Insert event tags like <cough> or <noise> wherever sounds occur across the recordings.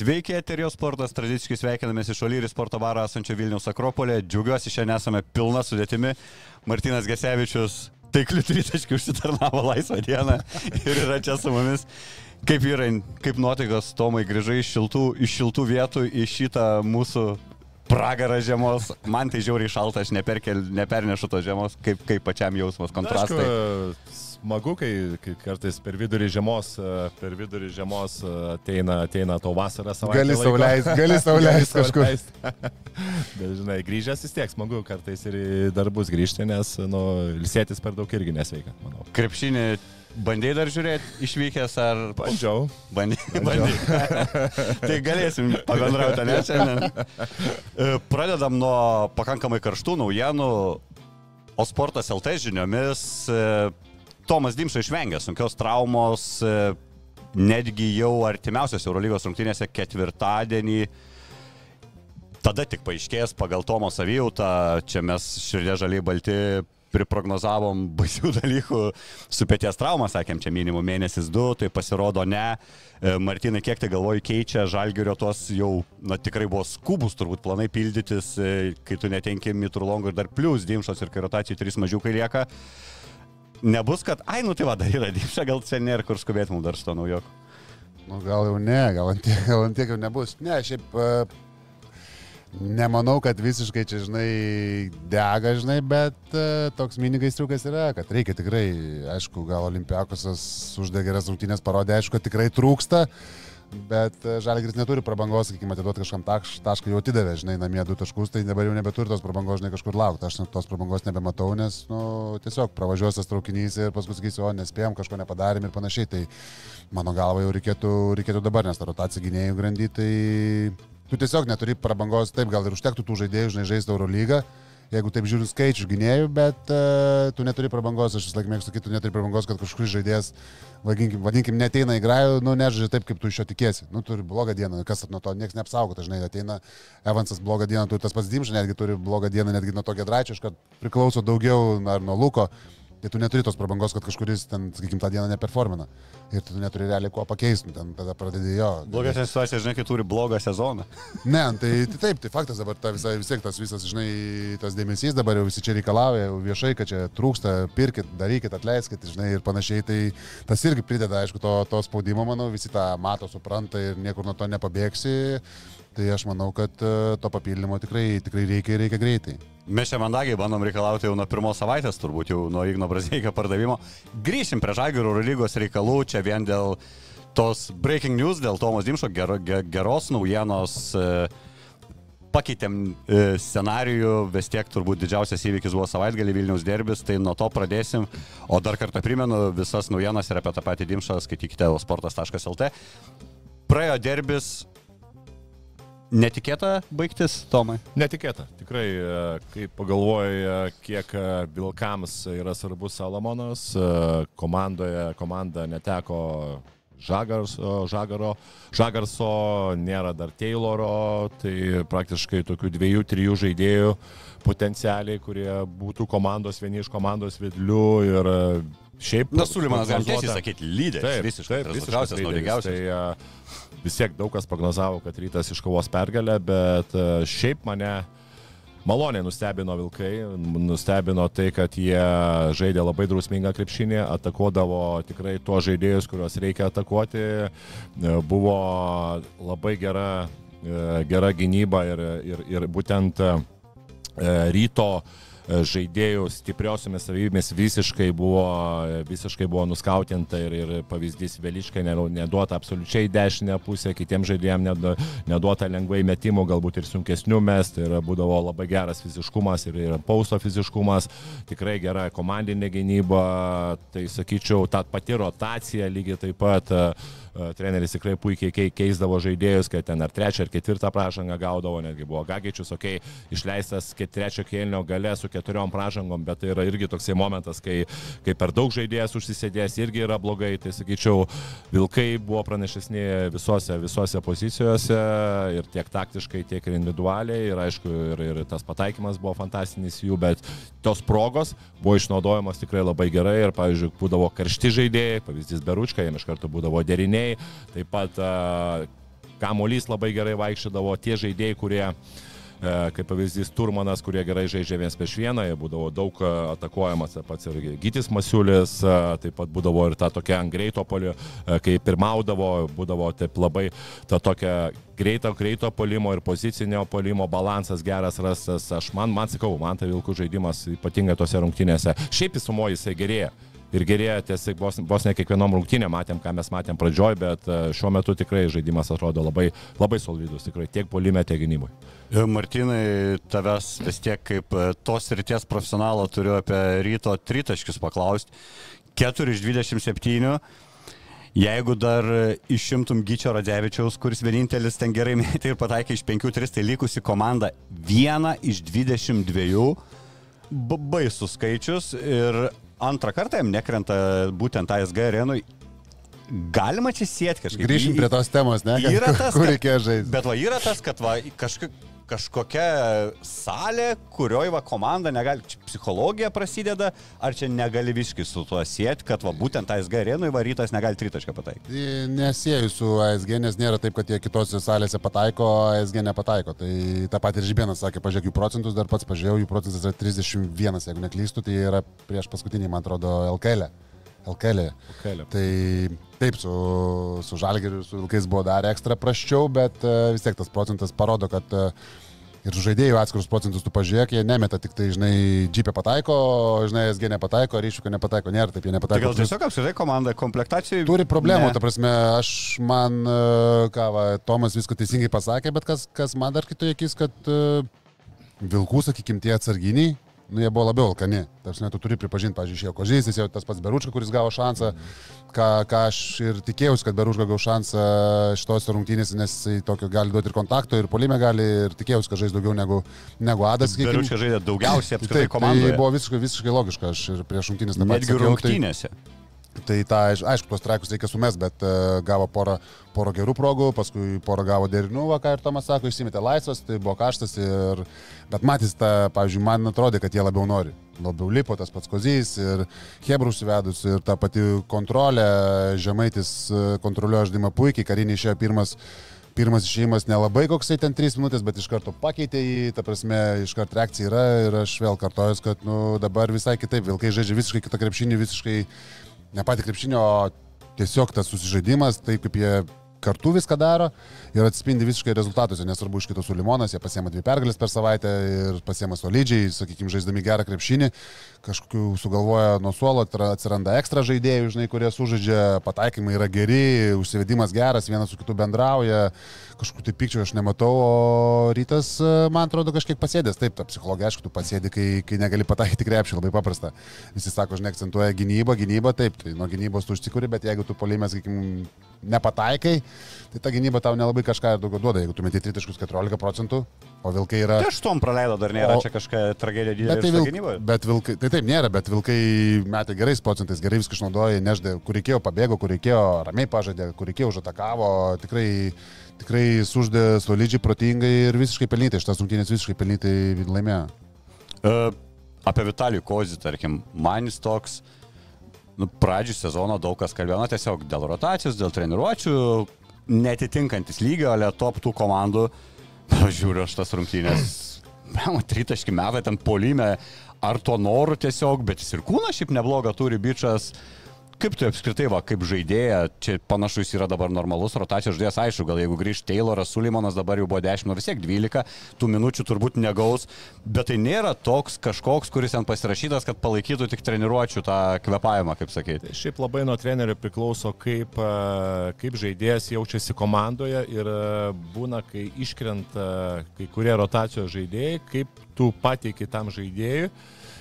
Sveiki, Eterijos sportas, tradiciškai sveikinamės iš Olyrį sporto baro esančio Vilniaus Akropolė. Džiaugiuosi, šiandien esame pilna sudėtimi. Martinas Gesevičius taiklių tritaškių užsitarnavo laisvą dieną ir yra čia su mumis. Kaip yra, kaip nuotaikos, Tomai, grįžai iš šiltų, iš šiltų vietų į šitą mūsų pragarą žiemos. Man tai žiauriai šalta, aš neperkel, nepernešu tos žiemos, kaip, kaip pačiam jausmas, kontrastai. Smagu, kai, kai kartais per vidurį žiemos, e, per vidurį žiemos e, ateina, ateina to vasarą savaitę. Gali sauliaisti, gali <laughs> sauliaisti kažkur. <laughs> Bet žinai, grįžęs vis tiek smagu kartais ir į darbus grįžti, nes, nu, ilsėtis per daug irgi nesveika, manau. Krepšinį bandėjai dar žiūrėti išvykęs ar... Bandžiau. Bandėjai. Bandėjai. <laughs> tai galėsim pabendrauti, ne šiandien. E, Pradedam nuo pakankamai karštų naujienų. O sportas LT žiniomis Tomas Dimša išvengė sunkios traumos, e, netgi jau artimiausios Eurolygos rungtynėse ketvirtadienį. Tada tik paaiškės pagal Tomo savijautą, čia mes širdė žaliai balti priprognozavom <laughs> baisių dalykų su pėties trauma, sakėm, čia minimum mėnesis du, tai pasirodo ne. E, Martinai, kiek tai galvoju keičia žalgerio tuos jau, na tikrai buvo skubus turbūt planai pildytis, e, kai tu netenki mitrulongų ir dar plus dimšos ir kai rotacijai trys mažiukai lieka nebus, kad, ai, nu tai va, dar yra dipša, gal čia nėra kur skubėti mums dar su to naujoku. Nu, gal jau ne, gal ant tiek, gal ant tiek jau nebus. Ne, šiaip uh, nemanau, kad visiškai čia, žinai, dega, žinai, bet uh, toks minigaistriukas yra, kad reikia tikrai, aišku, gal olimpiakosas uždė geras rungtynės parodė, aišku, tikrai trūksta. Uh, Bet e, Žalgris neturi prabangos, sakykime, atiduoti kažkam tašką, jau atidavė, žinai, namie du taškus, tai dabar jau nebeturi tos prabangos, žinai, kažkur laukti. Aš tos prabangos nebematau, nes, nu, tiesiog pravažiuos tas traukinys ir paskui sakysiu, o nespėjom, kažko nepadarėm ir panašiai. Tai mano galva jau reikėtų, reikėtų dabar, nes ta rotacija gynėjų grandy, tai tu tiesiog neturi prabangos, taip gal ir užtektų tų žaidėjų, žinai, žaisti Euro lygą jeigu taip žiūrint skaičių gynėjų, bet uh, tu neturi prabangos, aš vis laik mėgstu sakyti, tu neturi prabangos, kad kažkuris žaidėjas vadinkim, vadinkim, neteina į grajų, nu, nežaidžia taip, kaip tu iš jo tikėsi. Nu, turi blogą dieną, kas nuo to niekas neapsaugo, dažnai ateina Evansas blogą dieną, turi tas pats Dimša, netgi turi blogą dieną, netgi nuo to Gedračio, kad priklauso daugiau ar nuo Luko. Tai tu neturi tos prabangos, kad kažkuris ten, sakykim, tą dieną neperformina. Ir tu neturi realiai kuo pakeisti, nu, ten tada pradedi jo. Blogesnė situacija, žinai, kai turi blogą sezoną. <laughs> Ne, tai, tai taip, tai faktas dabar ta visa, vis tiek tas visas, žinai, tas dėmesys dabar jau visi čia reikalauja, jau viešai, kad čia trūksta, pirkit, darykit, atleiskit, žinai, ir panašiai. Tai tas irgi prideda, aišku, to, to spaudimo, manau, visi tą mato, supranta ir niekur nuo to nepabėgsi. Tai aš manau, kad e, to papildymo tikrai, tikrai reikia ir reikia greitai. Mes čia mandagiai bandom reikalauti jau nuo pirmos savaitės, turbūt jau nuo Igno Brazėkio pardavimo. Grįšim prie Žagirų lygos reikalų, čia vien dėl tos breaking news, dėl Tomos Dimšo ger, ger, geros naujienos. E, pakeitėm e, scenarijų, vis tiek turbūt didžiausias įvykis buvo savaitgalį Vilniaus derbis, tai nuo to pradėsim. O dar kartą primenu, visas naujienas ir apie tą patį Dimšą skaitykite sportas.lt. Praėjo derbis, Netikėta baigtis, Tomai? Netikėta. Tikrai, e, kai pagalvoji, e, kiek e, Vilkams yra svarbus Salomonas, komandoje komanda neteko Žagarso, Žagaro, Žagarso, nėra dar Tayloro, tai praktiškai tokių dviejų, trijų žaidėjų potencialiai, kurie būtų komandos, vieni iš komandos vidlių ir šiaip... Na, Sulimanas galim tiesiai sakyti, lyderis. Taip, visiškai. Taip, visiškai. Naudingiausias. Tai, vis tiek daug kas prognozavo, kad rytas iškovos pergalę, bet e, šiaip mane maloniai nustebino Vilkai, nustebino tai, kad jie žaidė labai drausmingą krepšinį, atakuodavo tikrai tuos žaidėjus, kuriuos reikia atakuoti, e, buvo labai gera, e, gera gynyba ir, ir, ir būtent ryto žaidėjų stipriosiomis savybėmis visiškai buvo, visiškai buvo nuskautinta ir, ir pavyzdys Veliškai neduota absoliučiai dešinę pusę, kitiems žaidėjams neduota lengvai metimų, galbūt ir sunkesnių mest ir būdavo labai geras fiziškumas ir, ir pausto fiziškumas, tikrai gera komandinė gynyba, tai sakyčiau, ta pati rotacija lygiai taip pat treneris tikrai puikiai keisdavo žaidėjus, kad ten ar trečią, ar ketvirtą pražangą gaudavo, netgi buvo Gagičius, okei, okay, išleistas trečio kėlinio gale su keturiom pražangom, bet tai yra irgi toksai momentas, kai, kai per daug žaidėjas užsisėdės irgi yra blogai, tai sakyčiau, Vilkai buvo pranešesni visose, visose pozicijose ir tiek taktiškai, tiek ir individualiai. Ir aišku, ir, ir tas pataikymas buvo fantastinis jų, bet tos progos buvo išnaudojamos tikrai labai gerai. Ir, pavyzdžiui, būdavo karšti žaidėjai, pavyzdys Beručka, jiems iš karto būdavo deriniai, taip pat kamuolys labai gerai vaikščiodavo tie žaidėjai, kurie E, kaip pavyzdys Turmanas, kurie gerai žaidžia vienas prieš vieną, jie būdavo daug atakuojamas, pats ir Gytis Masiulis, taip pat būdavo ir ta tokia ant greito polio, kai pirmaudavo, būdavo taip labai ta tokia greito, greito polimo ir pozicinio polimo balansas geras rastas. Aš man, man sakau, man tai Vilkų žaidimas ypatingai tose rungtynėse. Šiaip įsumoji jisai gerėja ir gerėja tiesiog vos, vos ne kiekvienom rungtynėm matėm, ką mes matėm pradžioj, bet e, šiuo metu tikrai žaidimas atrodo labai, labai solidus, tikrai tiek polime, tiek gynyboje. Martinai, tavęs vis tiek kaip e, tos ryties profesionalo turiu apie ryto tritaškius paklausti. 4 iš 27. Jeigu dar išimtum Gyčio Radzevičiaus, kuris vienintelis ten gerai <laughs> mėtė ir pataikė iš 5-3, tai likusi komanda 1 iš 22. Baisus skaičius ir antrą kartą jam nekrenta būtent ASG arenui. Galima čia sėti kažkaip. Grįžim prie tos temos, ne? Yra tas, kur reikėjo žaisti. Bet va yra tas, kad va, kažkaip kažkokia salė, kurioje va komanda negali, čia psichologija prasideda, ar čia negali visiškai su tuo sėti, kad va būtent ASG arenui varytas negali tritašką pataikyti? Nesėjau su ASG, nes nėra taip, kad jie kitose salėse pataiko, ASG nepataiko. Tai tą patį ir Žibėnas sakė, pažiūrėk jų procentus, dar pats pažiūrėjau, jų procentas yra 31, jeigu neklystu, tai yra prieš paskutinį, man atrodo, LKL. -ę. LKL. LKL. Tai taip, su, su Žalgiriu ir su Vilkais buvo dar ekstra praščiau, bet uh, vis tiek tas procentas parodo, kad uh, ir žaidėjų atskirus procentus tu pažiūrėk, jie nemeta tik tai, žinai, džipė pataiko, žinai, SG nepataiko, ryšiuką nepataiko, nėra taip, jie nepataiko. Tai gal tiesiog apskritai komanda komplektacijai. Turi problemų, ne. ta prasme, aš man, e, ką, va, Tomas viską teisingai pasakė, bet kas, kas man dar kitoje akis, kad uh, Vilkų, sakykime, tie atsarginiai, nu, jie buvo labiau alkani. Tarsi, tu turi pripažinti, pažiūrėjau, išėjo Kožys, jau tas pats Beručka, kuris gavo šansą, ką, ką aš ir tikėjausi, kad Beručka gavo šansą šitos rungtynėse, nes jis tokio gali duoti ir kontakto, ir polime gali, ir tikėjausi, kad žais daugiau negu, negu Adas. Beručka žaidė daugiausiai apskritai komandoje. Tai buvo visiškai, visiškai logiška, aš ir prieš rungtynės dabar. Netgi rungtynėse. Tai, Tai tą, aišku, tuos traikus reikia sumest, bet uh, gavo porą, porą gerų progų, paskui porą gavo derinų, va, ką ir Tomas sako, išsimetė laisvas, tai buvo kaštas. Ir... Bet matys, ta, pavyzdžiui, man atrodė, kad jie labiau nori. Labiau lipo tas pats kozys ir Hebrų suvedus ir ta pati kontrolė, žemaitis e, kontroliuoja žaidimą puikiai, kariniai išėjo pirmas pirmas išėjimas nelabai koksai ten 3 minutės, bet iš karto pakeitė jį, ta prasme, iš karto reakcija yra ir aš vėl kartoju, kad nu, dabar visai kitaip, vilkai žaidžia visiškai kitą krepšinį, visiškai ne patį krepšinio, tiesiog tas susižaidimas, taip kaip jie kartu viską daro ir atspindi visiškai rezultatuose, nesvarbu iš kitos Ulimonas, jie pasiema dvi pergalės per savaitę ir pasiema solidžiai, sakykime, žaisdami gerą krepšinį, kažkokių sugalvoja nuo suolo, atsiranda ekstra žaidėjų, žinai, kurie sužaidžia, pataikymai yra geri, užsivedimas geras, vienas su kitu bendrauja, kažkokių tai pykčių aš nematau, o rytas, man atrodo, kažkiek pasėdės, taip, ta psichologija, aišku, tu pasėdi, kai, kai negali pataikyti krepšį, labai paprasta. Visi sako, žinai, akcentuoja gynybą, gynybą, taip, tai nuo gynybos tu užsikuri, bet jeigu tu polime, sakykime, nepataikai, tai ta gynyba tau nelabai kažką daugiau duoda, jeigu tu meti 314 procentų, o vilkai yra... Tai aštuom praleido, dar nėra o... čia kažkokia tragedija didelė. Bet, tai vilk... gynyboje. bet vilkai, tai taip nėra, bet vilkai metė gerais procentais, gerai viską išnaudoja, neždė, kur reikėjo pabėgo, kur reikėjo ramiai pažadė, kur reikėjo užatakavo, tikrai, tikrai suždė solidžiai, protingai ir visiškai pelnytai, šitas rungtynės visiškai pelnytai laimėjo. Uh, apie Vitalijų Kozį, tarkim, manis toks, nu, pradžių sezono daug kas kalbėjo, na, tiesiog dėl rotacijos, dėl treniruočių, netitinkantis lygio, ale top tų komandų. <laughs> Žiūriu aš tas rungtynės. Tritaški metai ten polime, ar to noru tiesiog, bet jis ir kūną šiaip neblogą turi bičias. Kaip tu apskritai, va, kaip žaidėja, čia panašus yra dabar normalus rotacijos žaidėjas, aišku, gal jeigu grįž Tayloras, Sulimonas dabar jau buvo 10, nu vis tiek 12, tų minučių turbūt negaus, bet tai nėra toks kažkoks, kuris ten pasirašytas, kad palaikytų tik treniruočių tą kvepavimą, kaip sakyti. Tai šiaip labai nuo trenerio priklauso, kaip, kaip žaidėjas jaučiasi komandoje ir būna, kai iškrenta kai kurie rotacijos žaidėjai, kaip tu pateiki tam žaidėjui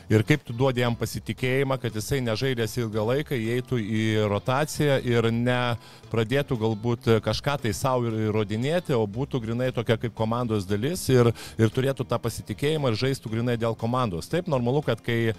ir kaip tu duodi jam pasitikėjimą, kad jisai nežaidęs ilgą laiką įeitų į rotaciją ir nepradėtų galbūt kažką tai savo įrodinėti, o būtų grinai tokia kaip komandos dalis ir, ir turėtų tą pasitikėjimą ir žaistų grinai dėl komandos. Taip, normalu, kad kai e,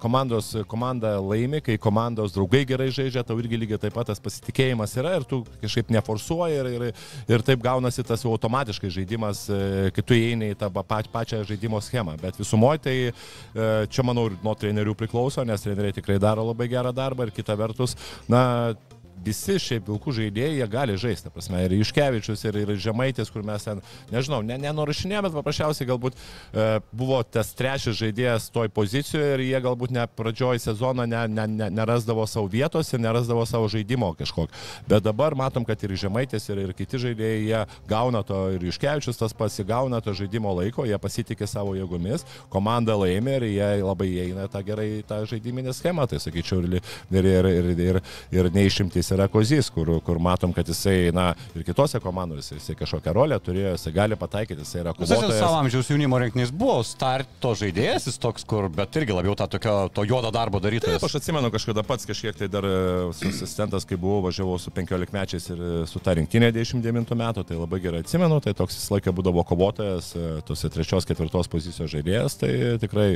komandos, komanda laimi, kai komandos draugai gerai žaidžia, tau irgi lygiai taip pat tas pasitikėjimas yra ir tu kažkaip neforsuoji ir, ir, ir taip gaunasi tas jau automatiškai žaidimas, e, kai tu įeini į tą pačią žaidimo schemą. Bet visumoje tai e, čia manau ir nuo trenerių priklauso, nes treneriai tikrai daro labai gerą darbą ir kita vertus, na, visi šiaip vilkų žaidėjai, jie gali žaisti, prasme, ir Iškevičius, ir, ir Žemaitis, kur mes ten, nežinau, ne, nenurašinėjome, bet paprasčiausiai galbūt e, buvo tas trečias žaidėjas toj pozicijoje ir jie galbūt ne pradžioj sezono ne, ne, ne, nerasdavo savo vietos ir nerasdavo savo žaidimo kažkokio. Bet dabar matom, kad ir Žemaitis, ir, ir kiti žaidėjai, jie gauna to, ir Iškevičius tas pasigauna to žaidimo laiko, jie pasitikė savo jėgomis, komanda laimė ir jie labai įeina tą gerai, tą žaidiminę schemą, tai sakyčiau, ir, ir, ir, ir, ir, ir neišimtis yra Kozys, kur, kur matom, kad jisai, na, ir kitose komandose jisai kažkokią rolę turėjo, jisai gali pataikyti, jisai yra Jis kovotojas. savo amžiaus jaunimo rinkinys buvo starto žaidėjas, jis toks, kur, bet irgi labiau tą tokio, to juodo darbo darytojas. Taip, aš atsimenu kažkada pats kažkiek tai dar e, su asistentas, kai buvau, važiavau su 15 mečiais ir e, su ta rinktinė 99 metų, tai labai gerai atsimenu, tai toks visą laiką būdavo kovotojas, e, tose trečios, ketvirtos pozicijos žaidėjas, tai tikrai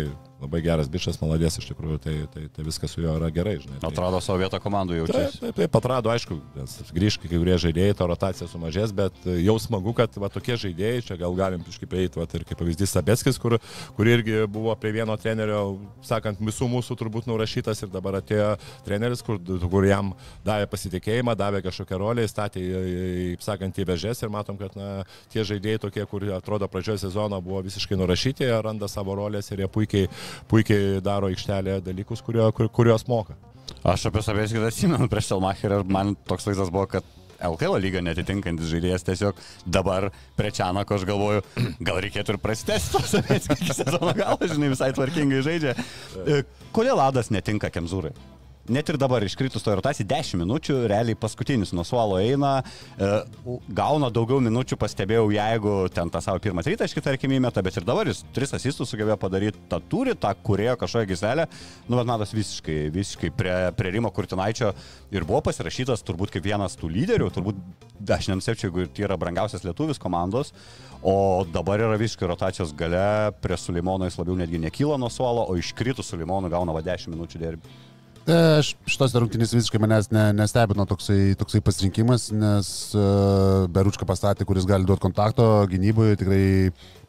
labai geras bišas, maladės iš tikrųjų, tai, tai, tai viskas su juo yra gerai, žinai. Tai, Atrado savo vietą komandų Taip, jaučiasi. taip, taip, atrado, aišku, nes grįž kai kurie žaidėjai, ta rotacija sumažės, bet e, jau smagu, kad va, tokie žaidėjai, čia gal galim kažkaip eiti, va, ir kaip pavyzdys Sabeskis, kur, kur irgi buvo prie vieno trenerio, sakant, visų mūsų turbūt nurašytas ir dabar atėjo treneris, kur, kur jam davė pasitikėjimą, davė kažkokią rolę, į- kaip sakant, į vežės ir matom, kad na, tie žaidėjai tokie, kur atrodo pradžioje sezono buvo visiškai nurašyti, randa savo rolės ir jie puikiai, puikiai daro aikštelėje dalykus, kurio, kur, kuriuos moka. Aš apie savęs kitą atsimenu prieš Selmacherį ir man toks vaizdas buvo, kad LKL lygą netitinkantis žaidėjas tiesiog dabar prie Čianako aš galvoju, gal reikėtų ir prastesti tos savęs iki sezono galo, žinai, visai tvarkingai žaidžia. E, Kodėl Adas netinka Kemzūrai? Net ir dabar iškritus to rotacijai 10 minučių, realiai paskutinis nuo suolo eina, e, gauna daugiau minučių, pastebėjau, jeigu ten tą savo pirmą tritaškį, tarkim, įmeta, bet ir dabar jis tris asistus sugebėjo padaryti, tą turi, tą kurėjo kažkokią giselę, nu, bet matas visiškai, visiškai prie, prie Rimo Kurtinaičio ir buvo pasirašytas turbūt kaip vienas tų lyderių, turbūt aš nenusipčiau, jeigu tai yra brangiausias lietuvis komandos, o dabar yra visiškai rotacijos gale, prie Sulimono jis labiau netgi nekyla nuo suolo, o iškritus Sulimonų gauna va 10 minučių derbį. Aš šitos rungtynės visiškai manęs ne, nestebino toksai, toksai pasirinkimas, nes uh, Beručka pastatė, kuris gali duoti kontakto gynyboje, tikrai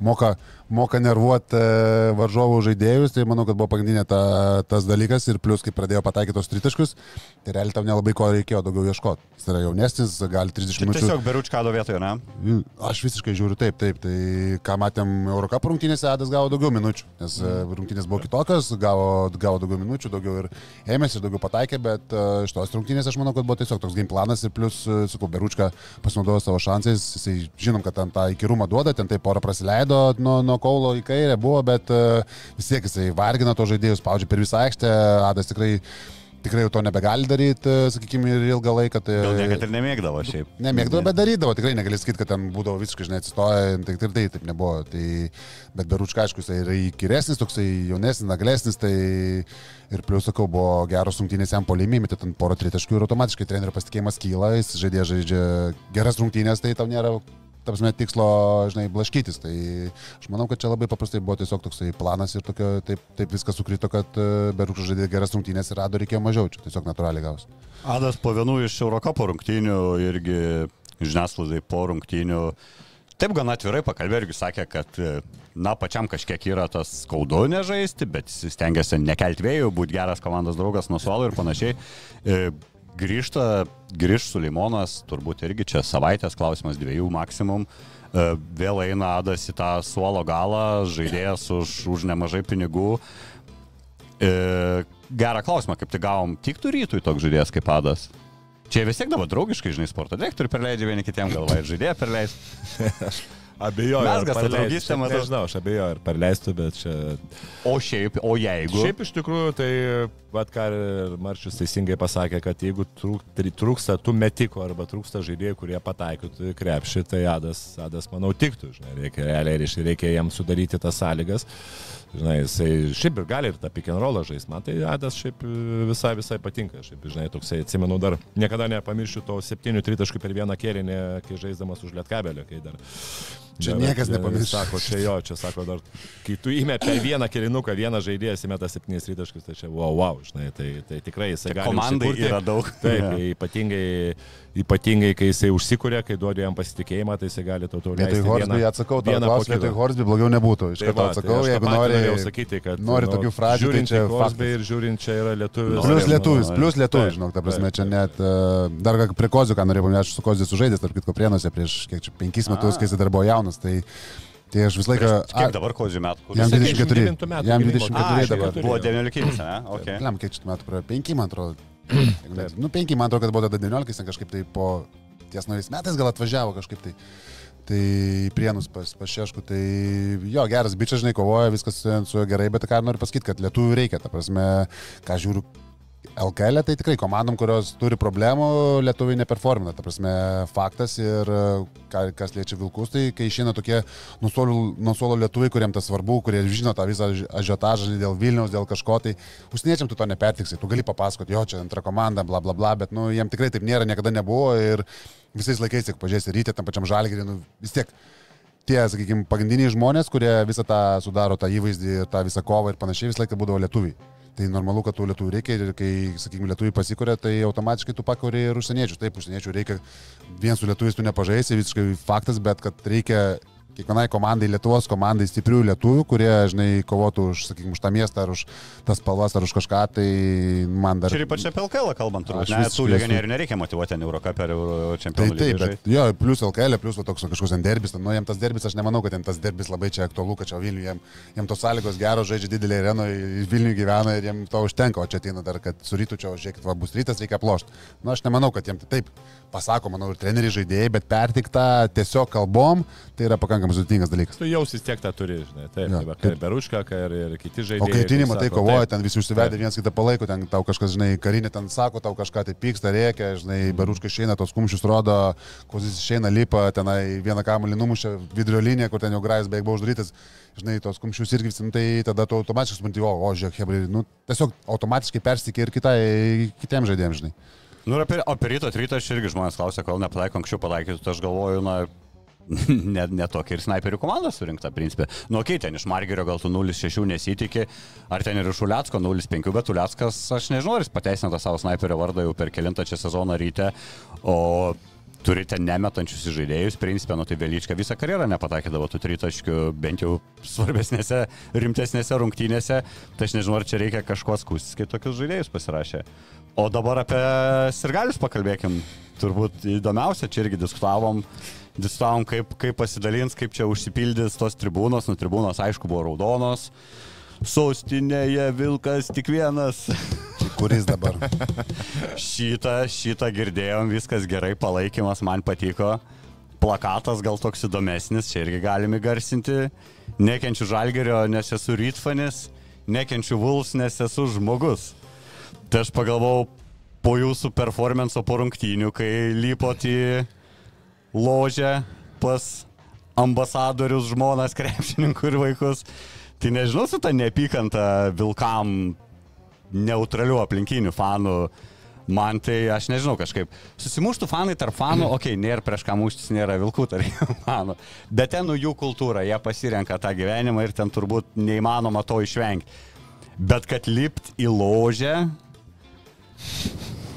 moka, moka nervuoti uh, varžovų žaidėjus, tai manau, kad buvo pagrindinė ta, tas dalykas ir plus, kai pradėjo pataikyti tos tritaškus, tai realiai tam nelabai ko reikėjo daugiau ieškoti. Jis yra jaunesnis, gali 30 Tai minučių. tiesiog Beručkado vietoje, ne? Aš visiškai žiūriu taip, taip. Tai ką matėm Eurocapo rungtynėse, Adas gavo daugiau minučių, nes mm. rungtynės buvo kitokios, gavo, gavo daugiau minučių, daugiau ir ėmėsi, daugiau pataikė, bet uh, iš tos rungtynės aš manau, kad buvo tiesiog toks game planas ir plus, sakau, Beručka pasinaudojo savo šansais, jisai žinom, kad ten tą įkyrumą duoda, ten tai porą praleido nuo, nuo kaulo į kairę buvo, bet uh, vis tiek jisai vargina to žaidėjus, spaudžia per visą aikštę, Adas tikrai tikrai jau to nebegali daryti, sakykime, ir ilgą laiką. Tai... Gal niekada ir nemėgdavo šiaip. Nemėgdavo, bet darydavo, tikrai negali sakyti, kad ten būdavo visiškai, žinai, atsistoję, tai ir tai taip nebuvo. Tai, bet Beručka, aišku, jis yra įkyresnis, toksai jaunesnis, naglesnis, tai ir plus, sakau, buvo geros rungtynės jam polimį, metė ten porą tritaškių ir automatiškai trenerio pasitikėjimas kyla, jis žaidė žaidžia geras rungtynės, tai tau nėra tapsime tikslo, žinai, blaškytis. Tai aš manau, kad čia labai paprastai buvo tiesiog toksai planas ir tokio, taip, taip viskas sukrito, kad Berukšas žaidė geras rungtynės ir rado reikėjo mažiau, čia tiesiog natūraliai gaus. Adas po vienų iš Eurocapo rungtynių irgi žiniasklaidai po rungtynių taip gana atvirai pakalbėjo irgi sakė, kad na, pačiam kažkiek yra tas skaudu nežaisti, bet jis stengiasi nekelti vėjų, būti geras komandos draugas nuo suolo ir panašiai. Grįžta, grįž Sulimonas, turbūt irgi čia savaitės klausimas, dviejų maksimum. E, Vėl eina Adas į tą suolo galą, žaidėjas už, už nemažai pinigų. E, gerą klausimą, kaip tai gavom, tiktų rytui toks žaidėjas kaip Adas. Čia vis tiek dabar draugiškai, žinai, sporto direktorių perleidžia vieni kitiem galvą ir žaidėją perleis. <laughs> Abejoju. Mes gal draugystę matau. Nežinau, aš abejoju, ar perleistų, bet čia... O šiaip, o jeigu... Šiaip iš tikrųjų, tai, vad ką ir Marčius teisingai pasakė, kad jeigu trūksta tų metikų arba trūksta žaidėjų, kurie pataikytų į krepšį, tai Adas, Adas manau, tiktų, žinai, reikia realiai, reiškia, reikia jam sudaryti tas sąlygas. Žinai, jisai šiaip ir gali ir tą pick and rollą žaisti. Man tai Adas šiaip visai, visai patinka. Šiaip, žinai, toksai, atsimenu, dar niekada nepamiršiu to septynių tritaškų per vieną kėlinį, kai žaisdamas už lietkabelio, kai dar... Čia dar- niekas nepamirš. Sako, čia jo, čia sako dar, kai tu per vieną kėlinuką, vieną žaidėją įmeta septynis tritaškus, tai čia wow, wow, žinai, tai, tai tikrai jisai gali. Komandai užsikurti. yra daug. Taip, yeah. <laughs> ypatingai, ypatingai, kai jisai užsikūrė, kai duodi jam pasitikėjimą, tai jisai gali tau tau Vietoj leisti. Horsby vieną- atsakau, klausimą, vietoj kito. Horsby blogiau nebūtų. Iš Tai karto tai atsakau, tą jeigu nori... sakyti, kad, nori nu, tokių frazių, tai žiūrint čia į Horsby ir žiūrint čia yra lietuvis. Plius Nori, lietuvis, plius lietuvis, žinok, ta prasme, čia net, e, dar prie Kozio, ką norėjau paminėti, aš su Koziju sužaidęs, tarp kitko, prienuose prieš, kiek čia, penkis metus, kai jis dar buvo jaunas, tai, tai aš visą laiką... Kiek dabar kozių metų? Jam jisai- 24. 29 metų Jam gimimo. 24 A, dabar. Buvo 19, ne? Okay. Lem, kiek čia metų praėjo? 5, man atrodo. Nu, 5, man atrodo, kad buvo tada 19, jis ten kažkaip tai po ties naujais metais gal atvažiavo kažkaip tai. Tai prienus pas, pas Šešku, tai jo, geras bičias, žinai, kovoja, viskas su su juo gerai, bet ką noriu pasakyti, kad lietuvių reikia, ta prasme, ką žiūriu LKL, tai tikrai komandom, kurios turi problemų, lietuviai neperformina, ta prasme, faktas ir e, kas liečia Vilkus, tai kai išeina tokie nuo suolo- nuo suolo lietuviai, kuriems tas svarbu, kurie žino tą visą ažiotažą dėl Vilniaus, dėl kažko, tai užsieniečiam tu to nepertiksi, tu gali papasakoti, jo, čia antra komanda, bla bla bla, bet, nu, jiem tikrai taip nėra, niekada nebuvo ir visais laikais, tik pažiūrėsi, ryte tam pačiam žalgirį, nu, vis tiek tie, sakykime, pagrindiniai žmonės, kurie visą tą sudaro, tą įvaizdį, tą visą kovą ir panašiai, visą laiką būdavo lietuviai. Tai normalu, kad tų lietuvių reikia ir kai, sakykime, lietuviai pasikuria, tai automatiškai tu pakuri ir užsieniečių. Taip, užsieniečių reikia, vien su lietuviais tu nepažaisi, visiškai faktas, bet kad reikia kiekvienai komandai, Lietuvos komandai stiprių lietuvių, kurie, žinai, kovotų už, sakykime, už tą miestą ar už tas spalvas ar už kažką, tai man dar... Ir ypač apie LKL kalbant, turbūt. Ne, esu- legionierių nereikia motivuoti ten Eurocap ar Euro Tai taip, bet jo, plus LKL, plus va, toks kažkoks ten derbis, nu, jam tas derbis, aš nemanau, kad ten tas derbis labai čia aktualu, kad čia Vilniuje, jam, jam tos sąlygos geros, žaidžia didelį arenoje, Vilniuje gyvena ir jam to užtenka, o čia ateina dar, kad su rytu čia, žiūrėkit, va, bus rytas, reikia plošti. Na, aš nemanau, kad jam tai taip pasako, manau, ir treneriai žaidėjai, bet pertikta tiesiog kalbom, tai yra pakankamai sudėtingas dalykas. Tu jausis tiek tą turi, žinai, taip, tai va, kaip- kaip Beruška, kai ir, ir kiti žaidėjai. O kai tinima, kur tai kovoja, taip, ten visi užsivedę, Taip. vienas kitą palaiko, ten tau kažkas, žinai, karinė ten sako, tau kažką tai pyksta, reikia, žinai, beruškai išeina, tos kumščius rodo, kozis išeina, lipa, tenai vieną kamuolį numušė vidurio liniją, kur ten jau grajus beveik buvo uždarytas, žinai, tos kumščius irgi, nu, tai tada tu automatiškai supranti, o, o, žiūrėk, hebrai, nu, tiesiog automatiškai persikė ir kitai, kitiems žaidėjams, žinai. Nu, ir apie, apie ryto, ryto aš irgi žmonės klausia, kol nepataiko anksčiau pataikytų, tai aš galvoju, na, <laughs> net ne tokia ir snaiperių komanda surinkta, principė. Nu, okei, ten iš Margerio gal tu 0,6 nesitikė, ar ten ir iš Uliacko 0,5, bet Uliackas, aš nežinau, ar jis pateisina tą savo snaiperio vardą jau per kilintą čia sezoną ryte, o turite nemetančius žaidėjus, principė, nu tai Velyčka visą karjerą nepatakydavo tų tritaškių, bent jau svarbesnėse, rimtesnėse rungtynėse, tai aš nežinau, ar čia reikia kažko skustis, kai tokius žaidėjus pasirašė. O dabar apie sirgalius pakalbėkim. Turbūt įdomiausia, čia irgi diskutavom, diskutavom kaip, kaip pasidalins, kaip čia užsipildys tos tribūnos, nu tribūnos aišku buvo raudonos. Sostinėje Vilkas tik vienas. Kuris dabar? <laughs> Šitą, šitą girdėjom, viskas gerai, palaikymas man patiko. Plakatas gal toks įdomesnis, čia irgi galime garsinti. Nekenčiu žalgerio, nes esu rytfanis, nekenčiu Vuls, nes esu žmogus. Tai aš pagalvojau po jūsų performanso po rungtynių, kai lypot į ložę pas ambasadorius, žmonas, krepšininkų ir vaikus. Tai nežinau, su ta neapykanta Vilkam neutralių aplinkinių fanų. Man tai, aš nežinau, kažkaip susimuštų fanai tarp fanų, okei, okay, nėra prieš ką muštis, nėra vilkų tarp <laughs> fanų, bet ten nu jų kultūra, jie pasirenka tą gyvenimą ir ten turbūt neįmanoma to išvengti. Bet kad lipt į ložę,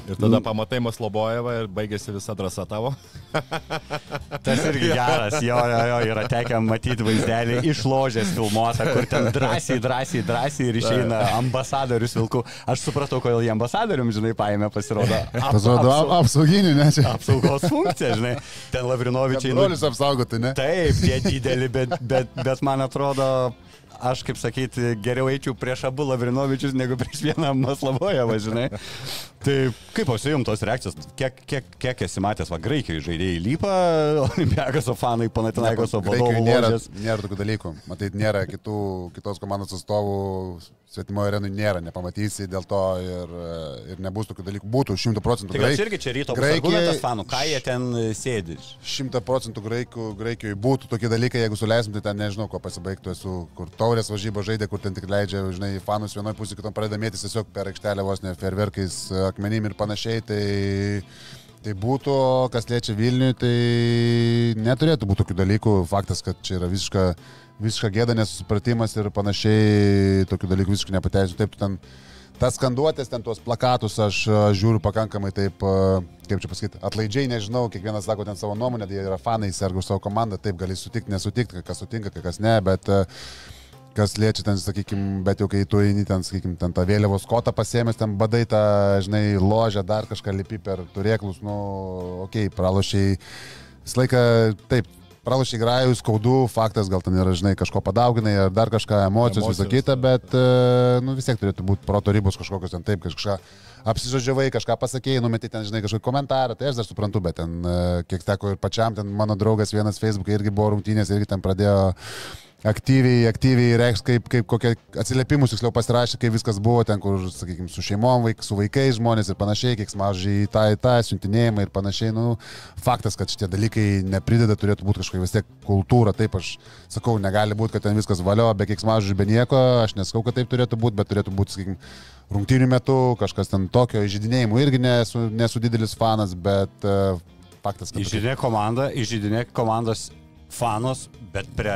Ir tada pamatai Maslobojevą ir baigėsi visa drąsa tavo. <laughs> tas irgi geras, jo, jo, jo, yra tekę matyti vaizdelį iš ložės filmuotą, kur ten drąsiai, drąsiai, drąsiai ir išeina <laughs> ambasadorius vilkų. Aš supratau, kodėl jie ambasadorium, žinai, paėmė, pasirodo. ap- Pasirodo, ap- apsauginį, ne čia. apsaugos funkcija, žinai. Ten Lavrinovičiai. nu- Brolius apsaugoti, ne? Taip, jie dideli, bet, bet, bet man atrodo, aš kaip sakyti, geriau eičiau prieš abu Lavrinovičius negu prieš vieną Maslavoje, važinai. tai kaip pasijum tos reakcijos, kiek, kiek, kiek esi matęs, va, Graikijoje žaidėjai lypa, Olimpiakos fanai, Panatinaikos vadovų. Graikijoje nėra, nėra tokių dalykų. Matai, nėra kitų, kitos komandos atstovų, svetimo arenui nėra, nepamatysi dėl to ir, ir nebus tokių dalykų. Būtų 100 procentų Tai čia irgi čia ryto argumentas fanų, ką jie ten e, sėdi. 100 procentų graikijoje būtų tokie dalykai, jeigu suleisim, tai ten nežinau, ko pasibaigtų esu, kur taurės važybo žaidė, kur ten tik leidžia, žinai, fanus vienoje pusėje, kitom pradeda mėtis tiesiog per aikštelę vos ne ferverkais, akmenim ir panašiai. Tai Tai būtų, kas liečia Vilnių, tai neturėtų būti tokių dalykų. Faktas, kad čia yra visiška, visiška gėda, nesusipratimas ir panašiai, tokių dalykų visiškai nepateisinu. Taip, ten tas skanduotės, ten tuos plakatus aš a, žiūriu pakankamai taip, a, kaip čia pasakyti, atlaidžiai, nežinau, kiekvienas sako ten savo nuomonę, tai jie yra fanai, sergu savo komandą, taip gali sutikti, nesutikti, kas sutinka, kas ne, bet a, kas liečia ten, sakykime, bet jau kai tu eini ten, sakykime, ten tą vėliavos kotą pasėmęs, ten badai tą, žinai, ložę, dar kažką lipi per turėklus, nu, okei, okay, pralošiai, visą laiką, taip, pralošiai grajų, skaudu, faktas, gal ten yra, žinai, kažko padauginai ar dar kažką, emocijos, emocijos. visą kitą, bet, e, nu, vis tiek turėtų būti proto ribos kažkokios ten taip, kažką apsižodžiavai, kažką pasakėjai, numeti ten, žinai, kažkokį komentarą, tai aš dar suprantu, bet ten, e, kiek teko ir pačiam, ten mano draugas vienas Facebook'e irgi buvo rungtynės, irgi ten pradėjo aktyviai, aktyviai reikš, kaip, kaip kokie atsiliepimus tiksliau pasirašė, kaip viskas buvo ten, kur, sakykime, su šeimom, vaik, su vaikais žmonės ir panašiai, kiek smažiai į tą, į tą, siuntinėjimą ir panašiai. Nu, faktas, kad šitie dalykai neprideda, turėtų būti kažkokia vis tiek kultūra. Taip, aš sakau, negali būti, kad ten viskas valio, be kiek smažiai, be nieko. Aš nesakau, kad taip turėtų būti, bet turėtų būti, sakykime, rungtynių metu kažkas ten tokio įžydinėjimų. Irgi nesu, nesu didelis fanas, bet uh, faktas. Įžydinė komanda, įžydinė komandos fanus, bet prie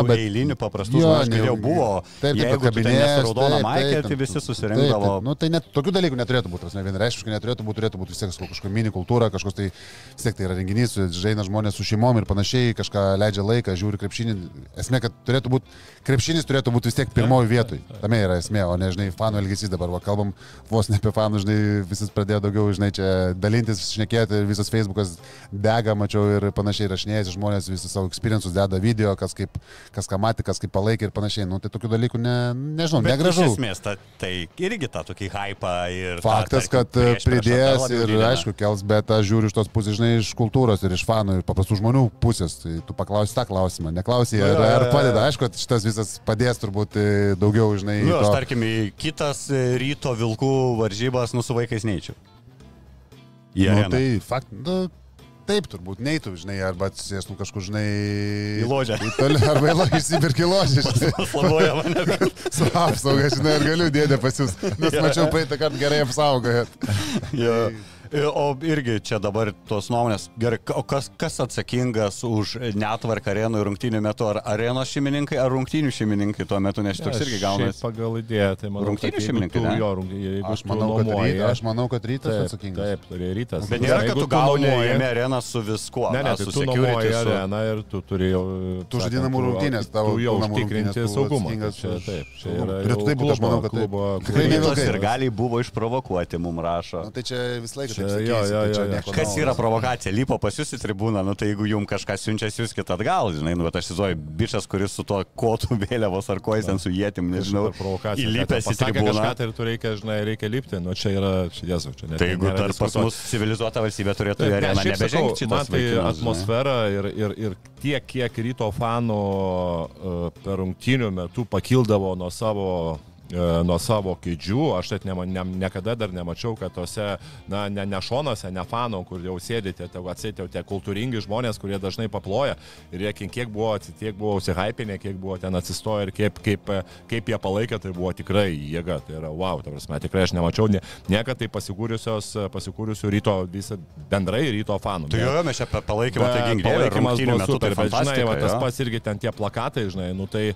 tų bet- eilinių paprastų Jo, žmonių, ne- kai jau buvo, Taip, taip, jeigu kabinės, maikė, taip, tai visi susirinkdavo. taip. Nu, tai net tokių dalykų neturėtų būti, prasme, vienareiškiškai neturėtų būti, turėtų būti vis tiek kažkokia mini kultūra, kažkoks tai, vis tiek tai yra renginys, žaina žmonės su šeimom ir panašiai, kažką leidžia laiką, žiūri krepšinį. Esmė, kad turėtų būti, krepšinis turėtų būti vis tiek pirmoji vietoj. Tame yra esmė, o ne, žinai, fanų elgesys dabar, va, kalbam vos ne apie fanų, žinai, visi pradėjo daugiau, žinai, čia dalintis, šnekėti, visas Facebookas dega, mačiau ir panašiai rašinėjasi žmonės, visi savo experiences deda video, kas, kaip, kas ką matė, kas kaip palaikė ir panašiai. Nu, tai tokių dalykų, ne, nežinau, Bet negražu. Iš esmės, ta, tai irgi tą tokį hypą ir... Faktas, tą, kad tarkim, dar pridės ir didina. aišku kels, bet aš žiūriu iš tos pusės, žinai, iš kultūros ir iš fanų ir paprastų žmonių pusės. Tai tu paklausi tą klausimą, neklausai, Nu, ar, ar padeda. Aišku, kad šitas visas padės turbūt e, daugiau, žinai, Nu, aš to- tarkim, į kitas e, ryto vilkų varžybas, nu, su vaikais neįčiau. Į nu, tai fakt, nu, taip turbūt neitų, žinai, arba atsisėstum kažkur, žinai, Į ložę. Į toli, arba į ložę išsipirki ložę, žinai. Slavuoja mane. <laughs> Su apsauga, žinai, ir galiu dėdė pas jūs, nes mačiau praeitą kartą gerai apsaugojot. Jo. O irgi čia dabar tos nuomonės, gerai, o kas, kas atsakingas už netvarką arenų ir rungtynių metu? Ar arenos šeimininkai, ar rungtynių šeimininkai tuo metu, nes toks irgi gaunasi. Pagal idėją, tai manau, Rungtynių šeimininkai, tu-? Jo, rung- jeigu Aš manau, kad nuomoji- rytas, aš manau, kad rytas Taip, atsakingas. taip, tai rytas. Bet nėra, kad tu gauni areną su viskuo. Ne, ne, a, tai su tu security, areną ir tu turi jau... Tu žaidi namų sakant, rungtynės, tavo jau užtikrinti saugumą. už taip, aš manau, kad klubo- Tikrai ne vilkai. ir gali buvo išprovokuoti, mums rašo. Nu, tai čia visą laiką Čia jo, jo, tai jo, jo. Kas yra provokacija? Lipo pas jūs į tribūną, nu tai jeigu jums kažkas siunčia, jūs kitą atgal, žinai, nu bet aš įsivaizduoju, bičias, kuris su tuo kotų <laughs> vėliavos ar ko jis ten su jėtim, nežinau, provokacija. įlipęs į tribūną. Kažką, tai ir tu reikia, žinai, reikia lipti, nu čia yra, čia jesu, čia net Tai jeigu nėra dar pas mus civilizuota valstybė turėtų ne, areną nebežengti man tai atmosfera ir, ir, ir tiek, kiek ryto fanų uh, per rungtynių metų pakildavo nuo savo e, nuo savo kėdžių, aš net nema, ne, niekada dar nemačiau, kad tose, na, ne, ne šonuose, ne fanų, kur jau sėdite, te atsėtė tie kultūringi žmonės, kurie dažnai paploja. Ir jie kiek buvo, tiek buvo užsihypinę, kiek buvo ten atsistoję ir kaip, kaip, kaip jie palaikė, tai buvo tikrai jėga, tai yra wow, ta prasme, tikrai aš nemačiau nie, niekada tai pasikūrusių ryto, visą bendrai ryto fanų. Bet- jo, mes čia palaikymą, tai ginkdėlė, palaikymas buvo super, tai bet žinai, va, tas pats irgi ten tie plakatai, žinai, nu tai,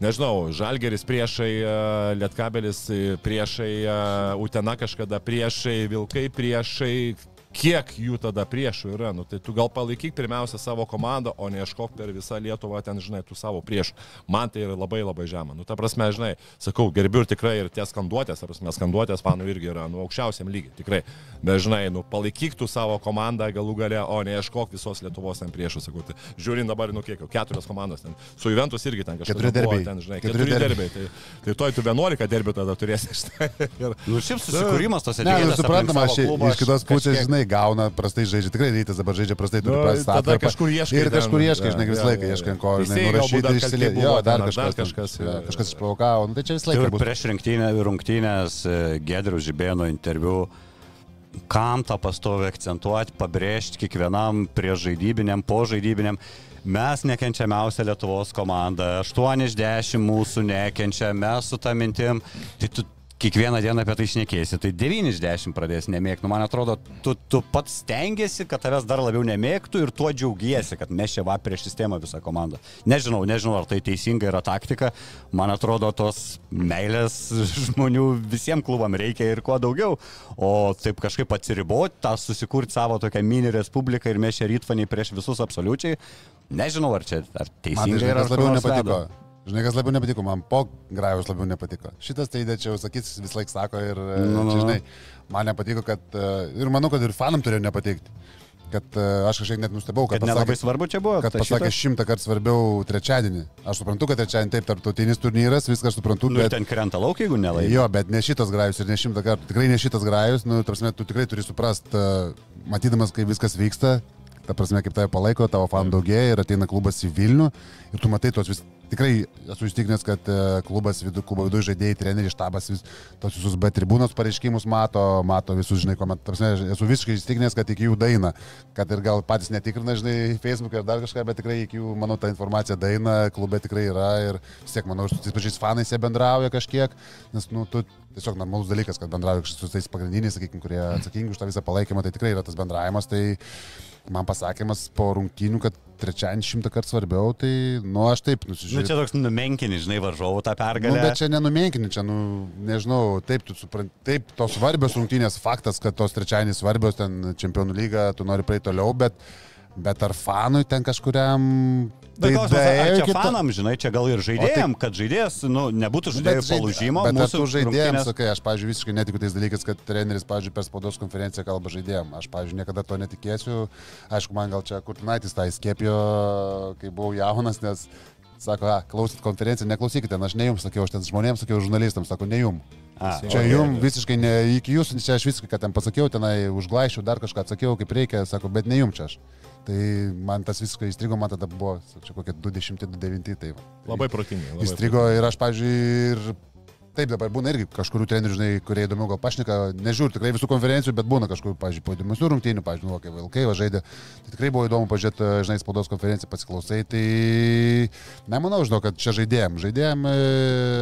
nežinau, Žalgeris priešai, e, Lietkabelis e, priešai, e, Utena kažkada priešai, Vilkai priešai, kiek jų tada priešų yra. Nu, tai tu gal palaikyk pirmiausia savo komandą, o neieškok per visą Lietuvą ten, žinai, tų savo priešų. Man tai yra labai labai žema. Nu, ta prasme, žinai, sakau, gerbiu ir tikrai ir tie skanduotės, ar prasme, skanduotės fanų irgi yra, nu, aukščiausiam lygiai, tikrai. Bet, žinai, nu, palaikyk tu savo komandą galų gale, o neieškok visos Lietuvos ten priešų, sakau. Tai, žiūrint dabar, nu, kiek jau, keturios komandos ten. Su Juventus irgi ten kažkas. Keturi derbiai. Ten, žinai, Keturi keturi derbiai. derbiai. Tai, tai toj tu 11 derbių tada turėsi. <laughs> Ir, Nu, šiaip susikūrimas tos Ne, nu, suprantama, aš iš kitos pusės, kažkiek- žinai, gauna, prastai žaidžia, tikrai rytas dabar žaidžia prastai, turi Nu, prastą atkarpą. kažkur ieškai Ir kažkur ieškai, žinai, visą laiką ieškai ko, nurašyti, kalti išsilieti. buvo Jo, dar ar kažkas, kažkas, jo, kažkas išprovokavo, nu tai čia visą laiką bus. prieš rinktinę, rungtynės Gedrių Žibėno interviu, kam tą pastovį akcentuoti, pabrėžti kiekvienam prieš žaidybiniam, po žaidybiniam. Mes nekenčiamiausia Lietuvos komanda, 8 iš 10 mūsų nekenčia, mes su tą mintim, tai tu kiekvieną dieną apie tai išnekėsi, tai 9 iš 10 pradės nemėgti. Nu, man atrodo, tu, tu pats stengiasi, kad tavęs dar labiau nemėgtų ir tuo džiaugiesi, kad mes čia va prieš sistemą visą komandą. Nežinau, nežinau, ar tai teisinga yra taktika. Man atrodo, tos meilės <laughs> žmonių visiems klubam reikia ir kuo daugiau. O taip kažkaip atsiriboti, tą susikurti savo tokią mini respubliką ir mes čia rytfaniai prieš visus absoliučiai. Nežinau, ar čia ar Man tai, teisinga žinai, yra. labiau nors nepatiko. veda. Žinai, kas labiau nepatiko, man po Grajus labiau nepatiko. Šitas tai čia jau sakys, vis laik sako ir, Nu, nu, nu, nu. žinai, man nepatiko, kad, e, ir manau, kad ir fanam turėjo nepatikti. Kad e, aš kažkiek net nustebau, kad, Kad nelabai svarbu čia buvo. kad ta pasakė šimtą kartų svarbiau trečiadienį. Aš suprantu, kad trečiadienį taip tarptautinis turnyras, viską aš suprantu, Nu, bet... ten krenta lauk, jeigu nelaimi. Jo, bet ne šitas grajus ir ne šimtą kartų. Tikrai ne šitas grajus, nu, tarsi, tu tikrai turi suprast, matydamas, kaip viskas vyksta, ta prasme, kaip tave palaiko, tavo fanų daugėja ir ateina klubas į Vilnių ir tu matai tos vis... Tikrai esu įstikinęs, kad e, klubas, vidu, klubo viduje žaidėjai, treneriai, štabas, vis, tos visus B tribūnos pareiškimus mato, mato visus, žinai, koment, ta prasme, esu visiškai įstikinęs, kad iki jų daina, kad ir gal patys netikrina, žinai, Facebook'e ar dar kažką, bet tikrai iki jų, manau, ta informacija daina, klube tikrai yra ir vis tiek, manau, su tais pačiais fanais jie bendrauja kažkiek, nes, nu, tu tiesiog normalus dalykas, kad bendrauji su tais pagrindiniais, sakykime, kurie atsakingi už tą visą palaikymą, tai tikrai yra tas bendravimas, tai man pasakymas po rungtynių, kad trečiadienį šimtą kartų svarbiau, tai, nu, aš taip Nu, nusižiūrėjau. čia toks numenkini, žinai, varžovų tą Nu, pergalę. bet čia nenumenkini, čia, nu, nežinau, taip, tu supranti, taip, tos svarbios rungtynės, faktas, kad tos trečiadienį svarbios, ten čempionų lyga, tu nori praeiti toliau, bet, bet ar fanui ten kažkuriam... Tai klausimas, ar čia iki to- fanam, žinai, čia gal ir žaidėjim, kad žaidėjas, nu, nebūtų žaidėjų žaid- palūžimo. Bet mūsų žaidėjams, rungtynės- sakai, aš, pavyzdžiui, visiškai netikiu tais dalykais, kad treneris, pavyzdžiui, per spaudos konferenciją kalba žaidėjim. Aš, pavyzdžiui, niekada to netikėsiu. Aišku, man gal čia Kurtinaitis tą įskėpio, kai buvau jaunas, nes sako, a, klausyt konferenciją, neklausykite, aš ne jums sakiau, aš ten žmonėms sakiau, žurnalistams, sako, ne jums. A, Čia jums visiškai ne iki jūsų, čia aš viską, kad ten pasakiau, tenai užglaišiu, dar kažką atsakiau, kaip reikia, sako, bet ne jums čia aš. Tai man tas visiškai įstrigo, man tada buvo, čia kokie 209, tai va. Labai protingai. labai Įstrigo ir aš, pažiūrėjau, ir taip dabar būna irgi kažkurių trenerių, žinai, kurie įdomiau gal pašneka, nežiūriu tikrai visų konferencijų, bet būna kažkur, pažiūrėjau, po įdomių rungtynių, pažiūrėjau, nu, kai Vilkai va žaidė, tai tikrai buvo įdomu pažiūrėti, žinai, spaudos konferenciją pasiklausai, tai nemanau, žinau, kad čia žaidėjim. Žaidėjim, e,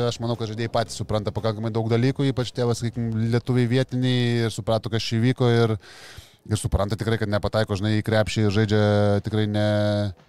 aš manau, kad žaidėjai patys supranta pakankamai daug dalykų, ypač tėvas, sakykime, lietuviai vietiniai ir suprato, kas čia įvyko ir Ir supranta tikrai, kad nepataiko, žinai, į krepšį žaidžia tikrai ne,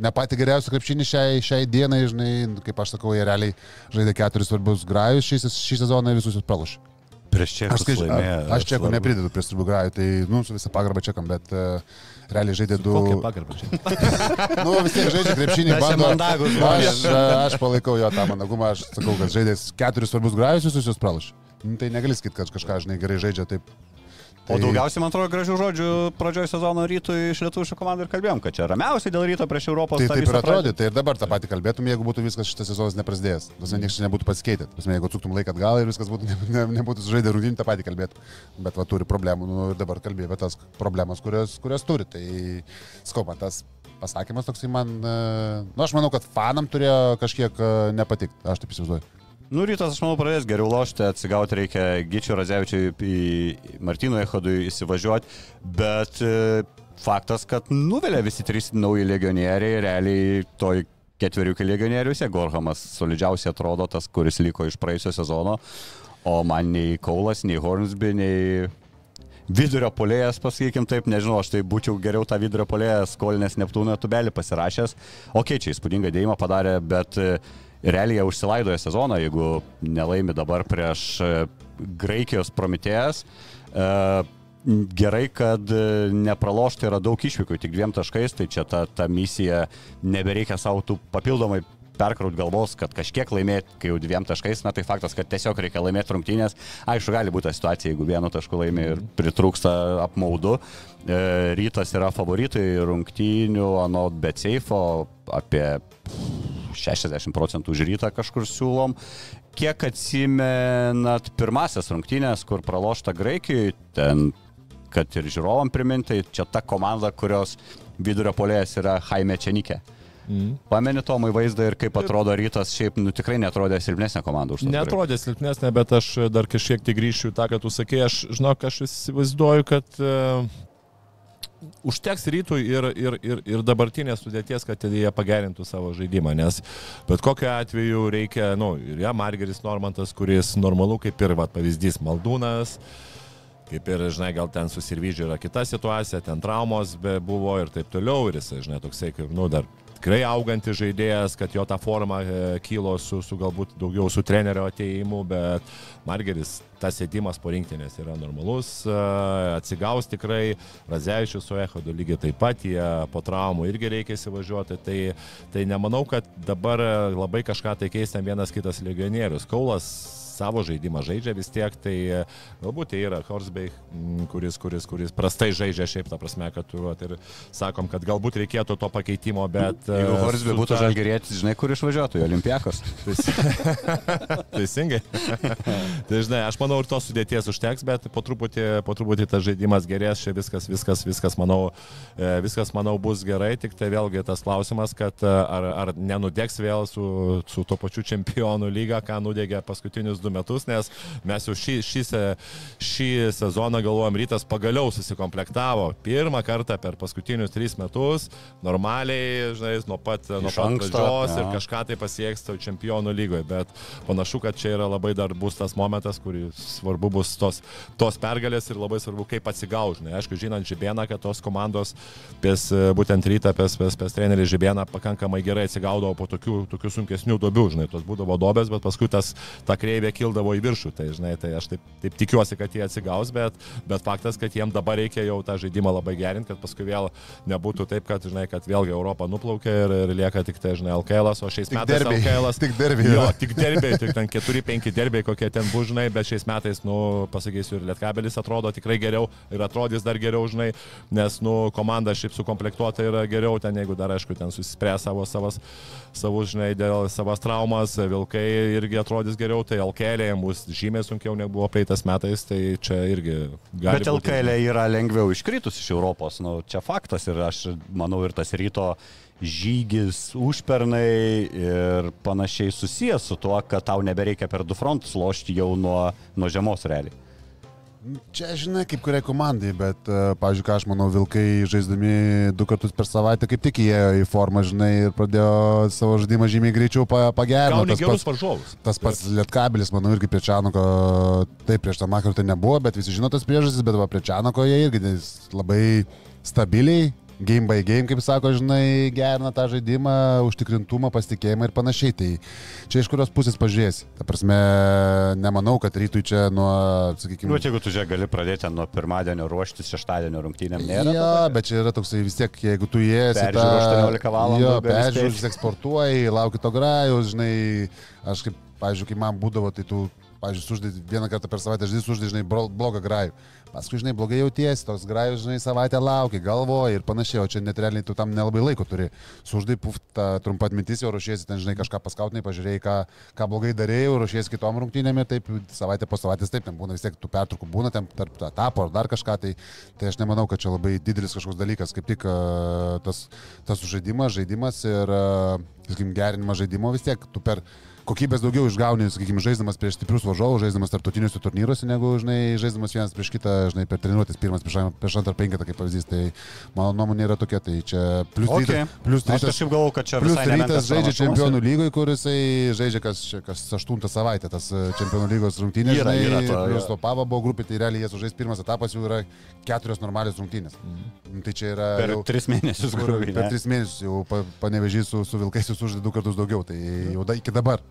ne pati geriausia krepšinį šiai, šiai dienai, žinai, kaip aš sakau, jie realiai žaidė keturis svarbius grajus šį, šį sezoną ir visus jūs pralašė. Prieš čia Aš, skaičiu, aš čia ko nepridedu prie svarbių grajų, tai, nu, su visą pagarbą čekam, bet uh, realiai žaidė du... Kokia pagarba čia? <laughs> Nu, vis tiek žaidžia krepšinį, <laughs> bando. mandagūs Aš, žmonės. aš palaikau jo tą managumą, aš sakau, kad žaidė keturis svarbius grajus, visus jūs pralašė. Nu, tai negali sakyti, kad kažką, žinai, gerai žaidžia taip. O daugiausiai, man atrodo, gražių žodžių pradžioje sezono rytui iš lietuvių komandų ir kalbėjom, kad čia ramiausiai dėl ryto prieš Europos. Tai taip ir atrodė, tai ir dabar tą patį kalbėtum, jeigu būtų viskas šitas sezonas neprasidėjęs. Tas niekas čia nebūtų pasikeitę. Tas jeigu atsuktum laiką atgal ir viskas būtų, <laughs> ne, ne, nebūtų žaidę rungtynį, tą patį kalbėtų. Bet va turi problemų nu, ir dabar kalbėjo apie tas problemas, kurias, kurias turi. Tai skau, man tas pasakymas toksai man, e, nu aš manau, kad fanam turėjo kažkiek e, nepatikti, aš taip įsivaizduoju. Nu, rytas, aš manau, pradės geriau lošti, atsigauti reikia Gyčio Razevičiui į Martino Echodui įsivažiuoti, bet e, faktas, kad nuvelia visi trys nauji legionieriai, realiai toj ketverių legionieriuose Gorhamas solidžiausiai atrodo tas, kuris liko iš praėjusio sezono, o man nei Kaulas, nei Hornsby, nei vidurio polėjas, pasakykim taip, nežinau, aš tai būčiau geriau tą vidurio polėją skolinės Neptūno tubelį pasirašęs. Ok, čia įspūdingą dėjimą padarė, bet e, realiai jie užsilaidoja sezoną, jeigu nelaimi dabar prieš e, Graikijos prometėjas. E, gerai, kad e, nepralošti yra daug išvykų, tik dviem taškais, tai čia ta, ta misija nebereikia savo tų papildomai perkraut galvos, kad kažkiek laimėti, kai jau dviem taškais, na tai faktas, kad tiesiog reikia laimėti rungtynės. Aišku, gali būti ta situacija, jeigu vienu tašku laimė ir pritrūksta apmaudu. E, rytas yra favoritai rungtynių, anot Betseifo, apie 60 procentų už rytą kažkur siūlom. Kiek atsimenat pirmasias rungtynės, kur pralošta Graikijoje, ten, kad ir žiūrovam priminti, čia ta komanda, kurios vidurio polėjas yra Jaime Čenikė. Mm. Pameni Tomai vaizdą ir kaip atrodo rytas, šiaip nu, tikrai netrodė silpnesnė komanda už tai. Netrodė silpnesnė, bet aš dar kažkiek tai grįšiu tą, ką tu sakei. Aš žinok, aš įsivaizduoju, kad uh, užteks rytui ir, ir, ir, ir dabartinės sudėties, kad jie pagerintų savo žaidimą, nes bet kokiu atveju reikia, na, nu, ir ja, Margeris Normantas, kuris normalu kaip ir, va, pavyzdys, Maldūnas, kaip ir, žinai, gal ten susirvyžė yra kita situacija, ten traumos buvo ir taip toliau, ir jis, žinai, toksai kaip, nu, dar tikrai augantis žaidėjas, kad jo ta forma e, kilo su, su galbūt daugiau su trenerio ateimu, bet Margeris tas sėdimas po rinktinės yra normalus, e, atsigaus tikrai, Razevičius su Echodu lygiai taip pat, jie po traumų irgi reikia įsivažiuoti, tai, tai nemanau, kad dabar labai kažką tai keistam vienas kitas legionierius. Kaulas savo žaidimą žaidžia vis tiek, tai e, galbūt tai yra Horsbeig, kuris, kuris, kuris prastai žaidžia šiaip, ta prasme, kad tu ir sakom, kad galbūt reikėtų to pakeitimo, bet... E, Jeigu Horsbeig būtų ta... žalgerėtis, žinai, kur išvažiuotų, Olimpiakos. <laughs> Teisingai. tai žinai, aš manau, ir tos sudėties užteks, bet po truputį, po truputį tas žaidimas gerės, čia viskas, viskas, viskas, manau, e, viskas, manau, bus gerai, tik tai vėlgi tas klausimas, kad ar, ar nenudegs vėl su, su to pačiu čempionų lyga, ką nudegė paskutinius du du metus, nes mes jau šį, šį, šį sezoną galvojom, rytas pagaliau susikomplektavo. Pirmą kartą per paskutinius tris metus normaliai, žinai, nuo pat, nuo pat pradžios ir kažką tai pasieks tau čempionų lygoje, bet panašu, kad čia yra labai dar bus tas momentas, kurį svarbu bus tos, tos pergalės ir labai svarbu, kaip atsigaužinai. Aišku, žinant Žibėną, kad tos komandos, pės, būtent rytą, pės, pės, pės trenerį Žibėną pakankamai gerai atsigaudavo po tokių, tokių sunkesnių duobių, žinai, tos būdavo dobės, bet paskui tas, ta kreivė kildavo į viršų. Tai, žinai, tai aš taip, taip tikiuosi, kad jie atsigaus, bet, bet faktas, kad jiem dabar reikia jau tą žaidimą labai gerinti, kad paskui vėl nebūtų taip, kad, žinai, kad vėlgi Europą nuplaukė ir, ir lieka tik tai, žinai, LKL, o šiais tik metais derbiai. LKL. Tik derbiai. Jo, tik derbiai, tik ten 4-5 derbiai, kokie ten bus, žinai, bet šiais metais, nu, pasakysiu, ir Lietkabelis atrodo tikrai geriau ir atrodys dar geriau, žinai, nes, nu, komanda šiaip sukomplektuota yra geriau ten, jeigu dar, aišku, ten susispręs savo savas, savus, žinai, dėl savas traumas, Vilkai irgi atrodys geriau, tai LKL bus žymiai sunkiau negu buvo praeitas metais, tai čia irgi gali. Bet LKL yra lengviau iškritus iš Europos, nu, čia faktas ir aš manau ir tas ryto žygis užpernai ir panašiai susijęs su tuo, kad tau nebereikia per du frontus lošti jau nuo, nuo žemos realiai. Čia, žinai, kaip kuriai komandai, bet, uh, pavyzdžiui, ką aš manau, Vilkai žaisdami du kartus per savaitę kaip tik įėjo į formą, žinai, ir pradėjo savo žaidimą žymiai greičiau pagerinti. Tas pats varžovus. Tas pats Lietkabilis, manau, irgi prie Čianoko, taip, prieš tą makarą tai nebuvo, bet visi žino tas priežastis, bet va, prie Čianoko jie irgi labai stabiliai game by game, kaip sako, žinai, gerina tą žaidimą, užtikrintumą, pasitikėjimą ir panašiai. Tai čia iš kurios pusės pažiūrėsi. Ta prasme, nemanau, kad rytui čia nuo, sakykime... Nu, jeigu tu čia gali pradėti nuo pirmadienio ruoštis šeštadienio rungtynėm, nėra. Jo, bet čia yra toksai vis tiek, jeigu tu į tą... 18 valandų. Jo, peržiūrėjus, eksportuoji, lauki to grajus, žinai, aš kaip, pavyzdžiui, kai man būdavo, tai tu pavyzdžiui, suždai vieną kartą per savaitę, žinai, suždai, žinai, blogą grajų. Paskui, žinai, blogai jautiesi, toks grajus, žinai, savaitę lauki, galvoji ir panašiai, o čia net realiai tu tam nelabai laiko turi. Suždai, puf, tą trumpą atmintis jau ruošiesi, ten, žinai, kažką paskautinai, pažiūrėjai, ką, ką blogai darėjai, ruošiesi kitom rungtynėm ir taip savaitę po savaitės taip, ten būna vis tiek tų pertraukų, būna ten tarp etapo ar dar kažką, tai, tai aš nemanau, kad čia labai didelis kažkoks dalykas, kaip tik uh, tas, tas žaidimas, žaidimas ir, uh, sakykim, gerinimas žaidimo vis tiek tu per kokybės daugiau išgauni, sakykime, žaiddamas prieš stiprius varžovus, žaiddamas tarptautiniuose turnyruose, negu, žinai, žaiddamas vienas prieš kitą, žinai, per treniruotės pirmas prieš, prieš antrą penketą, kaip pavyzdys. Tai mano nuomonė yra tokia, tai čia plus okay. rytas. Plus rytas, aš kažkaip galvoju, kad čia plus rytas žaidžia čempionų lygoje, kur jisai žaidžia kas, kas aštuntą savaitę, tas e, čempionų lygos rungtynės. Yra, žinai, yra to, plus to pavo buvo grupė, tai realiai jie sužais pirmas etapas jau yra keturios normalios rungtynės. Mm. Tai čia yra... Per jau, tris mėnesius grubiai. Per tris mėnesius jau panevežys su, su vilkais sužaidė du kartus daugiau, tai jau da, iki dabar.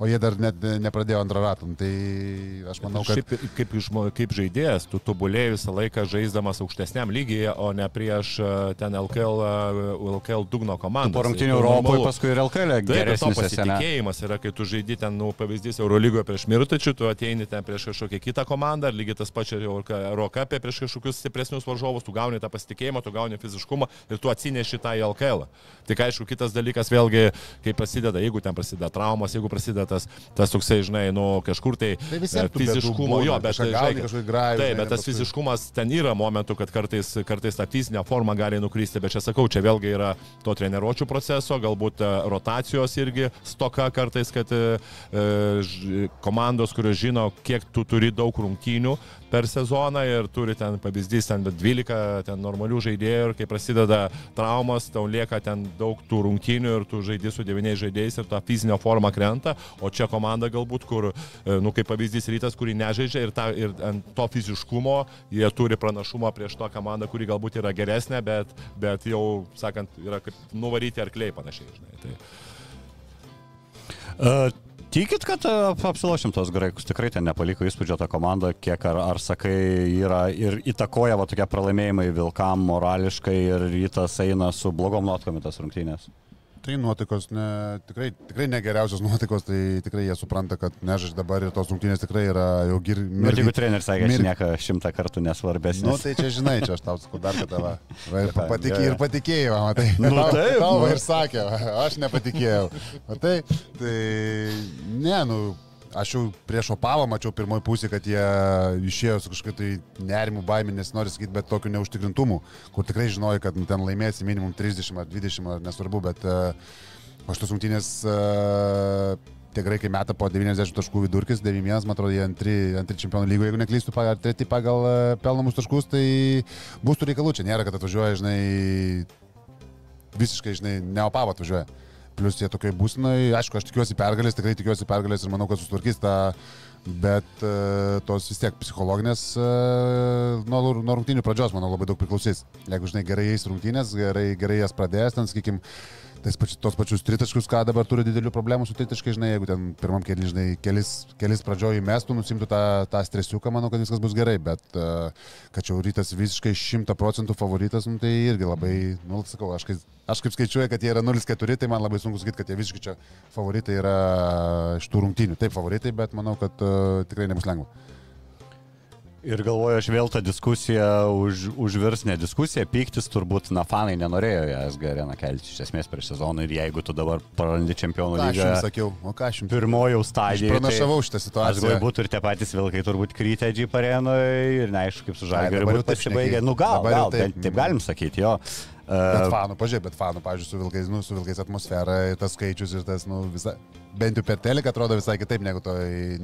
o jie dar net nepradėjo antrą ratą. Nu, Tai aš manau, kad... Šiaip, kaip, kaip žaidėjas, tu tobulėjai visą laiką žaisdamas aukštesniam lygyje, o ne prieš e, ten LKL, e, LKL dugno komandą. Po rungtinių Europoje paskui ir LKL to geresnis ne? pasitikėjimas yra, kai tu žaidži ten, nu, pavyzdys Eurolygoje prieš Mirtačių, tu ateini ten prieš kažkokią kitą komandą, ar lygiai tas pačias Eurokapė prieš kažkokius stipresnius varžovus, tu gauni tą pasitikėjimą, tu gauni fiziškumą ir tu atsineši tą į LKL. Tik aišku, kitas dalykas vėlgi, kai prasideda, jeigu ten prasideda traumos, jeigu prasideda tas, tas toksai, žinai, nu, kažkur tai, Tai e, fiziškumo, jo, bet gauni, žinai, grajų, Taip, bet tas fiziškumas ten yra momentų, kad kartais, kartais ta fizinė forma gali nukrysti, bet čia sakau, čia vėlgi yra to treniruočio proceso, galbūt e, rotacijos irgi stoka kartais, kad e, e, ž- komandos, kurios žino, kiek tu turi daug rungtynių per sezoną ir turi ten pavyzdys, ten bet 12 ten normalių žaidėjų ir kai prasideda traumas, tau lieka ten daug tų rungtynių ir tu žaidži su devyniais žaidėjais ir ta fizinė forma krenta, o čia komanda galbūt, kur, e, nu kaip pavyzdys rytas, kurį nežaidžia ir, ta, ir ant to fiziškumo jie turi pranašumą prieš tą komandą, kuri galbūt yra geresnė, bet, bet jau, sakant, yra kaip nuvaryti arkliai panašiai. Žinai, tai. Uh, Tikit, kad e, ap- apsilošim tos graikus, tikrai ten nepaliko įspūdžio tą komandą, kiek ar, ar sakai yra ir įtakoja va tokie pralaimėjimai Vilkam morališkai ir rytas eina su blogom nuotkom į tas rungtynės. Tai nuotaikos ne, tikrai, tikrai negeriausios nuotaikos, tai tikrai jie supranta, kad nežaidž dabar ir tos rungtynės tikrai yra jau gir... Bet jeigu treneris sakė, aš nieko šimtą kartų nesvarbesnis. Nu, tai čia žinai, čia aš tau sakau dar kartą. Va. Va, ir, <laughs> patikė, ir patikėjau, matai. Nu, tau, taip, tau nu. ir sakė, va, aš nepatikėjau. Matai, tai ne, nu, aš jau prieš opavą mačiau pirmoji pusė, kad jie išėjo su kažkokiu tai nerimu baimė, nesinori sakyti, bet tokiu neužtikrintumu, kur tikrai žinojai, kad nu, ten laimėsi minimum 30 ar 20 ar nesvarbu, bet uh, po šitos rungtynės uh, tie graikai meta po 90 taškų vidurkis, 9-1, man atrodo, jie antri, antri čempionų lygoje, jeigu neklystu, pagal, treti pagal e, pelnamus taškus, tai bus tų reikalų, čia nėra, kad atvažiuoja, žinai, visiškai, žinai, neopavo atvažiuoja. Plius jie tokiai būsinai, aišku, aš tikiuosi pergalės, tikrai tikiuosi pergalės ir manau, kad sustvarkys tą, bet e, tos vis tiek psichologinės e, nuo, nuo rungtynių pradžios, manau, labai daug priklausys. Jeigu, žinai, gerai eis rungtynės, gerai, gerai jas pradės, ten, sakykime, pači, tos pačius tritaškus, ką dabar turi didelių problemų su tritaškai, žinai, jeigu ten pirmam keli, žinai, kelis, kelis pradžioje įmestų, nusimtų tą, tą stresiuką, manau, kad viskas bus gerai, bet e, kad čia rytas visiškai šimta procentų favoritas, nu, tai irgi labai, nu, sakau, aš, aš kaip skaičiuoju, kad jie yra 0-4, tai man labai sunku sakyti, kad jie visiškai čia favoritai yra iš tų rungtynių. Taip, favoritai, bet manau, kad uh, tikrai nebus lengva. Ir galvoju, aš vėl tą diskusiją už, užvirs ne diskusija, pyktis turbūt, na, fanai nenorėjo ją SG areną kelti iš esmės prieš sezoną ir jeigu tu dabar prarandi čempionų Ką aš lygą jums sakiau, o ką aš jums pirmojo Aš stadijoje. pranašavau šitą Aš situaciją. galbūt ir tie patys vilkai turbūt krytė G parenoje ir neaišku, kaip su žalgiu dabar ir jau taip pasibaigė. Nu gal, Dabar gal, taip, taip galim sakyti, jo. Bet fanų, pažiūrėk, bet fanų, pažiūrėjau, su vilkais, nu, su vilkais atmosfera, ir tas skaičius ir tas, nu, visa, bent jau per teleką atrodo visai kitaip negu, to,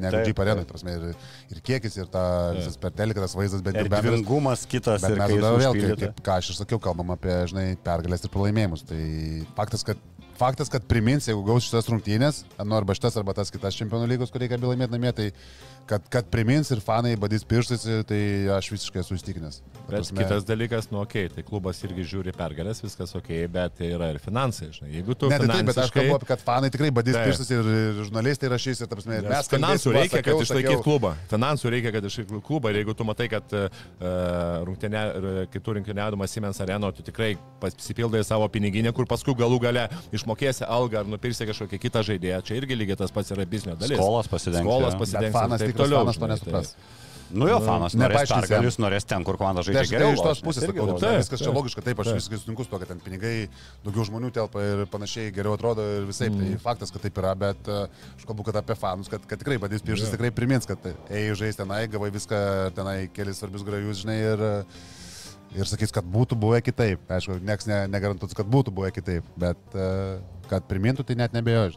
negu Jeep arenai, taip. prasme, ir, ir kiekis, ir ta, visas per teleką tas vaizdas, jau ir bendras. dvingumas kitas Bet mes tada vėl, kaip, kaip, ką aš ir sakiau, kalbam apie, žinai, pergalės ir pralaimėjimus. Tai faktas, kad, faktas, kad primins, jeigu gaus šitas rungtynės, nu, arba šitas, arba tas kitas čempionų lygos, kur reikia laimėti namie, tai kad, kad primins ir fanai badys pirštais, tai aš visiškai esu įstikinęs. Bet prasme, kitas dalykas, nu, okei, okay, tai klubas irgi žiūri pergalės, viskas ok, bet tai yra ir finansai, žinai. Jeigu tu... Ne, tai taip, bet aš finansiškai- kalbu apie, kad fanai tikrai badys Taip. pirštais ir, ir žurnalistai rašys, ir ta prasme, ir Nes mes finansų kalbėsim, reikia, sakiau, kad išlaikyt klubą. Finansų reikia, kad išlaikyt klubą. Ir jeigu tu matai, kad uh, rungtynė, r- kai tu rinktinėdamas Siemens areno, tu tikrai pasipildai savo piniginę, kur paskui galų gale išmokėsi algą ar nupirksi kažkokią kitą žaidėją. Čia irgi lygiai tas pats yra biznio dalis. Skolas pasidengti, Skolas pasidengti. Fanas tikras toliau, fanas to nesupras. Nu jo, fanas norės Nepaaiškinsi jam. pergalės, norės ten, kur komanda Tai žaidžia tai geriau. iš tos pusės irgi sakau, tai viskas čia logiška, taip, aš visiškai sutinku su to, kad ten pinigai, daugiau žmonių telpa ir panašiai geriau atrodo ir visai. Mm. Tai faktas, kad taip yra, bet uh, aš kalbu, kad apie fanus, kad, kad tikrai badys pirštas, tikrai primins, kad ėjai žaisti tenai, gavai viską, tenai kelis svarbius grajus, žinai, ir, uh, ir sakys, kad būtų buvę kitaip. Aišku, nieks ne, negarantuos, kad būtų buvę kitaip, bet uh, kad primintų, tai net nebejoju.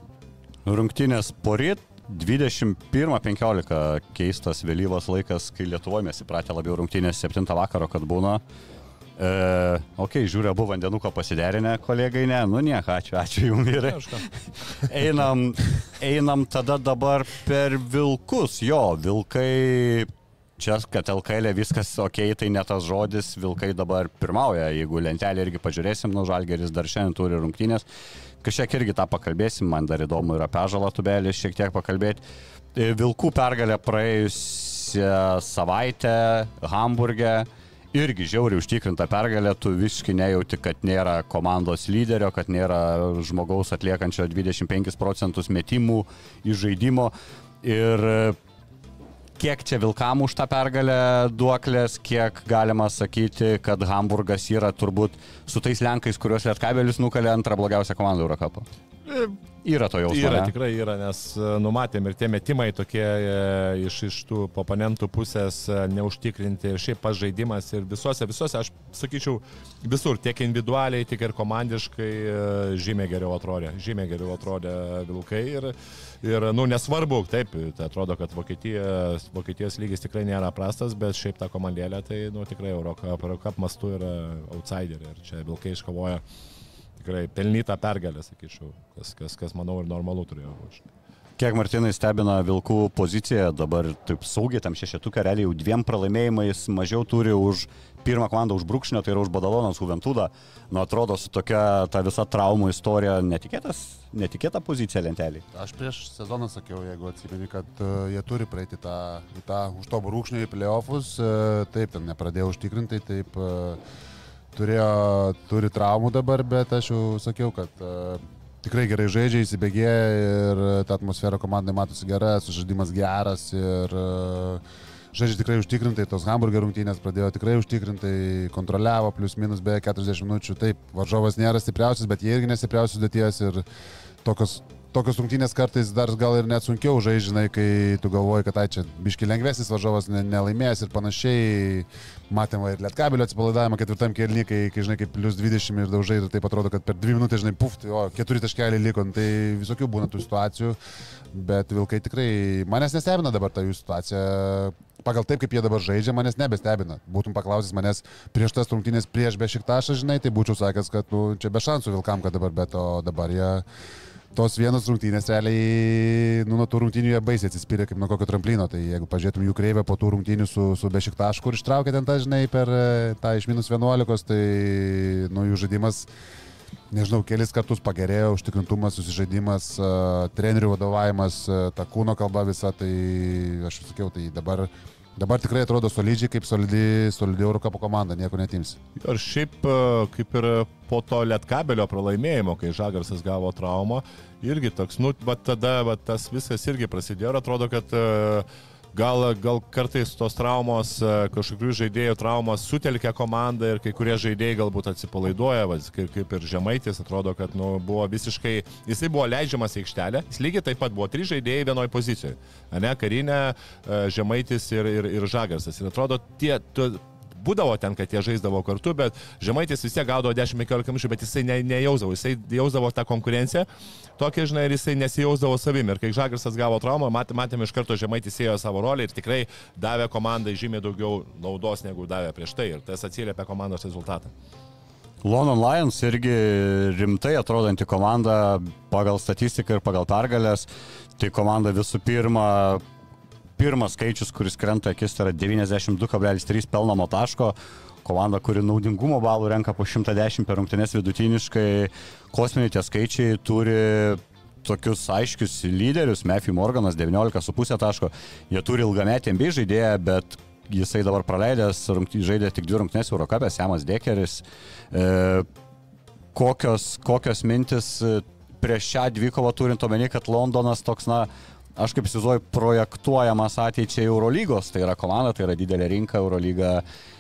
Rungtynės poryt 21.15 keistas vėlyvas laikas, kai Lietuvoje mes įpratę labiau rungtynės 7 vakaro, kad būna. E, ok, žiūriu, abu vandenuko pasiderinę, kolegai, ne, nu nieko, ačiū, ačiū jums vyrai. Einam, einam tada dabar per vilkus, jo, vilkai čia, kad LKL viskas ok, tai ne tas žodis, Vilkai dabar pirmauja, jeigu lentelė irgi pažiūrėsim, nu Žalgeris dar šiandien turi rungtynės, kažkiek irgi tą pakalbėsim, man dar įdomu yra pežalą tubelį šiek tiek pakalbėti. E, Vilkų pergalė praėjusią savaitę Hamburgė irgi žiauriai užtikrinta pergalė, tu visiškai nejauti, kad nėra komandos lyderio, kad nėra žmogaus atliekančio 25 procentus metimų iš žaidimo. Ir kiek čia Vilkam už tą pergalę duoklės, kiek galima sakyti, kad Hamburgas yra turbūt su tais Lenkais, kuriuos Lietkabelis nukalė antrą blogiausią komandą Eurocapo. Yra to jausmo. Yra, ne? tikrai yra, nes e, numatėm ir tie metimai tokie e, iš, iš tų oponentų pusės e, neužtikrinti šiaip pažaidimas ir visose, visose, aš sakyčiau, visur, tiek individualiai, tiek ir komandiškai žymiai geriau atrodė, žymiai geriau atrodė Vilkai ir, ir nu, nesvarbu, taip, tai atrodo, kad Vokietijos, Vokietijos lygis tikrai nėra prastas, bet šiaip ta komandėlė, tai nu, tikrai Eurocup mastu yra outsiderė ir čia Vilkai iškovoja tikrai pelnytą pergalę, sakyčiau, kas, kas, kas manau ir normalu turėjo būti. Kiek Martinai stebina Vilkų poziciją, dabar taip saugiai tam šešetuką realiai jau dviem pralaimėjimais mažiau turi už pirmą komandą už Brūkšnio, tai yra už Badaloną, Juventudą. Nu, atrodo, su tokia ta visa traumų istorija netikėtas, netikėta pozicija lentelį. Aš prieš sezoną sakiau, jeigu atsimeni, kad uh, jie turi praeiti tą, tą už to brūkšnio į playoffus, uh, taip, ten nepradėjo užtikrintai, taip uh, turėjo, turi traumų dabar, bet aš jau sakiau, kad uh, tikrai gerai žaidžia, įsibėgėja ir ta atmosfera komandai matosi gera, sužaidimas geras ir uh, žaidžia tikrai užtikrintai, tos hamburger rungtynės pradėjo tikrai užtikrintai, kontroliavo plius minus beveik 40 minučių. Taip, varžovas nėra stipriausias, bet jie irgi nestipriausias sudėties ir tokios, tokios rungtynės kartais dar gal ir net sunkiau žaidžiai, kai tu galvoji, kad tai čia biški lengvesnis varžovas ne, nelaimėjęs ir panašiai. Matėm ir lietkabelio atsipalaidavimą ketvirtam kelniui, kai, kai žinai, kaip plus 20 ir daužai ir taip atrodo, kad per dvi minutės, žinai, puf, tai, o keturi taškeliai liko, nu, tai visokių būna tų situacijų, bet vilkai tikrai manęs nestebina dabar ta jų situacija pagal taip, kaip jie dabar žaidžia, manęs nebestebina. Būtum paklausęs manęs prieš tas rungtynės prieš Bešiktašą, žinai, tai būčiau sakęs, kad nu, čia be šansų Vilkam, kad dabar, bet o dabar jie tos vienos rungtynės realiai, nu, nuo tų rungtynių jie baisiai atsispyrė kaip nuo kokio tramplino. Tai jeigu pažiūrėtum jų kreivę po tų rungtynių su, su Bešiktašu, kur ištraukė ten tą, žinai, per e, tą iš minus 11, tai, nu, jų žaidimas nežinau, kelis kartus pagerėjo, užtikrintumas, susižaidimas, uh, trenerių vadovavimas, uh, ta kūno kalba visa, tai aš sakiau, tai dabar, dabar tikrai atrodo solidžiai, kaip solidi, solidi Eurocapo komanda, nieko netims. Ir šiaip e, kaip ir po to Lietkabelio pralaimėjimo, kai Žagarsas gavo traumą, irgi toks, nu, bet tada va, tas viskas irgi prasidėjo ir atrodo, kad uh, Gal, gal kartais tos traumos, e, kažkokių žaidėjų traumos sutelkia komandą ir kai kurie žaidėjai galbūt atsipalaiduoja, va, kaip, kaip ir Žemaitis, atrodo, kad nu, buvo visiškai, jisai buvo leidžiamas į aikštelę, jis lygiai taip pat buvo trys žaidėjai vienoje pozicijoje, ne, karinė, e, Žemaitis ir, ir, ir Žagarsas. Ir atrodo, tie, tu, būdavo ten, kad jie žaisdavo kartu, bet Žemaitis vis tiek gaudavo 10-15 minučių, bet jisai ne, nejausdavo, jisai jausdavo tą konkurenciją, tokia, žinai, ir jisai nesijausdavo savimi. Ir kai Žagarsas gavo traumą, matėme matėm iš karto Žemaitis ėjo savo rolę ir tikrai davė komandai žymiai daugiau naudos, negu davė prieš tai. Ir tas atsiliepia komandos rezultatą. London Lions irgi rimtai atrodanti komanda pagal statistiką ir pagal pergalės. Tai komanda visų pirma pirmas skaičius, kuris krenta akis, tai yra 92,3 pelnamo taško. Komanda, kuri naudingumo balų renka po 110 per rungtynės vidutiniškai. Kosminiai tie skaičiai turi tokius aiškius lyderius. Matthew Morganas 19,5 taško. Jie turi ilgametį MB žaidėją, bet jisai dabar praleidęs, rungty, žaidė tik dvi rungtynės Eurocapė, Semas Dekeris. E, kokios, kokios mintis e, prieš šią dvikovą turint omeny, kad Londonas toks, na, aš kaip įsivaizduoju, projektuojamas ateičiai Eurolygos, tai yra komanda, tai yra didelė rinka, Eurolyga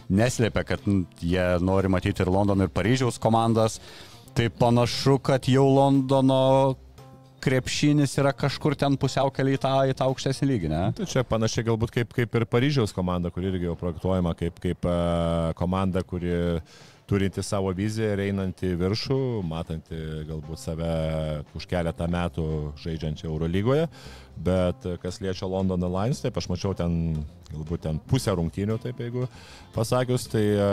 neslėpia, kad jie nori matyti ir Londono, ir Paryžiaus komandas. Tai panašu, kad jau Londono krepšinis yra kažkur ten pusiaukelį į tą, į tą aukštesnį lygį, ne? Tai čia panašiai galbūt kaip, kaip ir Paryžiaus komanda, kuri irgi jau projektuojama kaip, kaip uh, komanda, kuri turinti savo viziją ir einanti viršų, matanti galbūt save už keletą metų žaidžiančią Eurolygoje. Bet e, kas liečia London Alliance, taip aš mačiau ten galbūt ten pusę rungtynių, taip jeigu pasakius, tai e,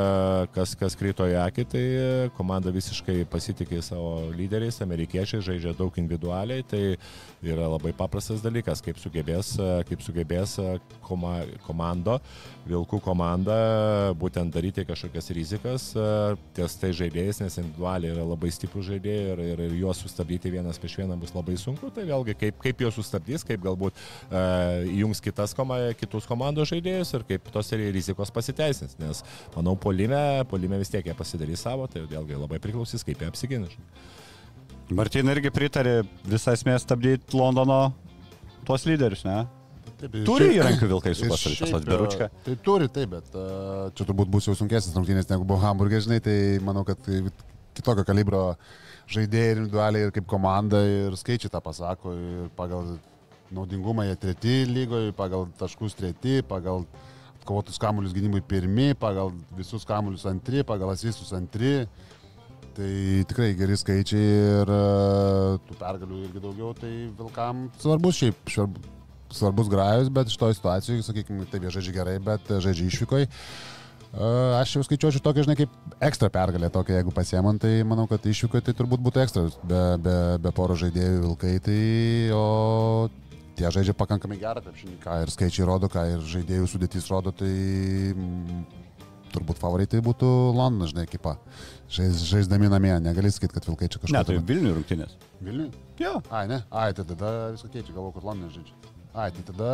kas, kas kryto į akį, tai e, komanda visiškai pasitikė savo lyderiais, amerikiečiai žaidžia daug individualiai, tai yra labai paprastas dalykas, kaip sugebės, kaip sugebės koma, komando, Vilkų komanda, būtent daryti kažkokias rizikas ties tai žaidėjais, nes individualiai yra labai stiprų žaidėjai ir, ir, ir juos sustabdyti vienas prieš vieną bus labai sunku, tai vėlgi kaip, kaip juos sustabdys, kaip galbūt uh, įjungs kitas koma, kitus komandos žaidėjus ir kaip tos rizikos pasiteisins, nes manau, polime, polime vis tiek jie pasidarys savo, tai vėlgi labai priklausys, kaip jie apsiginš. Martin irgi pritarė visą esmę stabdyti Londono tuos lyderius, ne? Taip, Turi įrankių vilkai su ir pasalitas, šiaip, vat Biručka. Tai turi, taip, bet uh, čia turbūt bus jau sunkesnis rungtynės negu buvo Hamburgė, žinai, tai manau, kad tai kitokio kalibro žaidėjai ir individualiai ir kaip komanda ir skaičiai tą pasako ir pagal naudingumą jie treti lygoje, pagal taškus treti, pagal kovotus kamuolius gynimui pirmi, pagal visus kamuolius antri, pagal asistus antri. Tai tikrai geri skaičiai ir e, tų pergalių irgi daugiau, tai Vilkam svarbus šiaip, švarb, svarbus grajus, bet iš to situacijų, sakykime, taip jie žaidžia gerai, bet žaidžia išvykoj. E, Aš jau skaičiuočiau tokią, žinai, kaip ekstra pergalę, tokią, jeigu pasiemant, tai manau, kad išvykoje tai turbūt būtų ekstra, be, be, be poro žaidėjų vilkai, tai o tie žaidžia pakankamai gerą krepšinį, ką ir skaičiai rodo, ką ir žaidėjų sudėtys rodo, tai mm, turbūt favoritai būtų Londonas, žinai, ekipa. Žais, žaisdami namie, negali sakyti, kad vilkai čia Ne, kažką. tai Vilnių rungtynės. Vilniui? Jo. Ai, ne, ai, tai tada viską keičia, galvoju, kad Londonas žaidžia. Ai, tai tada,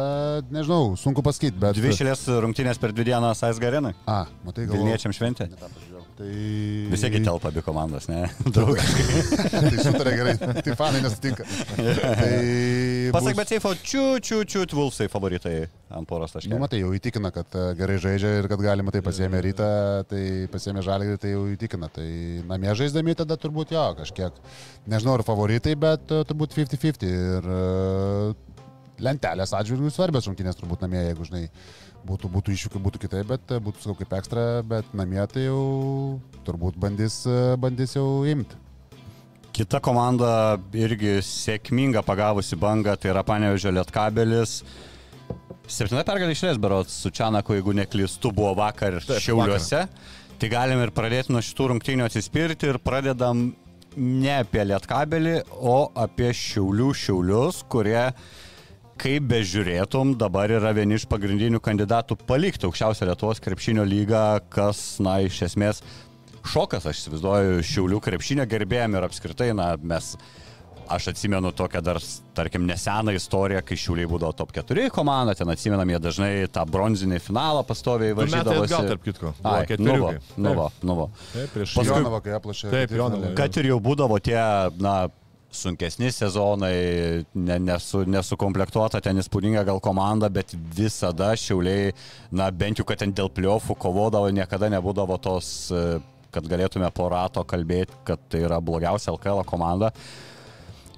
nežinau, sunku pasakyti, bet... Dvi išėlės rungtynės per dvi dienas AS Garenai. A, matai, galvoju. Vilniečiam šventė. Ne. Tai... Visi gi telpa abi komandos, ne? <laughs> Draugiškai. <laughs> tai sutarė gerai, tai fanai nesutinka. tai... <laughs> Pasak, bus- bet Seifo, čiū, čiū, čiū, Vulfsai favoritai ant poros Nu, taškų. matai, jau įtikina, kad e, gerai žaidžia ir kad galima tai pasiemė rytą, tai pasiemė žalį, tai jau įtikina. Tai namie žaisdami tada turbūt jo, kažkiek, nežinau ar favoritai, bet e, turbūt 50-50. Ir e, lentelės atžvilgių svarbios rungtynės turbūt namie, jeigu žinai, būtų, būtų iššūkių, būtų kitaip, bet e, būtų sakau kaip ekstra, bet namie tai jau turbūt bandys, e, bandys jau imti. Kita komanda irgi sėkminga pagavusi bangą, tai yra Panevežio Lietkabelis. Septinta pergalė išlės, berots, su Čianaku, jeigu neklystu, buvo vakar Taip, Šiauliuose. Tai galim ir pradėti nuo šitų rungtynių atsispirti ir pradedam ne apie Lietkabelį, o apie Šiaulių Šiaulius, kurie, kaip bežiūrėtum, dabar yra vieni iš pagrindinių kandidatų palikti aukščiausią Lietuvos krepšinio lygą, kas, na, iš esmės šokas, aš įsivaizduoju, Šiaulių krepšinio gerbėjim ir apskritai, na, mes, aš atsimenu tokią dar, tarkim, neseną istoriją, kai Šiauliai būdavo top 4 komanda, ten atsimenam jie dažnai tą bronzinį finalą pastoviai varžydavosi. atgal, tarp kitko. Ai, nuvo, nuvo, nuvo. Taip, prieš Paskui- Jonava, kai aplašė. Taip. Jonava. Kad ir jau būdavo tie, na, sunkesni sezonai, ne, nesu, nesukomplektuota ten įspūdinga gal komanda, bet visada šiauliai, na, bent jau, kad ten dėl pliofų kovodavo, niekada nebūdavo tos, e, kad galėtume po rato kalbėti, kad tai yra blogiausia LKL komanda.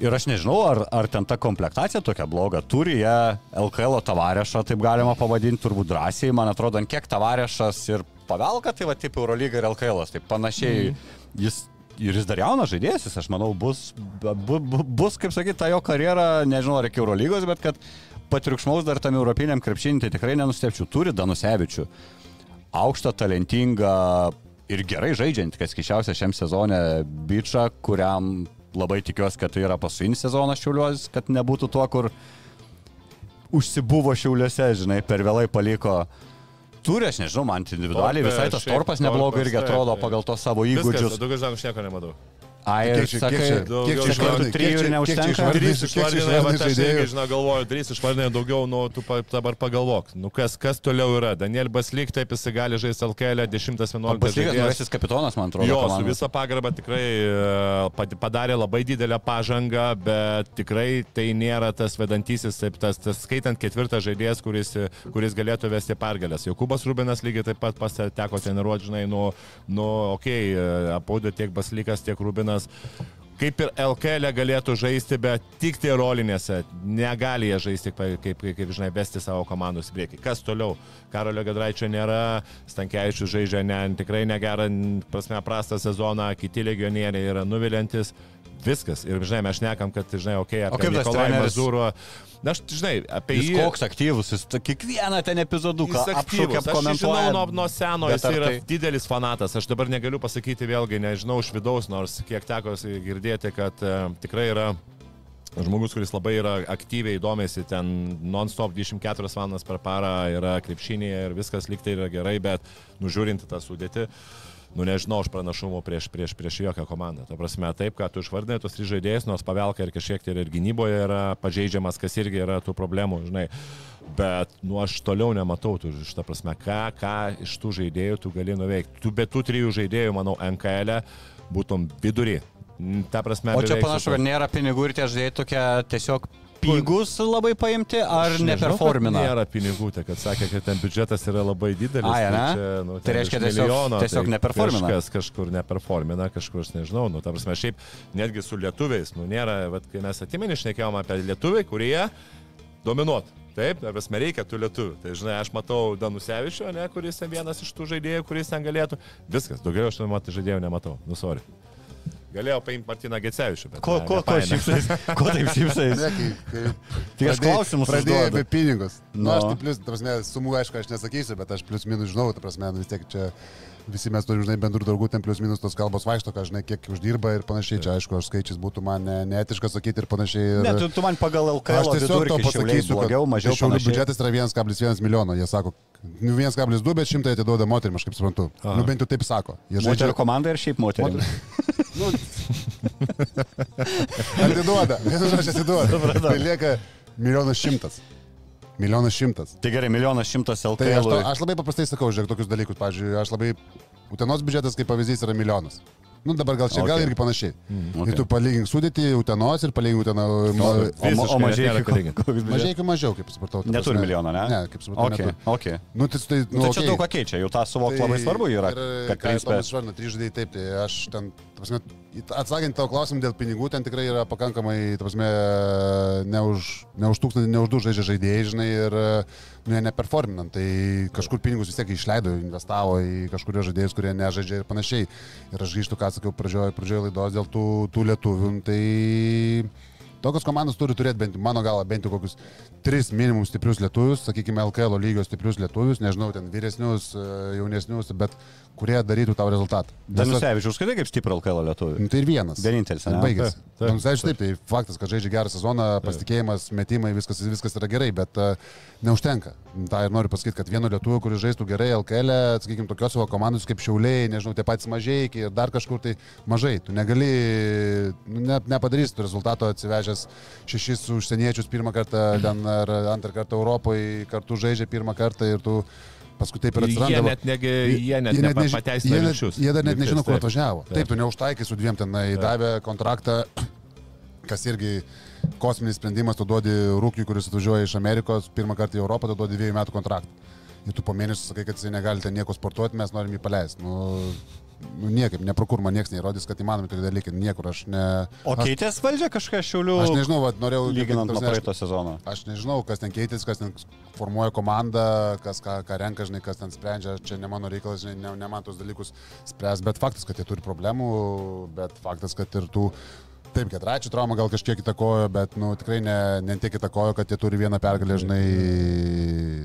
Ir aš nežinau, ar, ar ten ta komplektacija tokia bloga. Turi jie LKL tavarešą, taip galima pavadinti, turbūt drąsiai. Man atrodo, kiek tavarešas ir pavelka, tai va, taip Eurolyga ir LKL. Tai panašiai mm. jis. Ir jis dar jaunas žaidėjas, aš manau, bus, bu, bu, bus kaip sakyti, ta jo karjera, nežinau, ar iki Eurolygos, bet kad patriukšmaus dar tam europiniam krepšinį, tai tikrai nenustepčiau. Turi Danusevičių. Aukštą, talentingą ir gerai žaidžiant, kas kišiausia šiam sezone, bičią, kuriam labai tikiuosi, kad tai yra paskutinis sezonas šiuliuos, kad nebūtų tuo, kur užsibuvo šiuliuose, žinai, per vėlai paliko. Turi, aš nežinau, man individualiai visai tas torpas neblogai irgi atrodo pagal tos savo Įgūdžius. Daugiau žinok, aš nieko nematau. Ai, Kiek čia- sakai, kiek čia- Daugiau kiek čia sakai, išvardinai- trijų kiek ir čia- neužtenka? Trys išvardinai, bet aš irgi, žinau, galvoju, trys išvardinai daugiau, nu, tu pa, dabar pagalvok, nu, kas, kas toliau yra. Daniel Baslyk, taip jisai gali žaisti LKL 10-11 Baslygas naujasis kapitonas, man atrodo. Jo, su visą pagarbą tikrai e, pad- padarė labai didelę pažangą, bet tikrai tai nėra tas vedantysis, taip, tas, tas skaitant ketvirtą žaidėjas, kuris, kuris galėtų vesti pergalės. Jokubas Rubinas lygiai taip pat pas teko treniruoti, žinai, nu, nu okei, okay, apaudė tiek Baslykas, tiek Rubinas kaip ir LKL galėtų žaisti, bet tik tai rolinėse. Negali jie žaisti, kaip, kaip, kaip, žinai, vesti savo komandos į priekį. Kas toliau? Karolio Gadraičio nėra, Stankievičius žaidžia ne, tikrai negerą, prasme, prastą sezoną, kiti legionieriai yra nuvilintis. Viskas. Ir, žinai, mes šnekam, kad, žinai, okei, okay, apie Nikolai? Mazūro. Na, aš, žinai, apie Jis jį. koks aktyvus, jis kiekvieną ten epizoduką Jis. Aš jį žinau komentuoja. nuo, nuo seno, jis yra tai- didelis fanatas. Aš dabar negaliu pasakyti vėlgi, nežinau iš vidaus, nors kiek teko girdėti, kad e, tikrai yra žmogus, kuris labai yra aktyviai domėsi ten non-stop 24 valandas per parą, yra krepšinėje ir viskas liktai yra gerai, bet nužiūrinti tą sudėtį. Nu nežinau, aš pranašumo prieš, prieš, prieš jokią komandą. Ta prasme, taip, kad tu išvardinai tos trys žaidėjus, nors pavelka ir kažkiek tai ir gynyboje yra pažeidžiamas, kas irgi yra tų problemų, žinai. Bet, nu, aš toliau nematau, tu, šitą prasme, ką, ką iš tų žaidėjų tu gali nuveikti. Tu be tų trijų žaidėjų, manau, NKL e būtum vidurį. Mm, Ta prasme, O čia panašu, kad nėra pinigų ir tie žaidėjai tokie tiesiog pigus labai paimti, ar neperformina? Nėra pinigų, tai kad sakė, kad ten biudžetas yra labai didelis. Ai, ne? čia, nu, Tai reiškia, iš tiesiog- milijono, tiesiog tai neperformina. Kažkas kažkur neperformina, kažkur aš nežinau. Nu, ta prasme, šiaip netgi su lietuviais, nu, nėra, vat, kai mes atimenį šnekėjom apie lietuviai, kurie dominuot. Taip, ta prasme, reikia tų lietuvių. Tai žinai, aš matau Danusevičio, ne, kuris ten vienas iš tų žaidėjų, kuris ten galėtų. Viskas, daugiau aš matau žaidėjų nematau. Nu, sorry. Galėjau paimti Martiną Gecevičių, bet... Ko, ne, ko, ko šypsais? Ko taip šypsais? Ne, kai, kai <laughs> Tai aš klausimus pradėjau apie pinigus. Na, nu, No. aš tai plus, ta prasme, sumų aišku, aš nesakysiu, bet aš plus minus žinau, ta prasme, nu, vis tiek čia visi mes turime, žinai, bendrų draugų, ten plus minus tos kalbos vaikšto, ką žinai, kiek uždirba ir panašiai. Čia, aišku, aš skaičius būtų man ne, neetiška sakyti ir panašiai. Ir... Ne, tu, tu man pagal LKL Aš tiesiog to pasakysiu, blogiau, mažiau šiaulių biudžetas yra 1,1 milijono. Jie sako, nu, 1,2, bet 100 atiduoda moterim, aš kaip suprantu. Aha. Nu, bent jau taip sako. Jie Moterų komanda ir šiaip moterų. <laughs> Nu, atiduoda, <laughs> vienu žodžiu atiduoda. Tai lieka milijonas šimtas. Milijonas šimtas. Tai gerai, milijonas šimtas Tai aš, to, aš labai paprastai sakau, žiūrėk, tokius dalykus. Pavyzdžiui, aš labai... Utenos biudžetas kaip pavyzdys yra milijonas. Nu dabar gal čia okay. gal irgi panašiai. Okay. Okay. Ir tu palygink sudėti Utenos ir palygink Uteną. O, Ma, o, o mažiai nėra ką lygint. mažiai mažiau, kaip supratau. ta Neturi milijono, ne? Ne, kaip supratau. Okay, neturi. okay. Nu, tai, tai, Nu, nu, tai čia okay. daug ką keičia, jau tą suvokti labai svarbu yra, ir, kad principė. Tomas Švarna, trys žaidėjai taip, tai aš ten, prasme, atsakant tavo klausimą dėl pinigų, ten tikrai yra pakankamai, prasme, ne už, ne už tūkstantį, ne už du žaidžia žaidėjai, žinai, ir nu, neperforminant, tai kažkur pinigus vis tiek išleido, investavo į kažkurios žaidėjus, kurie nežaidžia ir panašiai. Ir aš grįžtu, ką sakiau pradžioje, pradžioje laidos dėl tų, tų lietuvių, nu, tai Tokios komandos turi turėti bent, mano galva, bent jau kokius tris minimum stiprius lietuvius, sakykime, LKL lygio stiprius lietuvius, nežinau, ten vyresnius, e, jaunesnius, bet kurie darytų tau rezultatą. Danusevičius, skaitai kaip stiprų LKL lietuvių. Nu, Tai ir vienas. Vienintelis? Baigėsi. Danusevičius taip, tai faktas, kad žaidžia gerą sezoną, pasitikėjimas, metimai, viskas, viskas yra gerai, bet uh, neužtenka. Ta ir noriu pasakyti, kad vieno lietuvių, kuris žaistų gerai LKL, e, sakykime, tokios savo komandos kaip Šiauliai, nežinau, tie patys mažai ir dar kažkur tai mažai. Tu negali, nu, ne, nepadarysi rezultato atsivežęs šešis užsieniečius pirmą kartą ten ar antrą kartą Europoje, kartu žaidžia pirmą kartą ir tu paskui taip ir Ir atsiranda. Jie net, negi, jie net než- nepateisina jie net-. Jie dar net nežino, kur atvažiavo. Taip. Taip, tu neužtaikai su dviem tenai, davė kontraktą, <clears throat> kas irgi kosminis sprendimas, tu duodi rūkiui, kuris atvažiuoja iš Amerikos, pirmą kartą į Europą, tu duodi dviejų metų kontraktą. Ir tu po mėnesio sakai, kad jisai negali ten nieko sportuoti, mes norim jį paleisti. Nu, nu niekaip, neprokur man niekas neįrodys, kad įmanomi tokie dalykai, niekur aš ne... O keitės valdžia kažką šiaulių, aš nežinau, va, norėjau... lyginant nuo praeito sezono. Aš nežinau, kas ten keitėsi, kas ten formuoja komandą, kas ką, ką renka, žinai, kas ten sprendžia. Čia ne mano reikalas, žinai, ne, ne man tos dalykus spręs, bet faktas, kad jie turi problemų, bet faktas, kad ir tų... Taip, Gedraičių trauma gal kažkiek įtakojo, bet nu, tikrai ne, ne tiek įtakojo, kad jie turi vieną pergalę, žinai,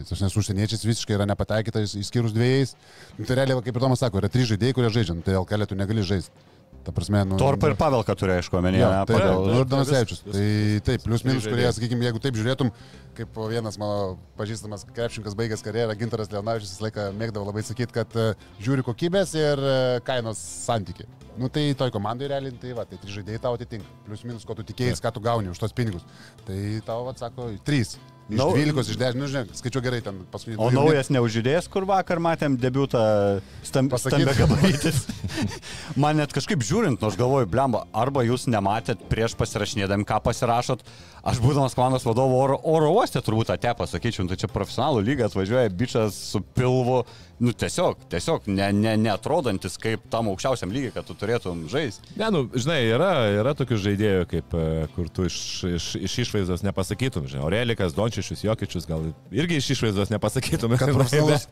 aš nesu užsieniečiais visiškai yra nepataikyta, išskyrus dviejais. Nu, tai realiai, kaip ir Tomas sako, yra trys žaidėjai, kurie žaidžia, nu, tai LKL tu negali žaisti. Ta prasme, nu, Torpa ir Pavelka turi, aišku, omenyje. Jo, ne, taip, pagal- nu, ir Danasevičius. Tai taip, plius minus, kurie, sakykime, jeigu taip žiūrėtum, kaip vienas mano pažįstamas krepšininkas baigęs karjerą, Gintaras Leonavičius visą laiką mėgdavo labai sakyti, kad e, žiūri kokybės ir e, kainos santyki. Nu tai toj komandai realiai, tai va, tai trys žaidėjai tau atitinka. Plius minus, ko tu tikėjai, ką tu gauni už tos pinigus. Tai tau, va, sako, trys. Iš Nau- 12, iš 10, nu žinai, skaičiu gerai ten paskutinį. O naujas neužydės, kur vakar matėm debiutą stam, Pasakyt. stambia <laughs> gabarytis. Man net kažkaip žiūrint, nors galvoju, blemba, arba jūs nematėt prieš pasirašinėdami, ką pasirašot. Aš būdamas komandos vadovu oro, oro uoste turbūt ate pasakyčiau, nu, tai čia profesionalų lyga atvažiuoja bičias su pilvu, nu tiesiog, tiesiog ne, ne, neatrodantis kaip tam aukščiausiam lygiai, kad tu turėtum žaisti. Ne, nu, žinai, yra, yra tokių žaidėjų, kaip, e, kur tu iš, iš, iš išvaizdos nepasakytum, žinai, Aurelikas, Dončičius, Jokičius, gal irgi iš išvaizdos nepasakytum. Kad profesionalus,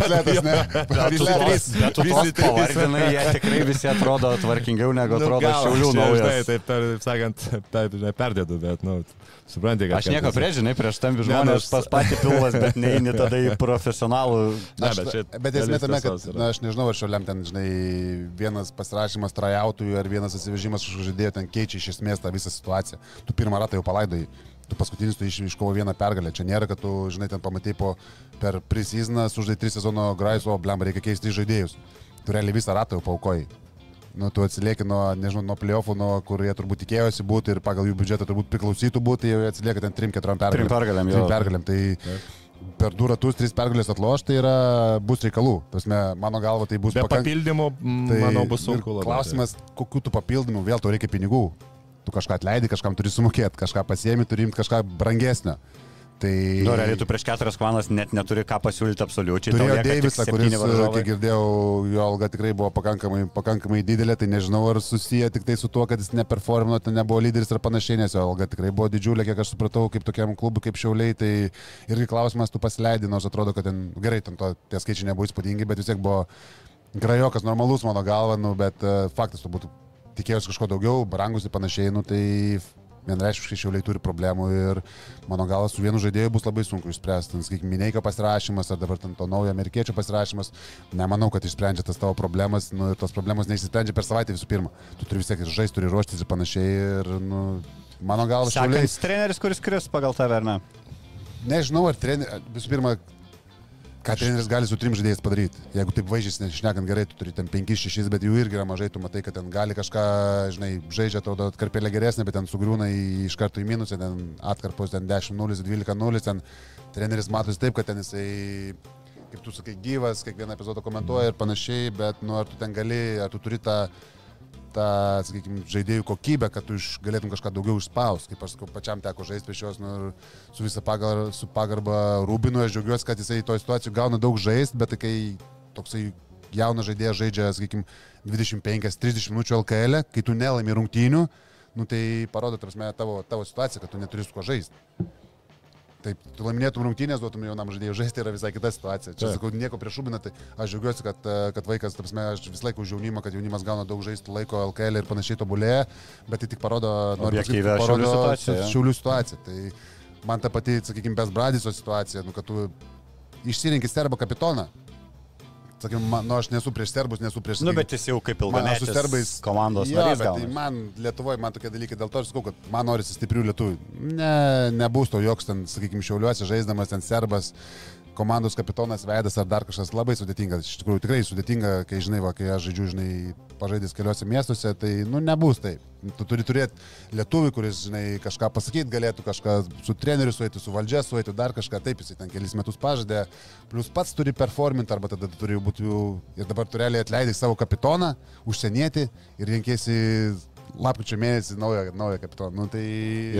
atletas, ne? Bet tu Atletas. tos- pavardinai, jie tikrai visi atrodo tvarkingiau negu atrodo gal, šiaulių naujas. Žinai, taip, taip sakant, taip, žinai, perdėdu, bet, nu, supranti, kad... Aš nieko prieš, žinai, prieš tam Ne, žmonės nors- pas patį pilvas, bet neini <laughs> tada į profesionalų. Ne, Aš, bet čia bet esmė tame, kad, na, aš nežinau, ar šioliam ten, žinai, vienas pasirašymas trajautųjų ar vienas atsivežimas kažkokio žaidėjo ten keičia iš esmės tą visą situaciją. Tu pirmą ratą jau palaidai, tu paskutinis tu iš, iškovo vieną pergalę. Čia nėra, kad tu, žinai, ten pamatai po per prisizną, sužaidai tris sezono graiso, blem, reikia keisti žaidėjus. Tu realiai visą ratą jau paukoji. Nu, tu atsilieki nuo, nežinau, nuo playoffų, nuo kur jie turbūt tikėjosi būti ir pagal jų biudžetą turbūt priklausytų būti, jie atsilieka ten 3-4 pergalėm. Trim pergalėm. Trim pergalėm. Tai per du ratus, tris pergalės atloš, tai yra, bus reikalų. Tasme, mano galva, tai bus Be pakank- papildymų, Tai manau, bus sunku labai. Klausimas, kokiu tu papildymų, vėl tau reikia pinigų. Tu kažką atleidai, kažkam turi sumokėti, kažką pasiemi, turi imti kažką brangesnio. Tai Nu, realiai tu prieš keturias komandas net neturi ką pasiūlyti absoliučiai. Turėjo Deivisą, kuris, varžovai. kiek girdėjau, jo alga tikrai buvo pakankamai, pakankamai didelė, tai nežinau, ar susiję tik tai su tuo, kad jis neperformino, ten nebuvo lyderis ir panašiai, nes jo alga tikrai buvo didžiulė, kiek aš supratau, kaip tokiam klubui, kaip šiauliai, tai irgi klausimas, tu pasileidai, nors atrodo, kad ten, gerai, ten to, tie skaičiai nebuvo įspūdingi, bet vis tiek buvo grajokas, normalus mano galva, nu, bet uh, faktas turbūt tikėjausi kažko daugiau, brangus ir panašiai, nu, tai vienreiškiškai šiauliai turi problemų ir mano galva su vienu žaidėju bus labai sunku išspręsti. Ten, Sakykime, Mineiko pasirašymas ar dabar ten to naujo amerikiečio pasirašymas, nemanau, kad išsprendžia tas tavo problemas nu, tos problemos neišsprendžia per savaitę visų pirma. Tu turi vis tiek žaisti, turi ruoštis ir panašiai ir nu, mano galva šiauliai. Treneris, kuris kris pagal tave, ar ne? Nežinau, ar treneris, visų pirma, ką treneris gali su trim žaidėjais padaryti. Jeigu taip vaizdžiai nešnekant gerai, tu turi ten 5-6, bet jų irgi yra mažai, tu matai, kad ten gali kažką, žinai, žaidžia, atrodo, atkarpėlė geresnė, bet ten sugriūna į, iš karto į minusą, ten atkarpos ten 10-0, 12-0, ten treneris matosi taip, kad ten jisai, kaip tu sakai, gyvas, kiekvieną epizodą komentuoja ir panašiai, bet, nu, ar tu ten gali, ar tu turi tą tą, sakykime, žaidėjų kokybę, kad tu iš, galėtum kažką daugiau išspausti. Kaip aš sakau, pačiam teko žaisti prieš juos nu, su visą pagar, su pagarba Rūbinu, aš džiaugiuosi, kad jisai toje situacijoje gauna daug žaisti, bet kai toksai jaunas žaidėjas žaidžia, sakykime, 25-30 minučių LKL, -ė, kai tu nelaimi rungtynių, nu, tai parodo, tarsi, tavo, tavo situaciją, kad tu neturi su kuo žaisti. Taip, tu laimėtum rungtynės, duotum jaunam žaidėjui žaisti, yra visai kita situacija. Čia, Taip. sakau, nieko prieš Rubiną, tai aš džiaugiuosi, kad, e, kad vaikas, tarsi, aš visą laiką už jaunimą, kad jaunimas gauna daug žaisti laiko LKL ir panašiai tobulėja, bet tai tik parodo, noriu pasakyti, parodo Šiaulių situaciją, jo. Šiaulių situaciją. Tai man ta pati, sakykime, Besbradiso situacija, nu, kad tu išsirinkti serbą kapitoną. Sakykime, man, nu, aš nesu prieš serbus, nesu prieš... Nu, bet jis jau kaip aš su ilgametis serbais komandos jo, narys bet tai man Lietuvoje, man tokie dalykai, dėl to aš sakau, kad man norisi stiprių lietuvių. Ne, nebus to joks ten, sakykime, šiauliuose žaisdamas ten serbas, komandos kapitonas veidas ar dar kažkas labai sudėtinga. Iš tikrųjų, tikrai sudėtinga, kai žinai, va, kai aš žaidžiu, žinai, pažaidęs keliose miestuose, tai, nu, nebus taip. Tu turi turėti lietuvį, kuris, žinai, kažką pasakyti galėtų, kažką su treneriu suėti, su valdžia suėti, dar kažką taip, jisai ten kelis metus pažadė, plus pats turi performinti, arba tada tu turi būti jau, ir dabar tu realiai atleidai savo kapitoną, užsienietį ir rinkėsi lapkričio mėnesį naują, naują kapitoną. Nu, tai,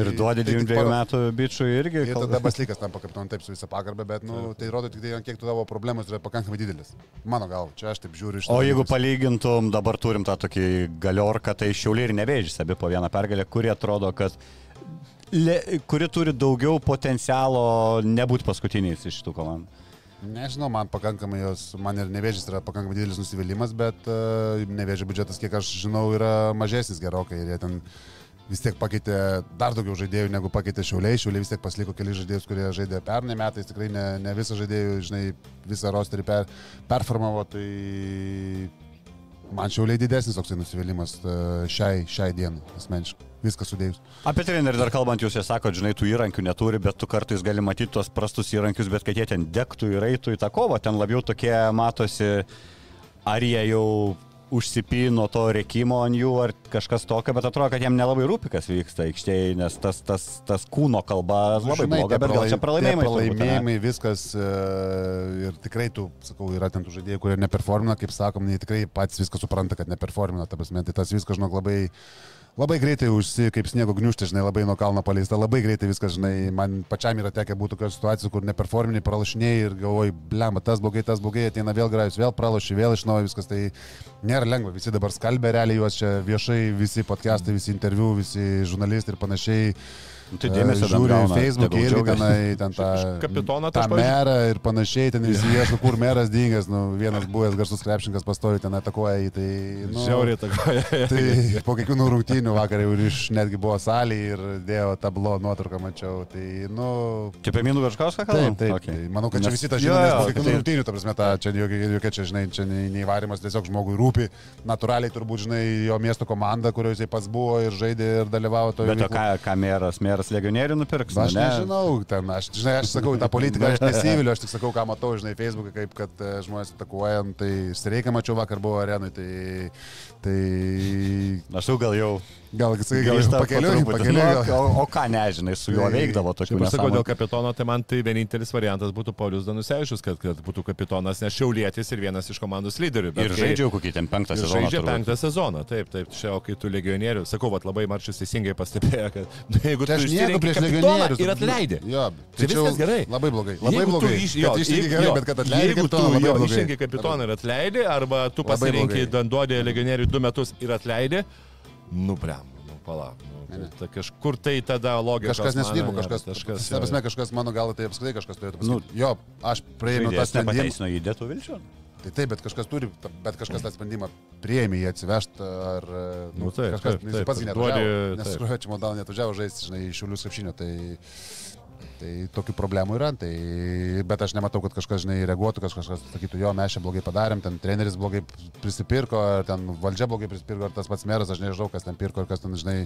Ir duodi tai tik 22 paro- metų bičiui irgi. Ir tada Baslykas tampa kapitonu taip su visą pagarbą, bet nu, tai rodo tik tai, kiek tu tavo problemos yra pakankamai didelis. Mano galva, čia aš taip žiūriu iš O jeigu pusės. palygintum, dabar turim tą tokį galiorką, tai šiauliai ir nevėžys abi po vieną pergalę, kuri atrodo, kad le, kuri turi daugiau potencialo nebūti paskutiniais iš šitų komandų. Nežinau, man pakankamai jos, man ir nevėžys yra pakankamai didelis nusivylimas, bet uh, nevėžio biudžetas, kiek aš žinau, yra mažesnis gerokai ir jie ten vis tiek pakeitė dar daugiau žaidėjų negu pakeitė šiauliai. Šiauliai vis tiek pasiliko keli žaidėjus, kurie žaidė pernai metais, tikrai ne, ne visą žaidėjų, žinai, visą rosterį per, performavo, tai man šiauliai didesnis toksai nusivylimas e, šiai, šiai dienai, asmeniškai. Viskas sudėjus. Apie trenerį dar kalbant, jūs jau sakot, žinai, tų įrankių neturi, bet tu kartais gali matyti tos prastus įrankius, bet kad jie ten degtų ir eitų į tą kovą, ten labiau tokie matosi, ar jie jau užsipino to reikimo ant jų ar kažkas tokio, bet atrodo, kad jam nelabai rūpi, kas vyksta aikštėje, nes tas, tas, tas kūno kalba labai Žinai, bloga, bet gal čia pralai- pralaimėjimai. Pralaimėjimai, viskas. e, Ir tikrai, tu, sakau, yra ten tų žaidėjų, kurie neperformina, kaip sakom, jie tikrai patys viską supranta, kad neperformina. Ta prasme, tai tas viskas, žinok, labai... Labai greitai užsi, kaip sniego gniužtė, žinai, labai nuo kalno paleista, labai greitai viskas, žinai, man pačiam yra tekę būti tokios situacijos, kur neperforminiai pralašinėjai ir galvoji, blemba, tas blogai, tas blogai, ateina vėl grajus, vėl pralaši, vėl iš naujo viskas, tai nėra lengva, visi dabar skalbė realiai juos čia viešai, visi podcastai, visi interviu, visi žurnalistai ir panašiai. Nu, Tai dėmesio žiūri gauna, Facebook irgi tenai, <laughs> ten tą, Kapitoną tai tą pavyzdžiui- merą ir panašiai, ten visi <laughs> ieško, kur meras dingęs, nu, vienas buvęs garsus krepšininkas pastovi ten atakuoja jį, tai... Nu, Žiauriai takoja. <laughs> Tai po kiekvienų rungtynių vakar jau iš netgi buvo salėje ir dėjo tablo nuotrauką, mačiau. Tai, nu... Čia apie Minų Kažkauską Taip, kalbam? taip. Okay. Tai manau, kad čia visi tą žino, nes po kiekvienų tai- rungtynių, ta prasme, ta, čia jokia, čia, žinai, čia neįvarimas, tiesiog žmogui rūpi. Natūraliai turbūt, žinai, jo miesto komanda, kurioje jisai pats buvo ir žaidė ir dalyvavo toje Bet o ką, ką meras, meras legionierių nupirks? Aš nu, ne? nežinau, ten, aš, žinai, aš sakau, tą politiką aš nesiviliu, aš tik sakau, ką matau, žinai, Facebook'e, kaip kad e, žmonės atakuojam, tai streiką mačiau vakar buvo arenui, tai, tai Aš jau gal jau. gal, sakai, gal po pakeliui, pakeliui. Nu, O, o ką nežinai, su juo Tai- veikdavo Šiaip aš sakau, dėl kapitono, tai man tai vienintelis variantas būtų Paulius Danusevičius, kad, kad būtų kapitonas, nes šiaulietis ir vienas iš komandos lyderių. Ir kai- žaidžiau kokį ten penktą sezoną. žaidžia turbūt. penktą sezoną, taip, taip, čia, o kai tu legionierių, sakau, vat, labai Marčius teisingai pastebėjo, kad <laughs> jeigu Tai tu aš nieko išsirenki prieš legionierius. ir atleidė. Jo, Tai viskas gerai. Labai blogai. Labai blogai. iš- išsirenki jeigu- gerai, jo, bet kad atleidai Jeigu tu išrenki kapitoną ir atleidai, arba tu pasirinkai. Dandodį legionierių du metus ir atleidai, nu, brem, nu, palauk. Nu, ta, kažkur tai tada logika. Kažkas nesudirbo, kažkas. Kažkas. Ta prasme, kažkas mano galva, tai apskritai kažkas turėtų Nu, pasakyti. Jo, aš prieimiau tą sprendimą. nepateisino įdėtų vilčių. Tai taip, bet kažkas turi, bet kažkas tą sprendimą prieimė jį atsivežti, ar nu, Nu, taip, kažkas, taip, jis taip, pats neatvažiavo, nes skruoja čia modal neatvažiavo žaisti, žinai, iš šiulių krepšinio, tai, tai tokių problemų yra, tai, bet aš nematau, kad kažkas, žinai, reaguotų, kažkas sakytų, jo, mes čia blogai padarėm, ten treneris blogai prisipirko, ar ten valdžia blogai prisipirko, ar tas pats meras, aš nežinau, kas ten pirko, ar kas ten, žinai,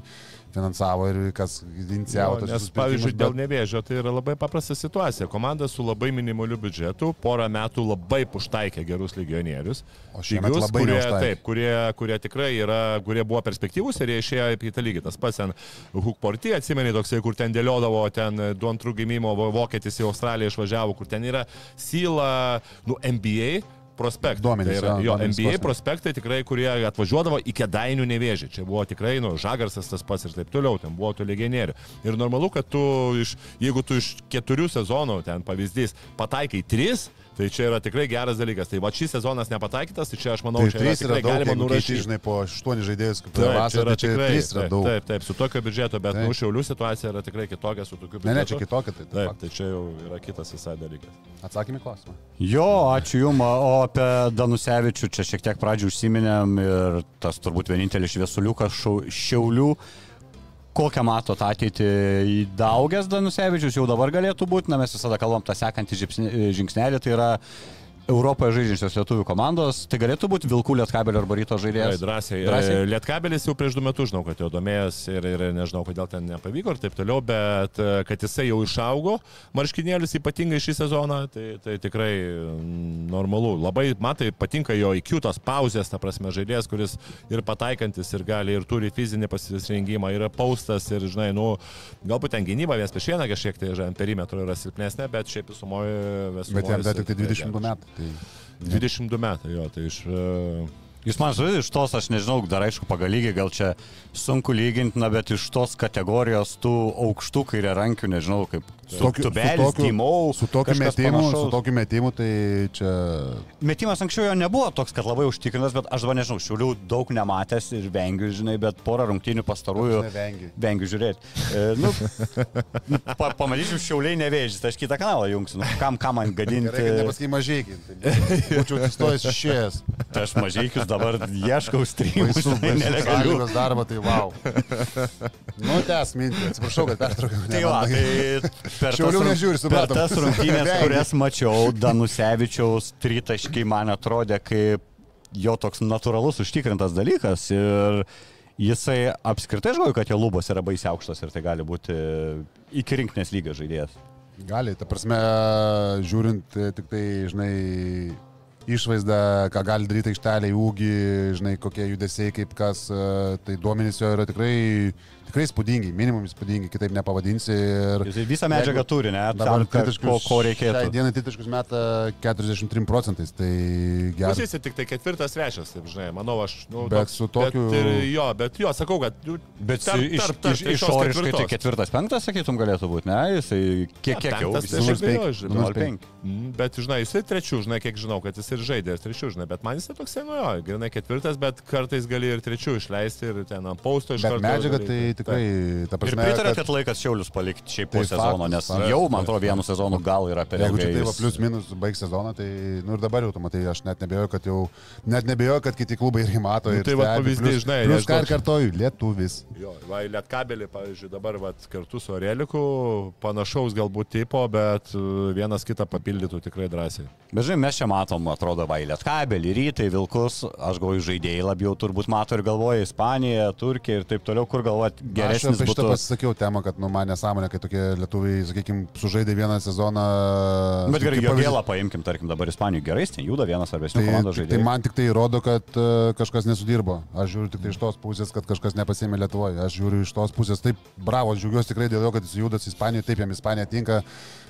finansavo ir kas inicijavo. Jo, Nes, pavyzdžiui, pirkimus, dėl bet- nevėžio tai yra labai paprasta situacija. Komanda su labai minimaliu biudžetu porą metų labai puštaikė gerus legionierius. O šiemet Pigius, labai kurie, neužtaikė. taip, kurie, kurie tikrai yra, kurie buvo perspektyvūs ir jie išėjo į tą lygį. Tas pats ten Hukporti, atsimeni toksai, kur ten dėliodavo, ten du antrų vo- vokietis į Australiją išvažiavo, kur ten yra Syla, nu, NBA. Prospektai. Duomenys, tai yra, jo, duomenys NBA kosminiai. prospektai tikrai, kurie atvažiuodavo į kėdainių nevėžį. Čia buvo tikrai, nu, žagarsas tas pats ir taip toliau, ten buvo tų legionierių. Ir normalu, kad tu, iš, jeigu tu iš keturių sezonų, ten pavyzdys, pataikai tris, tai čia yra tikrai geras dalykas. Tai va šis sezonas nepataikytas, tai čia aš manau, Tai čia yra yra tikrai daug, galima nurašyti. žinai, po aštuoni žaidėjus, kaip Taip, čia vasarą, yra tai čia tikrai, yra taip, daug. taip, taip, su tokio biudžeto, bet Taip. nu, šiaulių situacija yra tikrai kitokia su tokiu biudžetu. Ne, ne, čia kitokia, tai Taip, taip. tai čia jau yra kitas visai dalykas. Atsakymai klausimą. Jo, ačiū Jums, o apie Danusevičių čia šiek tiek pradžių užsiminėm ir tas turbūt vienintelis šviesuliukas šau, šiaulių. Kokią matot ateitį į daugęs Danusevičius jau dabar galėtų būti, na mes visada kalbam tą sekantį žingsnelį, tai yra Europoje žaidžiančios lietuvių komandos, tai galėtų būti Vilkų Lietkabelio arba Ryto žaidėjas. drąsiai. Drąsiai? drąsiai. Lietkabelis jau prieš du metus žinau, kad jo domėjęs ir, ir nežinau, kodėl ten nepavyko ir taip toliau, bet e, kad jisai jau išaugo marškinėlius ypatingai šį sezoną, tai, tai tikrai mm, normalu. Labai, matai, patinka jo IQ tos pauzės, ta prasme, žaidėjas, kuris ir pataikantis, ir gali, ir turi fizinį pasirengimą, yra paustas, ir, žinai, nu, galbūt ten gynyba vienas prieš vieną kažkiek tai, žinai, perimetro yra silpnesnė, bet šiaip visumoje visų. Bet jam dar tik tai 22 metų. Tai... 22 metai, jo, tai iš... e, Jūs man žodžiu, iš tos, aš nežinau, dar aišku, pagal lygį, gal čia sunku lyginti, na, bet iš tos kategorijos tų aukštų kairė rankių, nežinau, kaip Su tokiu- su tubelis, tokiu- gimau. Su tokiu metimu, su panašaus. tokiu metimu, tai čia... Metimas anksčiau jo nebuvo toks, kad labai užtikrintas, bet aš dabar nežinau, šiulių daug nematęs ir vengiu, žinai, bet porą rungtynių pastarųjų Nevengi. vengiu žiūrėti. E, nu, nu, pa, pamatysiu, šiauliai nevėžys, tai aš kitą kanalą jungsiu. Nu, kam, kam man gadinti? Gerai, nepasakai mažiekiai. Tai būčiau atsistojęs išėjęs. Tai aš mažiekius dabar ieškau streamų, nelegalių. sąlygos darbą, tai wow. Nu, tęs mintį, atsiprašau, kad pertraukiau. Tai va, tai per tas, nežiūri, per tas rungtynės, kurias mačiau, Danusevičiaus tritaškiai man atrodė kaip jo toks natūralus užtikrintas dalykas ir jisai apskritai žinau, kad jo lubos yra baisiai aukštos ir tai gali būti iki rinktinės lygio žaidėjas. Gali, ta prasme, žiūrint e, tik tai, žinai, išvaizdą, ką gali daryti aikštelė, ūgį, žinai, kokie judesiai, kaip kas, e, tai duomenys jo yra tikrai, tikrai spūdingi, minimum spūdingi, kitaip nepavadinsi. Ir Jis visą medžiagą Jeigu turi, ne? dabar tritaškius- ko, ko reikėtų. Šiai dienai tritaškus meta 43 procentais, tai gerai. Pusėsi tik tai ketvirtas svečias, taip žinai, manau aš. Nu, Bet toks- su tokiu- Bet, ir jo, bet jo, sakau, kad... nu, Bet tarp- iš, tarp- tarp iš, išoriškai tai ketvirtos. ketvirtas, penktas, sakytum, galėtų būti, ne? Jisai kiek, kiek jau? penktas, Visi tai 0,5. Mm, Bet, žinai, jisai trečių, žinai, kiek žinau, kad jis ir žaidė ir trečių, žinai, bet man jisai toksai, nu jo, grinai ketvirtas, bet kartais gali ir trečių išleisti ir ten ant pausto iš Bet karto medžiaga tai tikrai, ta Ir prasme, pritarėt, kad laikas šiaulius palikti šiaip po Tai sezono, nes faktas. jau, man atrodo, vienu sezonu gal yra per Jeigu čia ilgai tai va jis- plius minus baigs sezoną, tai nu ir dabar jau tu matai, aš net nebejoju, kad jau, net nebejoju, kad kiti klubai ir mato. Nu, ir tai va pavyzdys, žinai, Plius aš ką ir kartoju, lietuvis. Jo, va, Lietkabelį, pavyzdžiui, dabar va, kartu su Oreliku, panašaus galbūt tipo, bet uh, vienas kitą papildytų tikrai drąsiai. Bet žinai, mes čia matom, atrodo, vailėt kabelį, rytai, vilkus, aš galvoju, žaidėjai labiau turbūt mato ir galvoja Ispaniją, Turkiją ir taip toliau, kur galvoti Aš geresnis apie šitą būtų. pasisakiau temą, kad nu, man nesąmonė, kai tokie lietuviai, sakykime, sužaidė vieną sezoną. Bet gerai, jo gėlą paimkim, tarkim, dabar Ispanijoje gerai, ten juda vienas svarbesnių Tai, komandos tai, tai žaidėjų. man tik tai rodo, kad uh, kažkas nesudirbo. Aš žiūriu tik tai iš tos pusės, kad kažkas nepasėmė Lietuvoje. Aš žiūriu iš tos pusės, taip, bravo, džiaugiuosi tikrai dėl to, kad jis judas Ispanijoje, taip jam Ispanija tinka,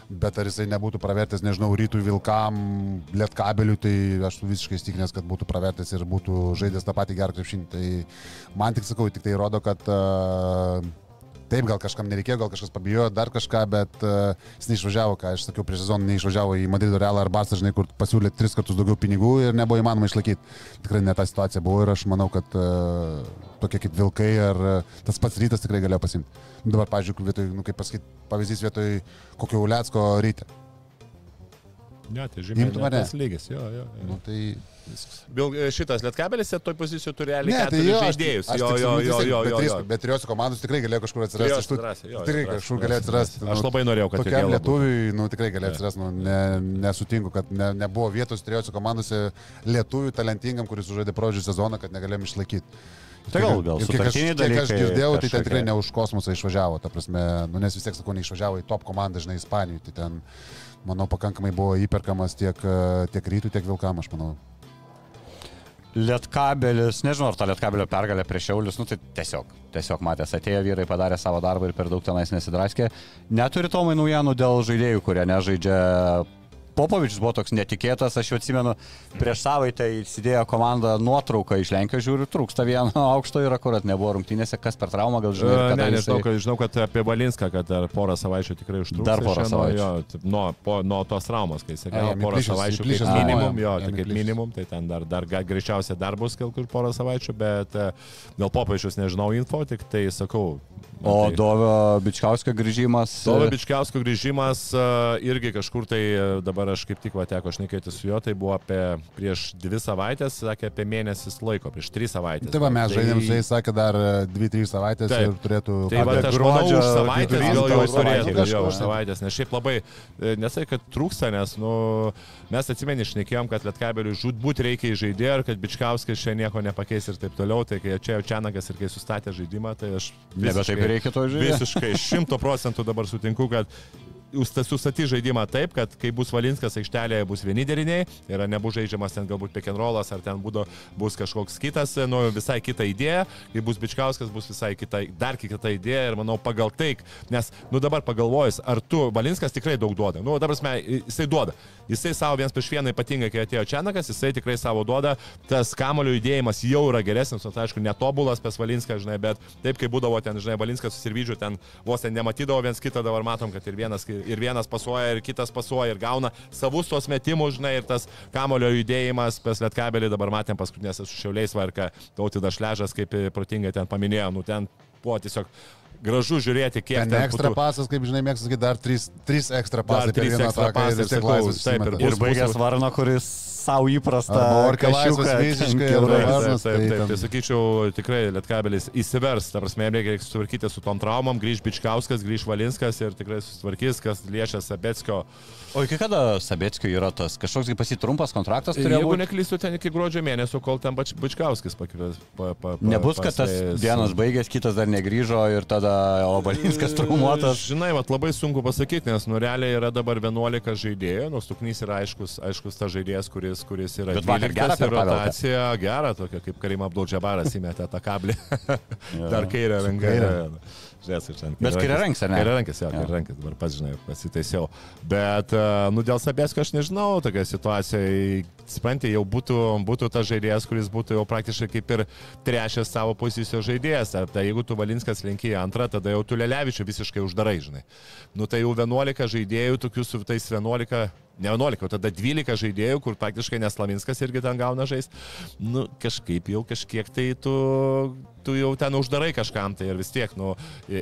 bet ar jisai nebūtų pravertęs, nežinau, rytų vilkam, lietkabeliui, tai aš visiškai įstikinęs, kad būtų pravertęs ir būtų žaidęs tą patį gerą krepšinį. Tai man tik sakau, tik tai rodo, kad uh, Taip, gal kažkam nereikėjo, gal kažkas pabijojo dar kažką, bet uh, jis neišvažiavo, ką aš sakiau prieš sezoną, neišvažiavo į Madrido Realą ar Barsą, žinai, kur pasiūlė tris kartus daugiau pinigų ir nebuvo įmanoma išlaikyti. Tikrai ne ta situacija buvo ir aš manau, kad uh, tokie kaip Vilkai ar uh, tas pats rytas tikrai galėjo pasimti. Nu, dabar, pavyzdžiui, vietoj, nu, kaip pasakyti, pavyzdys vietoj kokio Ulecko ryte. Ne, tai žymiai tas lygis, jo, jo. jo. Nu, tai... Bil, šitas Lietkabelis toj pozicijoje turi realiai Ne, tai jo, aš, žaidėjus. aš Jo, jo, sakau, jo, jo, bet jo, jo. Bet trijose komandos tikrai galėjo kažkur atsirasti. Tų- atsirasti, jo, Tikrai kažkur jo, galėjo atsirasti. Aš labai norėjau, kad Tokiam lietuviui, nu tikrai galėjo atsirasti, nu, ne, nesutinku, kad ne, nebuvo vietos trijose komandose lietuviui talentingam, kuris sužaidė prodžių sezoną, kad negalėjom išlaikyti. Tai gal- gal sutartiniai kiek aš dalykai girdėjau, tai ten tikrai ne už kosmosą išvažiavo, ta prasme, nu, nes vis tiek, sakau, neišvažiavo į top komandą, žinai, Ispanijoje, tai ten, manau, pakankamai buvo įperkamas tiek, e, tiek rytų, tiek vilkam, aš manau. Lietkabelis, nežinau, ar ta Lietkabelio pergalė prieš Šiaulius, nu tai tiesiog, tiesiog matęs, atėjo vyrai, padarė savo darbą ir per daug tenais nesidraskė. Neturi Tomai naujienų dėl žaidėjų, kurie nežaidžia. Popovičius buvo toks netikėtas, aš jau atsimenu, prieš savaitę įsidėjo komandą nuotrauką iš Lenkijos, žiūriu, trūksta vieno <laughs> aukšto ir akurat nebuvo rungtynėse, kas per traumą gal žinai. ir E, kada Ne, nežinau, jisai- kad, žinau, kad apie Valinską, kad dar porą savaičių tikrai užtruks. Dar porą Aš, nu, savaičių. Jo, taip, nuo, po, nuo tos traumos, kai jis A, gavo porą savaičių kaip minimum, jo, tai kaip minimum, tai ten dar, dar greičiausiai dar bus gal kur porą savaičių, bet e, dėl popaičius nežinau info, tik tai sakau. O tai- Dovio Bičkauskio grįžimas. Tovo Bičkiausko grįžimas uh, irgi kažkur tai uh, dabar aš kaip tik va teko šnekėti su juo, tai buvo apie prieš dvi savaitės, sakė apie mėnesis laiko, prieš tris savaitės. Tai va, mes žaidėm su jais, sakė, dar 2-3 savaitės Taip. ir turėtų... Tai va, Apie aš manau, už savaitės gal jau turėtų, kažkur, už ne? savaitės, nes šiaip labai, e, nesai, kad trūksta, nes, nu, mes atsimeni, šnekėjom, kad Lietkabeliui žudbūt reikia į žaidėją ir kad Bičkauskas čia nieko nepakeis ir taip toliau, tai kai čia jau Čianakas ir kai sustatė žaidimą, tai aš Nebe taip reikia to žiūrėti. Visiškai šimto procentų dabar sutinku, kad sustatyti žaidimą taip, kad kai bus Valinskas aikštelėje, bus vieni deriniai, yra nebus žaidžiamas ten galbūt rollas, ar ten būdo, bus kažkoks kitas, nu, visai kita idėja, kai bus Bičkauskas, bus visai kita, dar kita idėja ir manau pagal tai, nes, nu dabar pagalvojus, ar tu, Valinskas tikrai daug duoda, nu dabar mes, jisai duoda, jisai savo viens prieš vieną ypatingai, kai atėjo Čianakas, jisai tikrai savo duoda, tas kamulio judėjimas jau yra geresnis, nors aišku, netobulas pas Valinską, žinai, bet taip kaip būdavo ten, žinai, Valinskas susirvydžių ten vos ten nematydavo viens kitą, dabar matom, kad ir vienas, ir vienas pasuoja, ir kitas pasuoja, ir gauna savus tos metimus, žinai, ir tas kamulio judėjimas pas Lietkabelį dabar matėm paskutinės su Šiauliais varka, Tautidas Šležas, kaip protingai ten paminėjo, nu ten buvo tiesiog gražu žiūrėti, kiek Ten ten ekstra putų- pasas, kaip žinai, mėgstu sakyti, dar 3, 3 ekstra Dar pasai per trys ekstra sakau, laisvas taip, ir. Ir baigęs Varno, kuris savo įprastą Orke laisvas visiškai, arba Taip, taip, tai tai sakyčiau, tikrai Lietkabelis įsivers, ta prasme, reikia sutvarkyti su tom traumom, grįž Bičkauskas, grįž Valinskas ir tikrai susitvarkys, kas liečia Sabetskio. O iki kada Sabetskio yra tas? Kažkoks kaip pasi trumpas kontraktas Jeigu būti? neklystu, ten iki gruodžio mėnesio, kol ten Bač- Bičkauskis pakvies. Pa, pa, pa, Nebus, kad tas vienas baigęs, kitas dar negrįžo ir tada Obalinskas traumuotas. Žinai, vat, labai sunku pasakyti, nes nu realiai yra dabar 11 žaidėjų, nors Tuknys yra aiškus, aiškus tas žaidėjas, kuris kuris, yra 12 ir rotacija gera, tokia kaip Karim Abdulžabaras įmetė tą kablį. <laughs> Dar kairę ranką. Žiūrės, ir čia. Bet kairiarankis, ar ne? Kairiarankis, jo, kairiarankis, dabar pats žinai, pasitaisiau. Bet, e, nu, dėl Sabėskio aš nežinau, tokia situacija, suprantate, jau būtų, būtų tas žaidėjas, kuris būtų jau praktiškai kaip ir trešęs savo pozicijos žaidėjas. Ar Tai jeigu tu Valinskas lenki antrą, tada jau tu Lelevičių visiškai uždarai, žinai. Nu, tai jau 11 žaidėjų, tokių su tais 11 ne 11, o tada 12 žaidėjų, kur praktiškai Neslaminskas irgi ten gauna žais. Nu, kažkaip jau kažkiek tai tu, tu jau ten uždarai kažkam tai ir vis tiek, nu,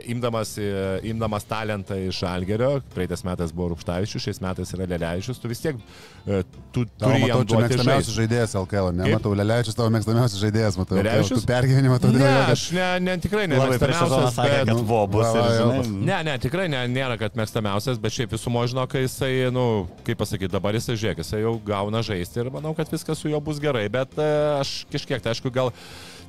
imdamas, imdamas talentą iš Algerio, praeitais metais buvo Rupštavičius, šiais metais yra Lelevičius, tu vis tiek, e, tu turi jam duoti mėgstamiausias žaidėjas LKL, ne? Kaip? Matau, Lelevičius tavo mėgstamiausias žaidėjas, matau. Lelevičius? Tu pergyveni, matau, Ne, dėl kad- aš ne, ne, tikrai ne. Labai prieš sezoną mėgstamiausias, sakė, bet- kad buvo bus Ne, ne, tikrai ne, nėra, kad mėgstamiausias, bet šiaip visumo žino, kai jisai, nu, kaip pasakyti, dabar jisai žiūrėk, jisai jau gauna žaisti ir manau, kad viskas su juo bus gerai, bet e, aš kažkiek, tai aišku, gal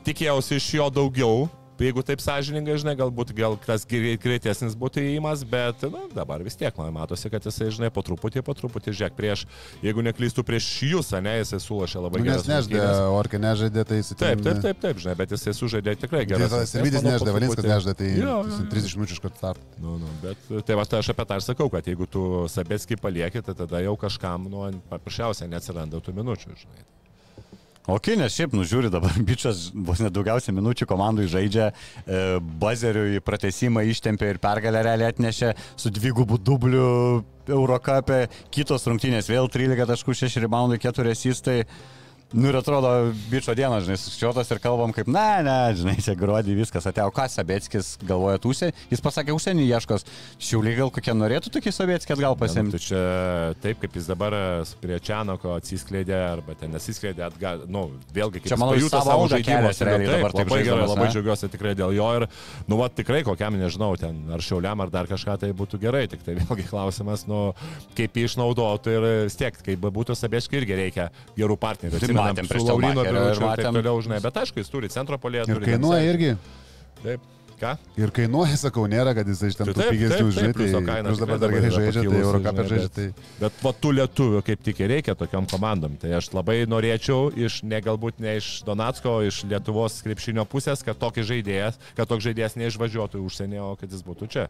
tikėjausi iš jo daugiau. Jeigu taip sąžiningai, žinai, galbūt gal tas grei- greitesnis būtų įėjimas, bet nu, dabar vis tiek man matosi, kad jisai, žinai, po truputį, po truputį, žiūrėk, prieš, jeigu neklystų prieš jūs, ne, jisai sulašė labai Nu, gerai. Nes nežaidė, Orke nežaidė, tai jis Taip, taip, taip, taip, žinai, bet jisai sužaidė tikrai gerai. Gerai, ir Vidis nežaidė, Valinskas nežaidė, tai Jo, jo, jis jo. 30 minučių iš karto start. Nu, nu, bet tai va, tai aš apie tą ir sakau, kad jeigu tu Sabetskį palieki, tai tada jau kažkam, nu, paprasčiausiai neatsiranda tų minučių, žinai. O Kinės šiaip nužiūri dabar, <laughs> bičias vos net daugiausiai minučių komandai žaidžia, e, bazerių į pratesimą ištempė ir pergalę realiai atnešė su dvigubu dubliu Eurocapė, kitos rungtynės vėl 13 taškų 6 reboundai 4 asistai. Nu ir atrodo, bičio dieną, žinai, suskčiotas ir kalbam kaip, na, ne, žinai, čia gruodį viskas atėjo. Ką Sabetskis galvoja tūsė? Jis pasakė, užsienį ieškos. Šiauliai gal kokie norėtų tokį Sabetskį atgal Nu, pasiimti. tai čia taip, kaip jis dabar prie Čianoko atsiskleidė, arba ten nesiskleidė atgal, nu, vėlgi, kaip Čia, jis pajuto savo keliasi realiai taip, dabar taip labai gerai, labai džiaugiuosi tikrai dėl jo ir, nu, va, tikrai kokiam, nežinau, ten ar šiauliam, ar dar kažką tai būtų gerai, tik tai vėlgi klausimas, nu, kaip jį išnaudotų ir vis tiek, kaip būtų Sabeškai irgi reikia gerų partnerių. Tai matėm prieš Laurino Telmacherio ir matėm- toliau, žinai, bet aišku, jis turi centro polėje. Ir kainuoja irgi. Taip. Ką? Ir kainuoja, sakau, nėra, kad jis iš ten Tai tų pigesnių taip, taip, žaidė. plius to kaina Plus dabar dar gerai dabar yra žaidžia, tai Eurocapė žinai, žaidžia. bet- Tai... Bet va tų lietuvių kaip tik ir reikia tokiam komandom. Tai aš labai norėčiau iš, ne galbūt ne iš Donatsko, iš Lietuvos krepšinio pusės, kad tokį žaidėjas, kad toks žaidėjas neišvažiuotų į užsienį, o kad jis būtų čia.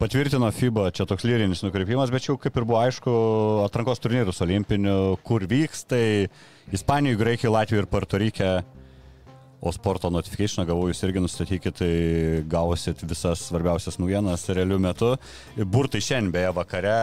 Patvirtino FIBA, čia toks lyrinis nukreipimas, bet jau kaip ir buvo aišku, atrankos turnyrus olimpinių, kur vyks, tai Ispanijoje, Graikijoje, Latvijoje ir Portorike. O sporto notification gavau, jūs irgi nustatykit, tai gausit visas svarbiausias naujienas realiu metu. Burtai šiandien beje vakare,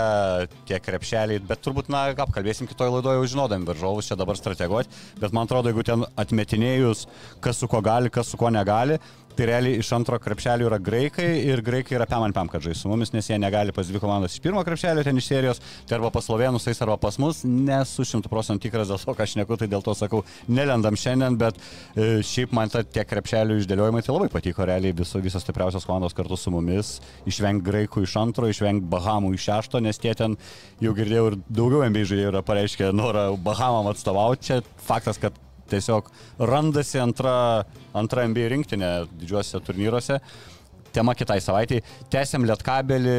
tie krepšeliai, bet turbūt, na, apkalbėsim kitoj laidoje jau žinodami varžovus, čia dabar strateguoti, bet man atrodo, jeigu ten atmetinėjus, kas su ko gali, kas su ko negali, tai realiai iš antro krepšelio yra graikai ir graikai yra pem ant pem, kad žais su mumis, nes jie negali pas dvi komandas iš pirmo krepšelio ten iš serijos, tai arba pas slovėnus, tais arba pas mus, nesu šimtų procentų tikras dėl to, ką aš neku, tai dėl to sakau, nelendam šiandien, bet e, šiaip man ta tie krepšelių išdėliojimai tai labai patiko, realiai viso, visos stipriausios komandos kartu su mumis, išvengti graikų iš antro, išvengti bahamų iš šešto, nes tie ten jau girdėjau ir daugiau MBA žaidėjų yra pareiškę norą bahamam atstovauti, čia faktas, kad tiesiog randasi antra, antra NBA rinktinė didžiuosiuose turnyruose. Tema kitai savaitai. Tęsiam lietkabelį.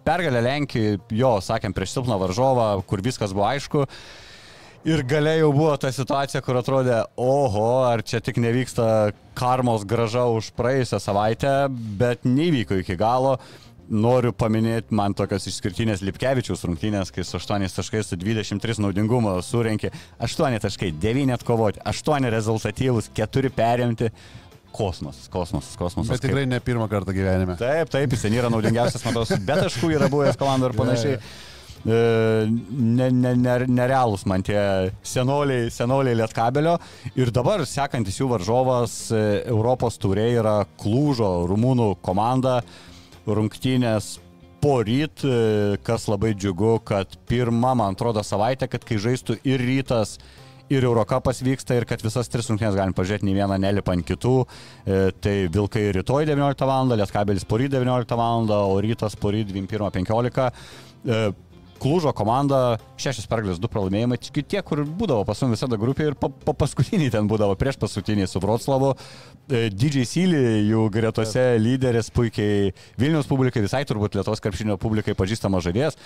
Pergalę Lenkijoje, jo, sakėm, prieš silpną varžovą, kur viskas buvo aišku. Ir galiai jau buvo ta situacija, kur atrodė, oho, ar čia tik nevyksta karmos graža už praėjusią savaitę, bet nevyko iki galo. Noriu paminėti man tokios išskirtinės Lipkevičiaus rungtynės, kai su 8 taškais su 23 naudingumo surinkė 8 taškai, 9 atkovoti, 8 rezultatyvus, 4 perimti. Kosmosas, kosmosas, kosmosas. Bet tikrai ne pirmą kartą gyvenime. Taip, taip, jis ten yra naudingiausias, matau, be taškų yra buvęs komandų ir <laughs> panašiai. E, ne, ne, ne, nerealūs man tie senoliai, senoliai Lietkabelio. Ir dabar sekantis jų varžovas e, Europos turė yra Klūžo, rumūnų komanda, rungtynės po ryt, e, kas labai džiugu, kad pirmą, man atrodo, savaitę, kad kai žaistų ir rytas, ir Eurocapas vyksta ir kad visas tris rungtynės galim pažiūrėti, nei vieną nelipa ant kitų. E, tai Vilkai rytoj 19 val. Lietkabelis poryt 19 val. o rytas poryt 21.15. E, Klužo komanda, šešios pergalės, du pralaimėjimai, tik tie, kur būdavo pas mus visada grupė ir po, po paskutinį ten būdavo, prieš paskutinį su Vroclavu. E, Didžiai Syly, jų gretose lyderis, puikiai Vilnius publikai, visai turbūt Lietuvos krepšinio publikai pažįstamas žaidėjas.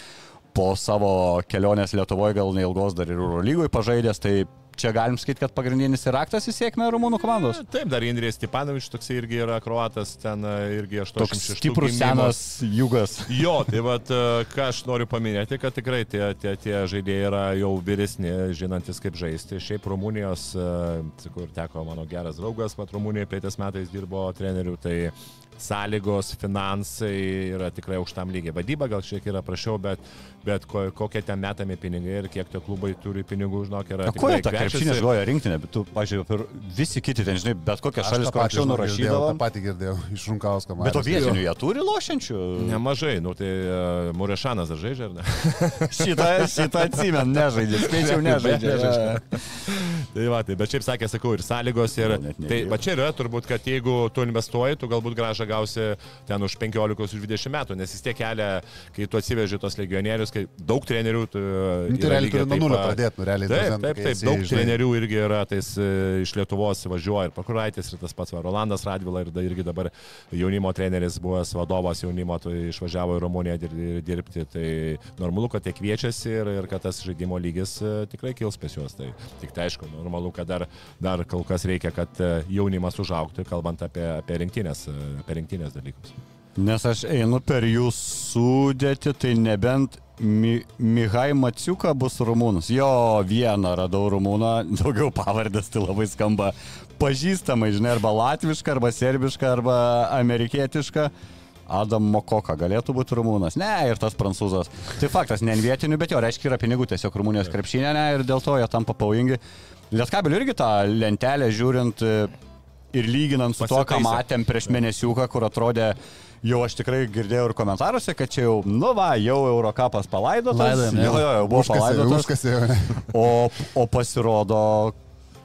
po savo kelionės Lietuvoje gal neilgos dar ir Eurolygoje pažaidęs, tai čia galim sakyti, kad pagrindinis ir raktas į sėkmę Rumūnų komandos. Taip, dar Indrės Stepanovič toks irgi yra kroatas, ten e, irgi 86 Toks stiprus senas jugas. <laughs> Jo, tai vad, ką aš noriu paminėti, kad tikrai tie, tie, tie žaidėjai yra jau vyresni, žinantis kaip žaisti. Šiaip Rumunijos, e, kur teko mano geras draugas, mat Rumunijoje praeitais metais dirbo treneriu, tai sąlygos, finansai yra tikrai aukštam lygiai. Vadyba gal šiek tiek yra prašiau, bet, bet ko, kokie ten metami pinigai ir kiek tie klubai turi pinigų, žinok, yra. O ko jie tą krepšinį žvoja rinktinę, bet tu, pažiūrėjau, visi kiti ten, žinai, bet kokią šalis, kur anksčiau nurašydavo. Tą patį girdėjau <laughs> iš Runkaus komandos. Bet o vietinių jie turi lošiančių? Nemažai, nu tai uh, Murešanas dar žaidžia, ar ne? <laughs> šitą, šitą atsimenu, nežaidė, skaičiau, <laughs> nežaidė. Tai va, tai, bet šiaip sakė, sakau, ir sąlygos, ir... Tai va čia yra turbūt, kad jeigu tu investuoji, tu galbūt gražą gausi ten už 15-20 metų, nes vis tiek kelia, kai tu atsiveži tos legionierius, kai daug trenerių... Tu, nu, tai realiai turi nuo nulio pradėti, nu, realiai. Taip, taip, taip, taip daug žinai. trenerių irgi yra, tais iš Lietuvos važiuoja ir Pakuraitis, ir tas pats va, Rolandas Radvila, ir da, irgi dabar jaunimo treneris buvęs vadovas jaunimo, tai išvažiavo į Rumuniją dirbti, tai normalu, kad jie kviečiasi ir, ir kad tas žaidimo lygis tikrai kils pas juos. Tai tik tai aišku, normalu, kad dar, dar kol kas reikia, kad jaunimas užauktų, kalbant apie, apie, rinktinės, apie rinktinės dalykus. Nes aš einu per jų sudėti, tai nebent Mi, Mihai Maciuka bus rumūnas. Jo, vieną radau rumūną, <laughs> daugiau pavardės tai labai skamba pažįstamai, žinai, arba latviška, arba serbiška, arba amerikietiška. Adam Mokoka galėtų būti rumūnas. Ne, ir tas prancūzas. Tai faktas, ne vietinių, bet jo reiškia yra pinigų tiesiog Rumunijos krepšinė, ne, ir dėl to jie tampa pavojingi. Lietkabeliu irgi tą lentelę žiūrint ir lyginant su to, ką matėm prieš mėnesiuką, kur atrodė, jau aš tikrai girdėjau ir komentaruose, kad čia jau, nu va, jau Eurocapas palaidotas. Laidojam, jo, jo, jau buvo palaidotas. Užkasė, o, o pasirodo,